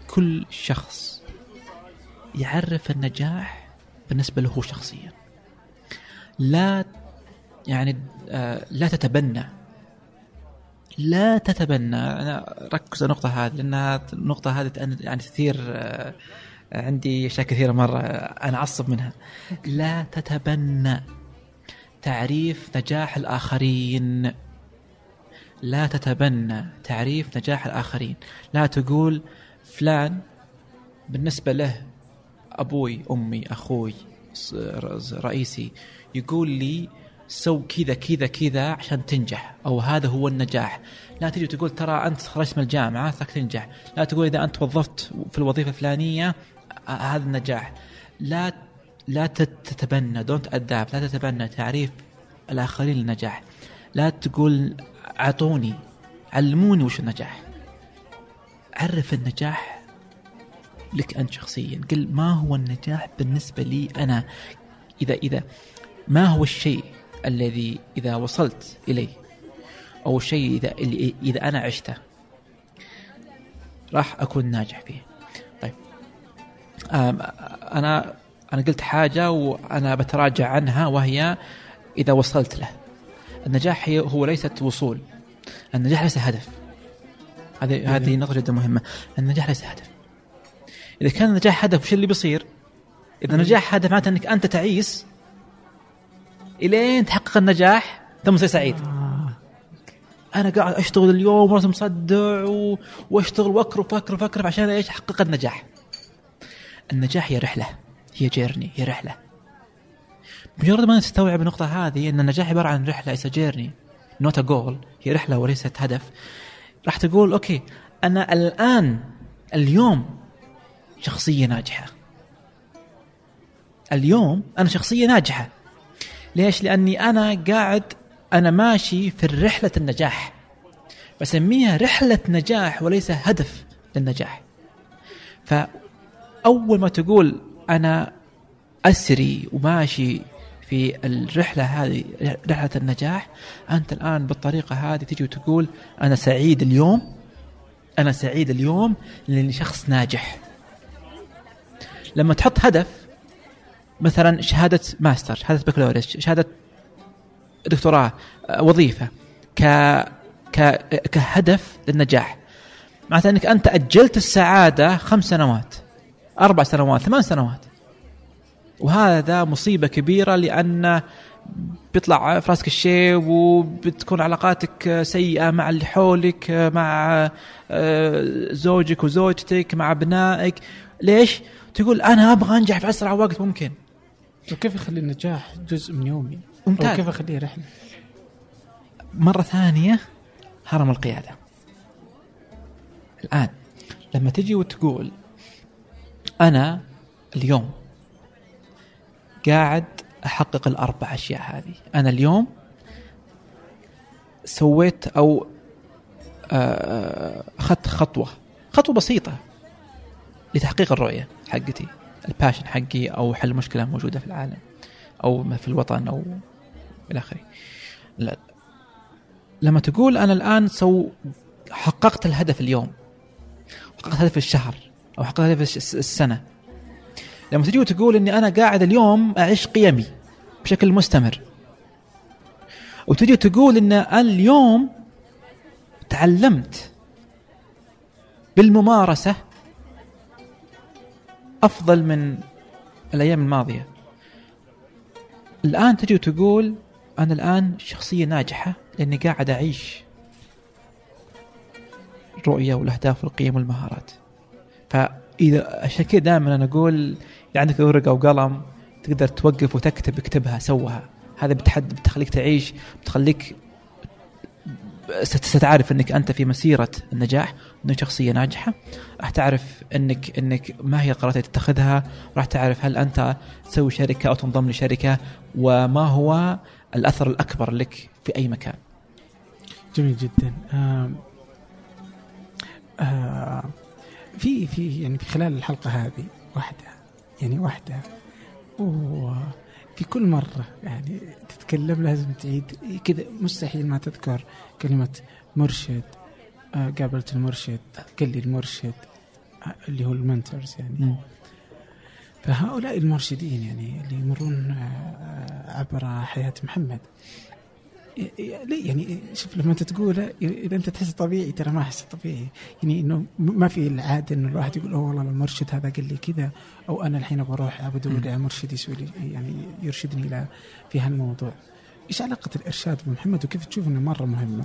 Speaker 2: كل شخص يعرف النجاح بالنسبة له شخصيا. لا يعني آه لا تتبنى. لا تتبنى. أنا ركز النقطة هذه لأنها النقطة هذه يعني تثير آه عندي أشياء كثيرة مرة أنا أعصب منها. لا تتبنى تعريف نجاح الآخرين. لا تتبنى تعريف نجاح الآخرين. لا تقول فلان بالنسبة له أبوي أمي أخوي رئيسي يقول لي سو كذا كذا كذا عشان تنجح أو هذا هو النجاح. لا تجي تقول ترى أنت خرجت من الجامعة تنجح. لا تقول إذا أنت وظفت في الوظيفة الفلانية هذا النجاح. لا لا تت- تتبنى. دونت اداب لا تتبنى تعريف الآخرين للنجاح. لا تقول أعطوني. علموني وش النجاح. عرف النجاح لك أنت شخصيا. قل ما هو النجاح بالنسبة لي أنا؟ اذا إذا ما هو الشيء الذي إذا وصلت إليه؟ أو الشيء اذا إذا أنا عشته. راح أكون ناجح فيه. أنا أنا قلت حاجة وأنا بتراجع عنها وهي إذا وصلت له. النجاح هو ليست وصول. النجاح ليس هدف. هذه هذه نقطة جدا مهمة. النجاح ليس هدف. إذا كان النجاح هدف وش اللي بيصير؟ إذا النجاح هدف معناته إنك أنت تعيس إلين تحقق النجاح ثم تصير سعيد.
Speaker 1: آه.
Speaker 2: أنا قاعد أشتغل اليوم وراسي مصدع و... وأشتغل واكرف واكرف وأكرف عشان إيش أحقق النجاح. النجاح هي رحلة هي journey هي رحلة. مجرد ما تستوعب النقطة هذه إن النجاح عبارة عن رحلة ليس journey not a goal هي رحلة وليست هدف. راح تقول okay أنا الآن اليوم شخصية ناجحة. اليوم أنا شخصية ناجحة. ليش؟ لأني أنا قاعد أنا ماشي في رحلة النجاح. بسميها رحلة نجاح وليس هدف للنجاح. فاول ما تقول أنا أسري وماشي في الرحلة هذه رحلة النجاح أنت الآن بالطريقة هذه تجي وتقول أنا سعيد اليوم أنا سعيد اليوم لأني شخص ناجح. لما تحط هدف مثلا شهادة ماستر شهادة بكالوريوس شهادة دكتوراه وظيفة ك ك كهدف للنجاح. معناته إنك أنت أجلت السعادة خمس سنوات. أربع سنوات ثمان سنوات وهذا مصيبة كبيرة لأن بيطلع في راسك الشيب وبتكون علاقاتك سيئة مع اللي حولك مع آه، زوجك وزوجتك مع أبنائك ليش؟ تقول أنا أبغى أنجح في أسرع وقت ممكن
Speaker 1: وكيف اخلي النجاح جزء من يومي؟
Speaker 2: ممتاز.
Speaker 1: كيف أخليه رحلة؟
Speaker 2: مرة ثانية هرم القيادة الآن لما تجي وتقول أنا اليوم قاعد أحقق الأربع أشياء هذه. أنا اليوم سويت أو آه، أخذت خطوة خطوة بسيطة لتحقيق الرؤية حقتي ال passion حقي أو حل مشكلة موجودة في العالم أو في الوطن أو إلى آخره. لا لما تقول أنا الآن سو حققت الهدف اليوم حققت هدف الشهر أو حققت هدف الس- السنة. لما تجي وتقول إني أنا قاعد اليوم أعيش قيمي بشكل مستمر وتجي تقول إن اليوم تعلمت بالممارسة أفضل من الأيام الماضية. الآن تجي وتقول أنا الآن شخصية ناجحة لأني قاعد أعيش الرؤيه والأهداف والقيم والمهارات. فإذا عشان كذا دائما أنا أقول إذا عندك ورقة وقلم تقدر توقف وتكتب اكتبها سوها. هذا بتحد بتخليك تعيش بتخليك ست- ستعرف إنك أنت في مسيرة النجاح انك شخصية ناجحة. راح تعرف إنك إنك ما هي القرارات اللي تتخذها. راح تعرف هل أنت تسوي شركة أو تنضم لشركة وما هو الأثر الأكبر لك في أي مكان.
Speaker 1: جميل جدا. آم آه في في يعني في خلال الحلقة هذه واحدة يعني واحدة. وفي كل مرة يعني تتكلم لازم تعيد. كذا مستحيل ما تذكر كلمة مرشد آه قابلت المرشد قال لي المرشد آه اللي هو المنتورز يعني. فهؤلاء المرشدين يعني اللي يمرون آه، عبر حياة محمد. ليه يعني شوف لما أنت تقول إذا أنت تحس طبيعي ترى ما احس طبيعي يعني إنه ما في العاده إنه الواحد يقول أوه والله المرشد هذا قال لي كذا أو أنا الحين بروح على مرشد يسوي لي يعني يرشدني إلى في هالموضوع. إيش علاقة الإرشاد بمحمد وكيف تشوف إنه مرة مهمة؟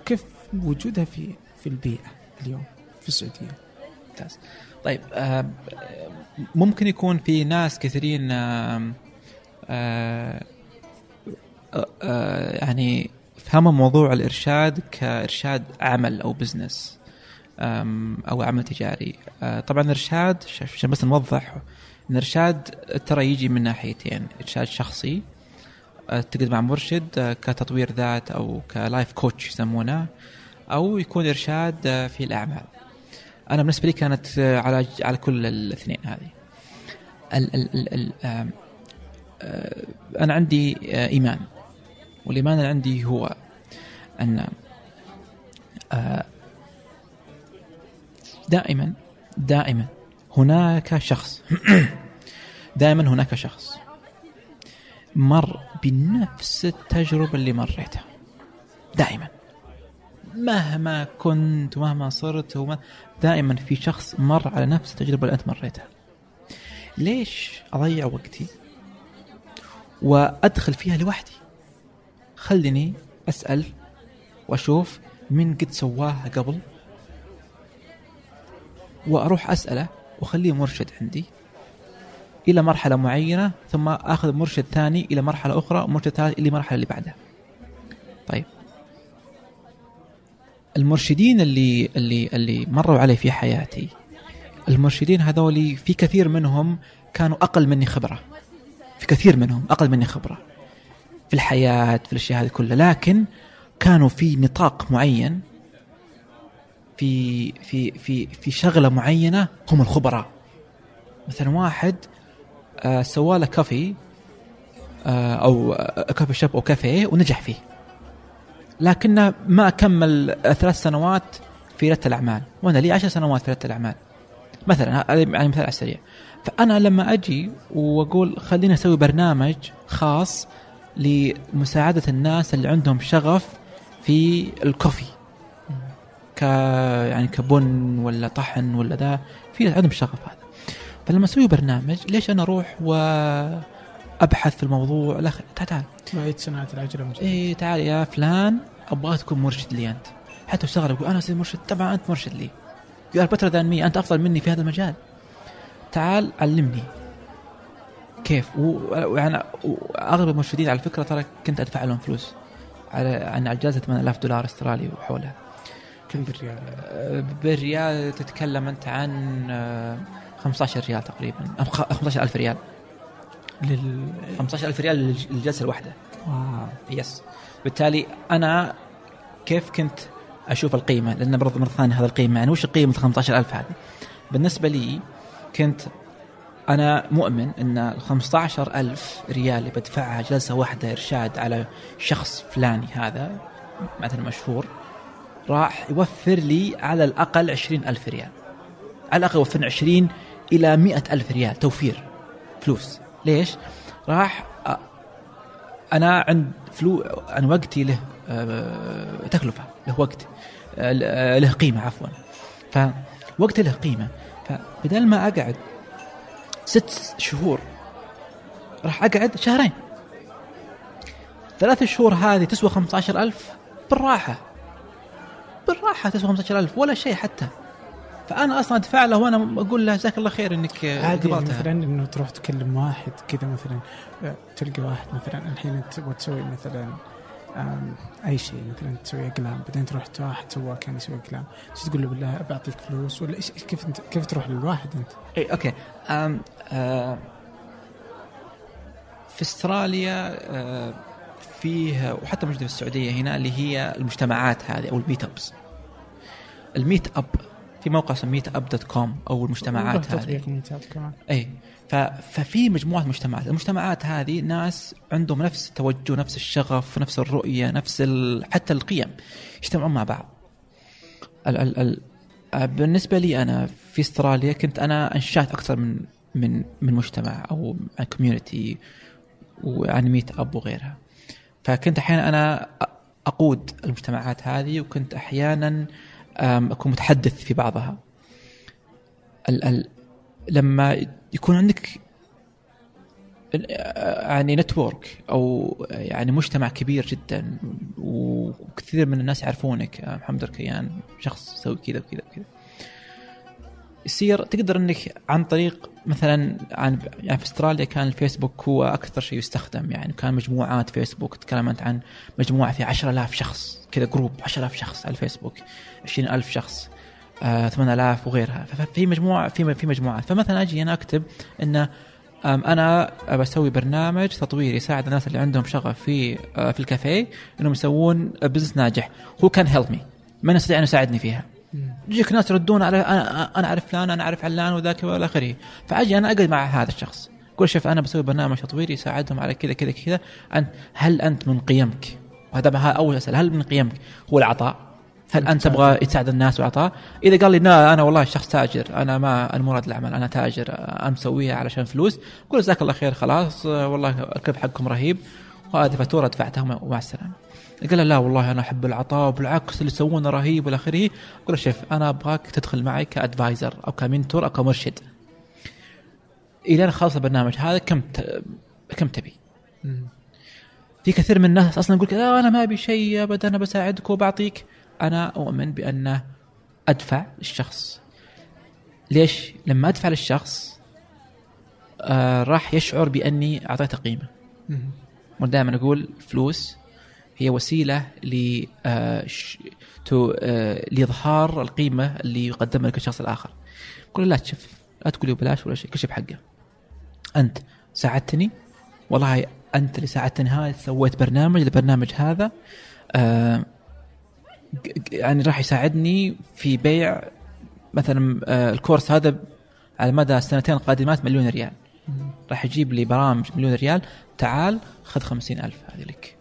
Speaker 1: وكيف وجودها في في البيئة اليوم في السعودية؟
Speaker 2: ممتاز. طيب آه ممكن يكون في ناس كثيرين يعني فهموا موضوع الإرشاد كإرشاد عمل أو business أو عمل تجاري. آه طبعا الارشاد عشان بس نوضح الارشاد ترى يجي من ناحيتين إرشاد شخصي آه، تقعد مع مرشد آه، كتطوير ذات أو ك life coach يسمونه أو يكون إرشاد في الأعمال. أنا بالنسبة لي كانت على على كل الاثنين هذه. ال ال ال أنا عندي إيمان. والإيمان اللي عندي هو أن دائما دائما هناك شخص دائما هناك شخص مر بنفس التجربة اللي مريتها. دائما. مهما كنت ومهما صرت وما دائما في شخص مر على نفس التجربة اللي أنت مريتها. ليش أضيع وقتي؟ وأدخل فيها لوحدي؟ خليني أسأل وأشوف من قد سواها قبل وأروح أسأله وأخليه مرشد عندي إلى مرحلة معينة ثم أخذ مرشد ثاني إلى مرحلة أخرى ومرشد ثالث إلى المرحله اللي بعدها. طيب. المرشدين اللي اللي اللي مروا علي في حياتي المرشدين هذول في كثير منهم كانوا أقل مني خبرة في كثير منهم أقل مني خبرة. في الحياة في الأشياء هذه كلها. لكن كانوا في نطاق معين في في في في شغلة معينة هم الخبراء. مثلا واحد آه سوى له كافي آه أو كافي شوب أو كافيه ونجح فيه. لكنه ما كمل ثلاث سنوات في رياده الأعمال. وأنا لي عشر سنوات في رياده الأعمال. مثلا هذا يعني مثال على السريع. فأنا لما أجي وأقول خلينا أسوي برنامج خاص لمساعدة الناس اللي عندهم شغف في الكوفي. ك يعني كبن ولا طحن ولا ذا في عندهم شغف هذا. فلما أسوي برنامج ليش أنا أروح وأبحث في الموضوع؟ لا تعال تعال.
Speaker 1: وعيد صناعة العجلة
Speaker 2: اي تعال يا فلان ابغاك تكون مرشد لي أنت. حتى استغرب يقول أنا اصير مرشد طبعا أنت مرشد لي. you are better than me أنت أفضل مني في هذا المجال. تعال علمني. كيف؟ ويعني أغلب المرشدين على فكرة ترى كنت أدفع لهم فلوس على يعني على جائزة 8000 دولار أسترالي وحولها.
Speaker 1: كم بالريال؟
Speaker 2: بالريال تتكلم أنت عن 15 ريال تقريبا 15000 ريال. لل 15000 ريال للجلسة الواحدة.
Speaker 1: Wow.
Speaker 2: Yes بالتالي أنا كيف كنت أشوف القيمة؟ لأن برضه مرة ثانية هذا القيمة يعني وش قيمة 15000 هذه؟ بالنسبة لي كنت أنا مؤمن إن ال 15000 ريال اللي بدفعها جلسة واحدة إرشاد على شخص فلاني هذا مثلا مشهور راح يوفر لي على الأقل 20000 ريال. على الأقل يوفر 20 إلى مئة ألف ريال توفير فلوس. ليش؟ راح أنا عند فلو أنا وقتي له آه، تكلفة له وقت آه، له قيمة عفوا. فوقت له قيمة. فبدل ما أقعد ست شهور. راح أقعد شهرين. ثلاث شهور هذه تسوى 15000 بالراحة. بالراحة تسوى 15000 ولا شيء حتى. فأنا أصلا أدفع له وأنا أقول له جزاك الله خير إنك
Speaker 1: عادي يعني مثلا إنه تروح تكلم واحد كذا مثلا آه، تلقى واحد مثلا الحين تبغى تسوي مثلا أي شيء مثلا تسوي إقلام بعدين تروح واحد سواه كان يسوي إقلام. تقول له بالله؟ بعطيك فلوس؟ ولا إيش كيف انت كيف تروح للواحد أنت؟
Speaker 2: اي أوكي. أم أه في أستراليا أه فيه وحتى موجودة في السعودية هنا اللي هي المجتمعات هذه أو ال meetups. ال meetup في موقع اسمه Meetup dot com أو المجتمعات هذه.
Speaker 1: meetup كمان.
Speaker 2: اي ففي مجموعة مجتمعات. المجتمعات هذه ناس عندهم نفس التوجه نفس الشغف نفس الرؤية نفس ال... حتى القيم يجتمعون مع بعض. ال... ال... ال... بالنسبة لي أنا في استراليا كنت أنا أنشأت أكثر من من من مجتمع أو community ويعني meetup وغيرها. فكنت أحيانا أنا أقود المجتمعات هذه وكنت أحيانا أكون متحدث في بعضها. ال ال لما يكون عندك يعني network أو يعني مجتمع كبير جدا وكثير من الناس يعرفونك آه، محمد ركيان شخص يسوي كذا وكذا وكذا. يصير تقدر إنك عن طريق مثلا عن يعني في أستراليا كان الفيسبوك هو أكثر شيء يستخدم يعني كان مجموعات فيسبوك تكلمت عن مجموعة في 10000 شخص كذا group 10000 شخص على الفيسبوك 20000 شخص. 8000 وغيرها. ففي مجموعه في في مجموعات فمثلا أجي أنا أكتب انه أنا بسوي برنامج تطوير يساعد الناس اللي عندهم شغف في آه، في الكافيه إنهم يسوون business ناجح. هو كان هيلب مي من يستطيع أن يساعدني فيها؟ يجيك ناس يردون على أنا أنا أعرف فلان أنا أعرف علان وذاك وإلى آخره. فأجي أنا أقعد مع هذا الشخص. أقول شوف أنا بسوي برنامج تطوير يساعدهم على كذا كذا كذا. أنت هل أنت من قيمك؟ وهذا هذا أول أسئلة. هل من قيمك؟ هو العطاء؟ هل أنت تبغى تساعد الناس والعطاء؟ إذا قال لي لا أنا والله شخص تاجر أنا ما أنا مراد الأعمال أنا تاجر أنا مسويها علشان فلوس. قول جزاك الله خير خلاص والله الكلب حقكم رهيب. وهذه فاتورة دفعتها ومع السلامة. قال لا والله أنا أحب العطاء وبالعكس اللي يسوونه رهيب والى آخره. أقول له شوف أنا أبغاك تدخل معي كأدفايزر أو كمنتور أو كمرشد. إلى خلص البرنامج هذا كم ت... كم تبي؟ في كثير من الناس أصلا يقول لا أنا ما أبي شيء ابدا أنا بساعدك وبعطيك. أنا أؤمن بانه أدفع للشخص ليش؟ لما أدفع للشخص آه راح يشعر بأني أعطيته قيمة ودائما أقول فلوس هي وسيلة ل آه، تو آه، لإظهار القيمة اللي يقدمها لك الشخص الآخر. قول لا تشوف لا تقول لي بلاش ولا شيء كل شيء بحقه. أنت ساعدتني والله أنت اللي ساعدتني هذا سويت برنامج البرنامج هذا آه، يعني راح يساعدني في بيع مثلا آه، الكورس هذا على مدى السنتين القادمات مليون ريال. راح يجيب لي برامج مليون ريال. تعال خذ خمسين ألف هذه لك.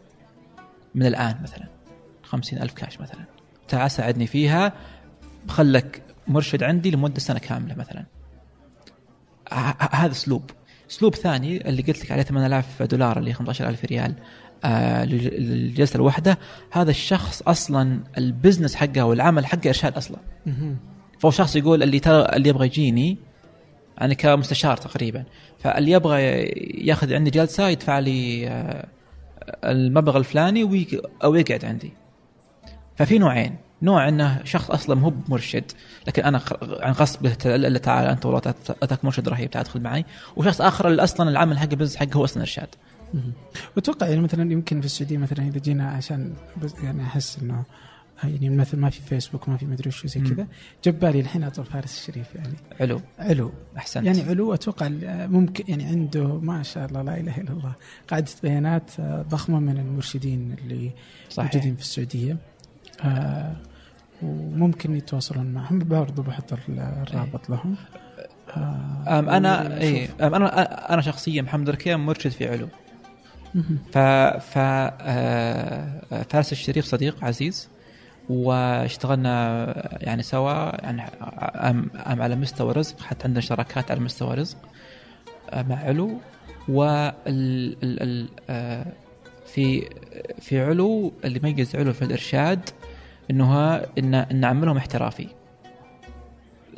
Speaker 2: من الآن مثلا. خمسين ألف كاش مثلا. تعال ساعدني فيها. بخلك مرشد عندي لمدة سنة كاملة مثلا. هذا أسلوب. أسلوب ثاني اللي قلت لك عليه 8000 دولار اللي 15000 ريال. للجلسة الواحدة هذا الشخص أصلا ال business حقه والعمل حقه إرشاد أصلا. فهو شخص يقول اللي ترى اللي يبغى يجيني يعني كمستشار تقريبا فاللي يبغى يأخذ عندي جلسة يدفع لي آه، المبلغ الفلاني أو يقعد عندي. ففي نوعين. نوع إنه شخص أصلا مو مرشد لكن أنا عن له الا تعال أنت والله أتاك مرشد رهيب تعال ادخل معي. وشخص آخر اللي أصلا العمل حقه ال business حقه هو أصلا إرشاد.
Speaker 1: واتوقع يعني مثلا يمكن في السعودية مثلا إذا جينا عشان بس يعني أحس إنه يعني مثل ما في فيسبوك ما في مدري وش زي. كذا. جاب بالي الحين أطول فارس الشريف يعني.
Speaker 2: علو.
Speaker 1: علو.
Speaker 2: أحسنت.
Speaker 1: يعني علو أتوقع ممكن يعني عنده ما شاء الله لا إله إلا الله قاعدة بيانات ضخمة من المرشدين اللي
Speaker 2: صحيح.
Speaker 1: موجودين في السعودية. آه وممكن يتواصلون معهم. برضو بحط الرابط لهم. آه أنا.
Speaker 2: اي أنا أنا شخصيا محمد ركيان مرشد في علو. ف ف آه، فارس الشريف صديق عزيز واشتغلنا يعني سوا يعني أم, على مستوى رزق حتى عندنا شراكات على مستوى رزق آه، مع علو. ال آه، في في علو اللي يميز علو في الإرشاد إنه ان إن عملهم احترافي.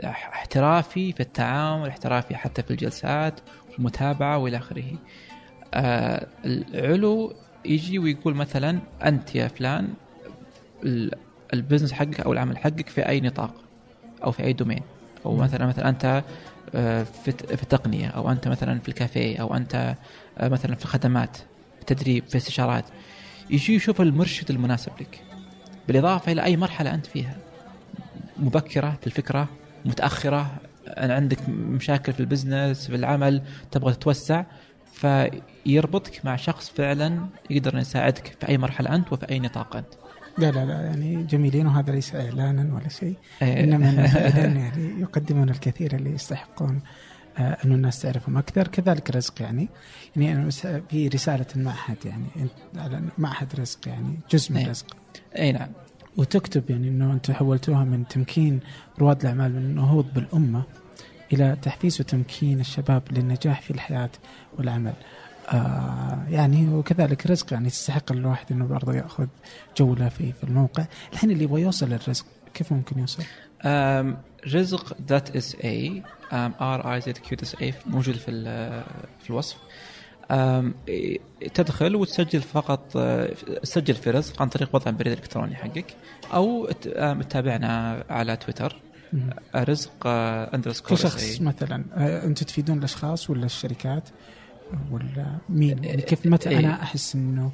Speaker 2: احترافي في التعامل احترافي حتى في الجلسات في المتابعه وإلى آخره. آه العلو يجي ويقول مثلا أنت يا فلان ال- ال business حقك أو العمل حقك في أي نطاق أو في أي domain. أو
Speaker 1: مم.
Speaker 2: مثلا مثلا أنت آه، في التقنيه أو أنت مثلا في الكافيه أو أنت آه، مثلا في الخدمات في التدريب في استشارات. يجي يشوف المرشد المناسب لك. بالإضافة إلى أي مرحلة أنت فيها. مبكرة في الفكرة متأخرة عندك مشاكل في ال business في العمل تبغى تتوسع. فيربطك مع شخص فعلا يقدر يساعدك في أي مرحلة أنت وفي أي نطاق أنت.
Speaker 1: لا لا لا يعني جميلين وهذا ليس اعلانا ولا شيء.
Speaker 2: إيه.
Speaker 1: إنما يعني يقدمون الكثير اللي يستحقون آه انه الناس تعرفهم أكثر. كذلك رزق يعني. يعني أنا في رسالة المعهد يعني معهد رزق يعني جزء من
Speaker 2: إيه.
Speaker 1: رزق.
Speaker 2: اي نعم.
Speaker 1: وتكتب يعني إنه أنتم حولتوها من تمكين رواد الأعمال من النهوض بالأمة. إلى تحفيز وتمكين الشباب للنجاح في الحياة والعمل. آه يعني وكذلك رزق يعني تستحق الواحد إنه برضه يأخذ جولة في في الموقع الحين اللي يبغى يوصل للرزق كيف ممكن يوصل؟
Speaker 2: أم، رزق dot S A R I Z Q اي موجود في في الوصف تدخل وتسجل فقط آه، تسجل في رزق عن طريق وضع البريد الالكتروني حقك أو تتابعنا على تويتر. آه، رزق underscore
Speaker 1: كشخص مثلا آه أنتم تفيدون الأشخاص ولا الشركات؟ ولا مين؟ يعني كيف متى؟
Speaker 2: إيه.
Speaker 1: أنا أحس إنه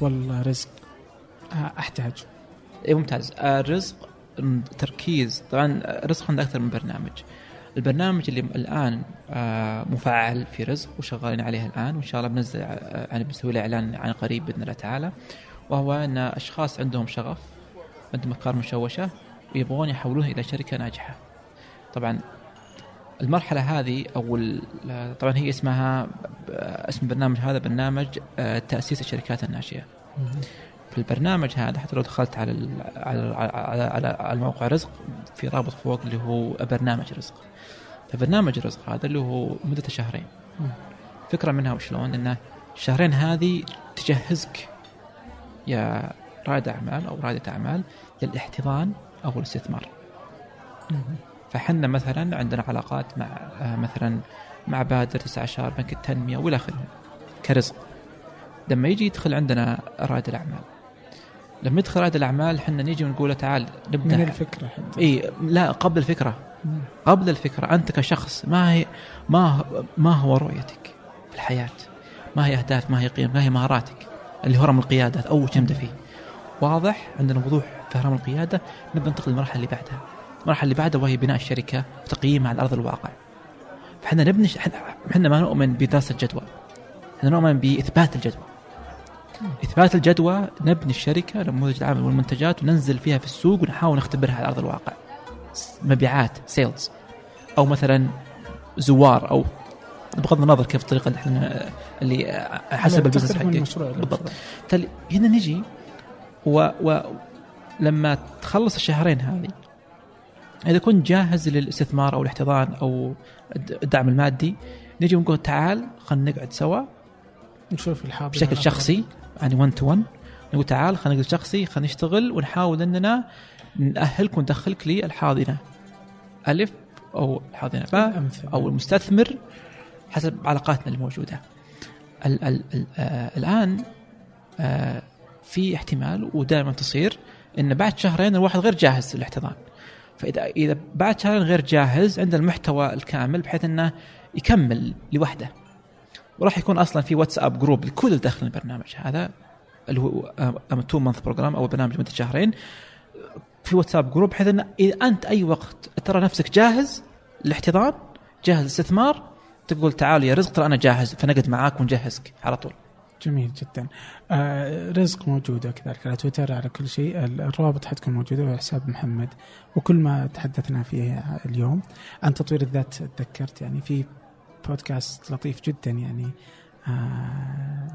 Speaker 1: والله رزق آه أحتاج.
Speaker 2: اي ممتاز. آه، رزق م، تركيز. طبعا آه، رزق عنده أكثر من برنامج. البرنامج اللي الآن آه، مفعل في رزق وشغالين عليه الآن وإن شاء الله بنزل آه، يعني بنسوي له إعلان عن قريب بإذن الله تعالى وهو إن أشخاص عندهم شغف عندهم أفكار مشوشة ويبغون يحولونها إلى شركة ناجحة. طبعا المرحلة هذه أو طبعا هي اسمها اسم البرنامج هذا برنامج آه، تأسيس الشركات الناشئه في البرنامج هذا حتى لو دخلت على على على, على, على الموقع رزق في رابط فوق اللي هو برنامج رزق. فبرنامج رزق هذا اللي هو مدته شهرين. فكرة منها وشلون إنه الشهرين هذه تجهزك يا رائد أعمال أو رائدة أعمال للاحتضان أو الاستثمار. فحنا مثلا عندنا علاقات مع آه، مثلا مع بادر 19 بنك التنمية وإلى آخره. كرزق. لما يجي يدخل عندنا رائد الأعمال. لما يدخل رائد الأعمال حنا نيجي ونقول تعال نبدأ.
Speaker 1: من الفكرة حتى
Speaker 2: إي لا قبل الفكرة.
Speaker 1: مم.
Speaker 2: قبل الفكرة. أنت كشخص ما هي ما ما هو رؤيتك في الحياة؟ ما هي أهداف؟ ما هي قيم؟ ما هي مهاراتك؟ اللي هرم القيادة اول شيء نبدا فيه؟ واضح؟ عندنا وضوح. في هرم القيادة نبدأ ننتقل للمرحلة اللي بعدها. المرحلة اللي بعدها وهي بناء الشركة وتقييمها على ارض الواقع. فإحنا نبني إحنا ما نؤمن بدراسة جدوى إحنا نؤمن بإثبات الجدوى. إثبات الجدوى نبني الشركة نموذج العمل والمنتجات وننزل فيها في السوق ونحاول نختبرها على ارض الواقع. مبيعات sales أو مثلا زوار أو بغض النظر كيف الطريقة اللي إحنا اللي حسب
Speaker 1: ال business
Speaker 2: حقك. بالضبط. هنا نجي و... و... لما تخلص الشهرين هذه إذا كنت جاهز للاستثمار أو الاحتضان أو الد- الدعم المادي نجي ونقول تعال خلينا نقعد سوا
Speaker 1: نشوف الحاضر
Speaker 2: بشكل. شخصي يعني 1 تو 1 نقول تعال خلينا نقعد شخصي خلينا نشتغل ونحاول إننا نأهلك وندخلك للحاضنة ألف أو الحاضنة باء. أو المستثمر حسب علاقاتنا الموجودة ال ال ال آه الآن آه في احتمال ودائما تصير إن بعد شهرين الواحد غير جاهز للاحتضان. فإذا إذا بعد شهرين غير جاهز عنده المحتوى الكامل بحيث إنه يكمل لوحده. وراح يكون أصلا في واتساب group لكل اللي داخل البرنامج. هذا اللي هو two month program أو برنامج مدة شهرين. في واتساب group بحيث إن إذا أنت أي وقت ترى نفسك جاهز للاحتضان جاهز للاستثمار تقول تعال يا رزق ترى أنا جاهز فنقعد معاك ونجهزك على طول.
Speaker 1: جميل جدا. آه رزق موجودة كذلك على تويتر على كل شيء. الروابط حتكون موجودة وحساب محمد. وكل ما تحدثنا فيه اليوم عن تطوير الذات تذكرت يعني في بودكاست لطيف جدا يعني آه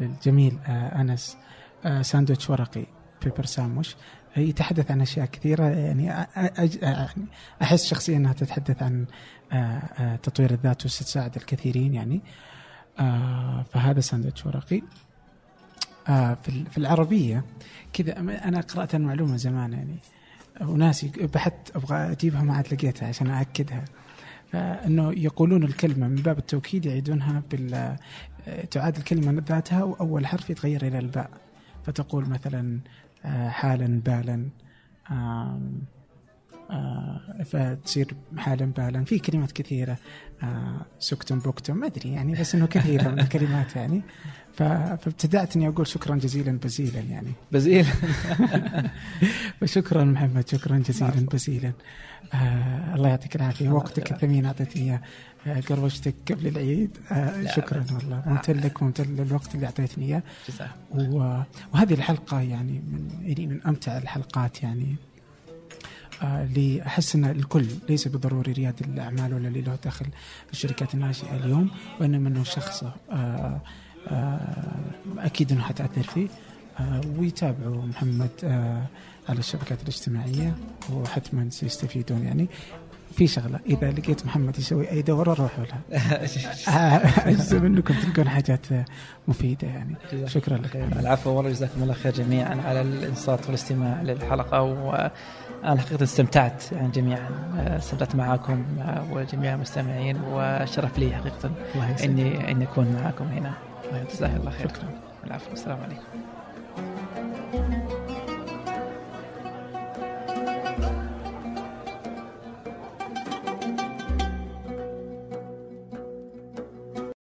Speaker 1: للجميل آه أنس آه ساندويتش ورقي paper sandwich. يتحدث عن أشياء كثيرة يعني أ- يعني أحس شخصيا أنها تتحدث عن آه، آه، تطوير الذات وستساعد الكثيرين يعني. آه فهذا ساندويتش ورقي. آه في في العربية كذا أنا قرأت المعلومة زمان يعني وناسي بحثت أبغى أجيبها ما عاد لقيتها عشان أأكدها. فإنه يقولون الكلمة من باب التوكيد يعيدونها بال تعاد الكلمة ذاتها وأول حرف يتغير إلى الباء. فتقول مثلا آه، حالا بالا آه، فتصير حالا بالا. في كلمات كثيرة. آه، سكتم بكتم ما أدري يعني بس إنه كثيرة من الكلمات يعني. فابتدأت إني أقول شكرا جزيلا بزيلا يعني.
Speaker 2: بزيل.
Speaker 1: وشكرا محمد شكرا جزيلا بزيلا. آه الله يعطيك العافية. وقتك الثمين أعطيتني إياه. آه، قروشتك قبل العيد. آه شكرا. والله. ممتن لك وممتن للوقت اللي
Speaker 2: أعطيتني
Speaker 1: إياه. وهذه الحلقة يعني من يعني من أمتع الحلقات يعني. أحس أن الكل ليس بضروري رياد الأعمال ولا اللي له دخل في الشركات الناشئة اليوم وإنما أنه شخص آه، آه، أكيد أنه حتأثر فيه. آه، ويتابعوا محمد على الشبكات الاجتماعية وحتما سيستفيدون يعني. في شغلة. إذا لقيت محمد يسوي أي دوره روحوا لها اجزم أنكم تلقون حاجات مفيدة يعني. شكرا لك.
Speaker 2: العفو والله جزاكم الله خير جميعا على الانصات والاستماع للحلقة وأنا حقيقة استمتعت يعني جميعا. استمتعت معاكم وجميع المستمعين وشرف لي حقيقة
Speaker 1: الله
Speaker 2: اني إني أكون معاكم هنا. جزاك الله خير. شكرا. العفو السلام عليكم.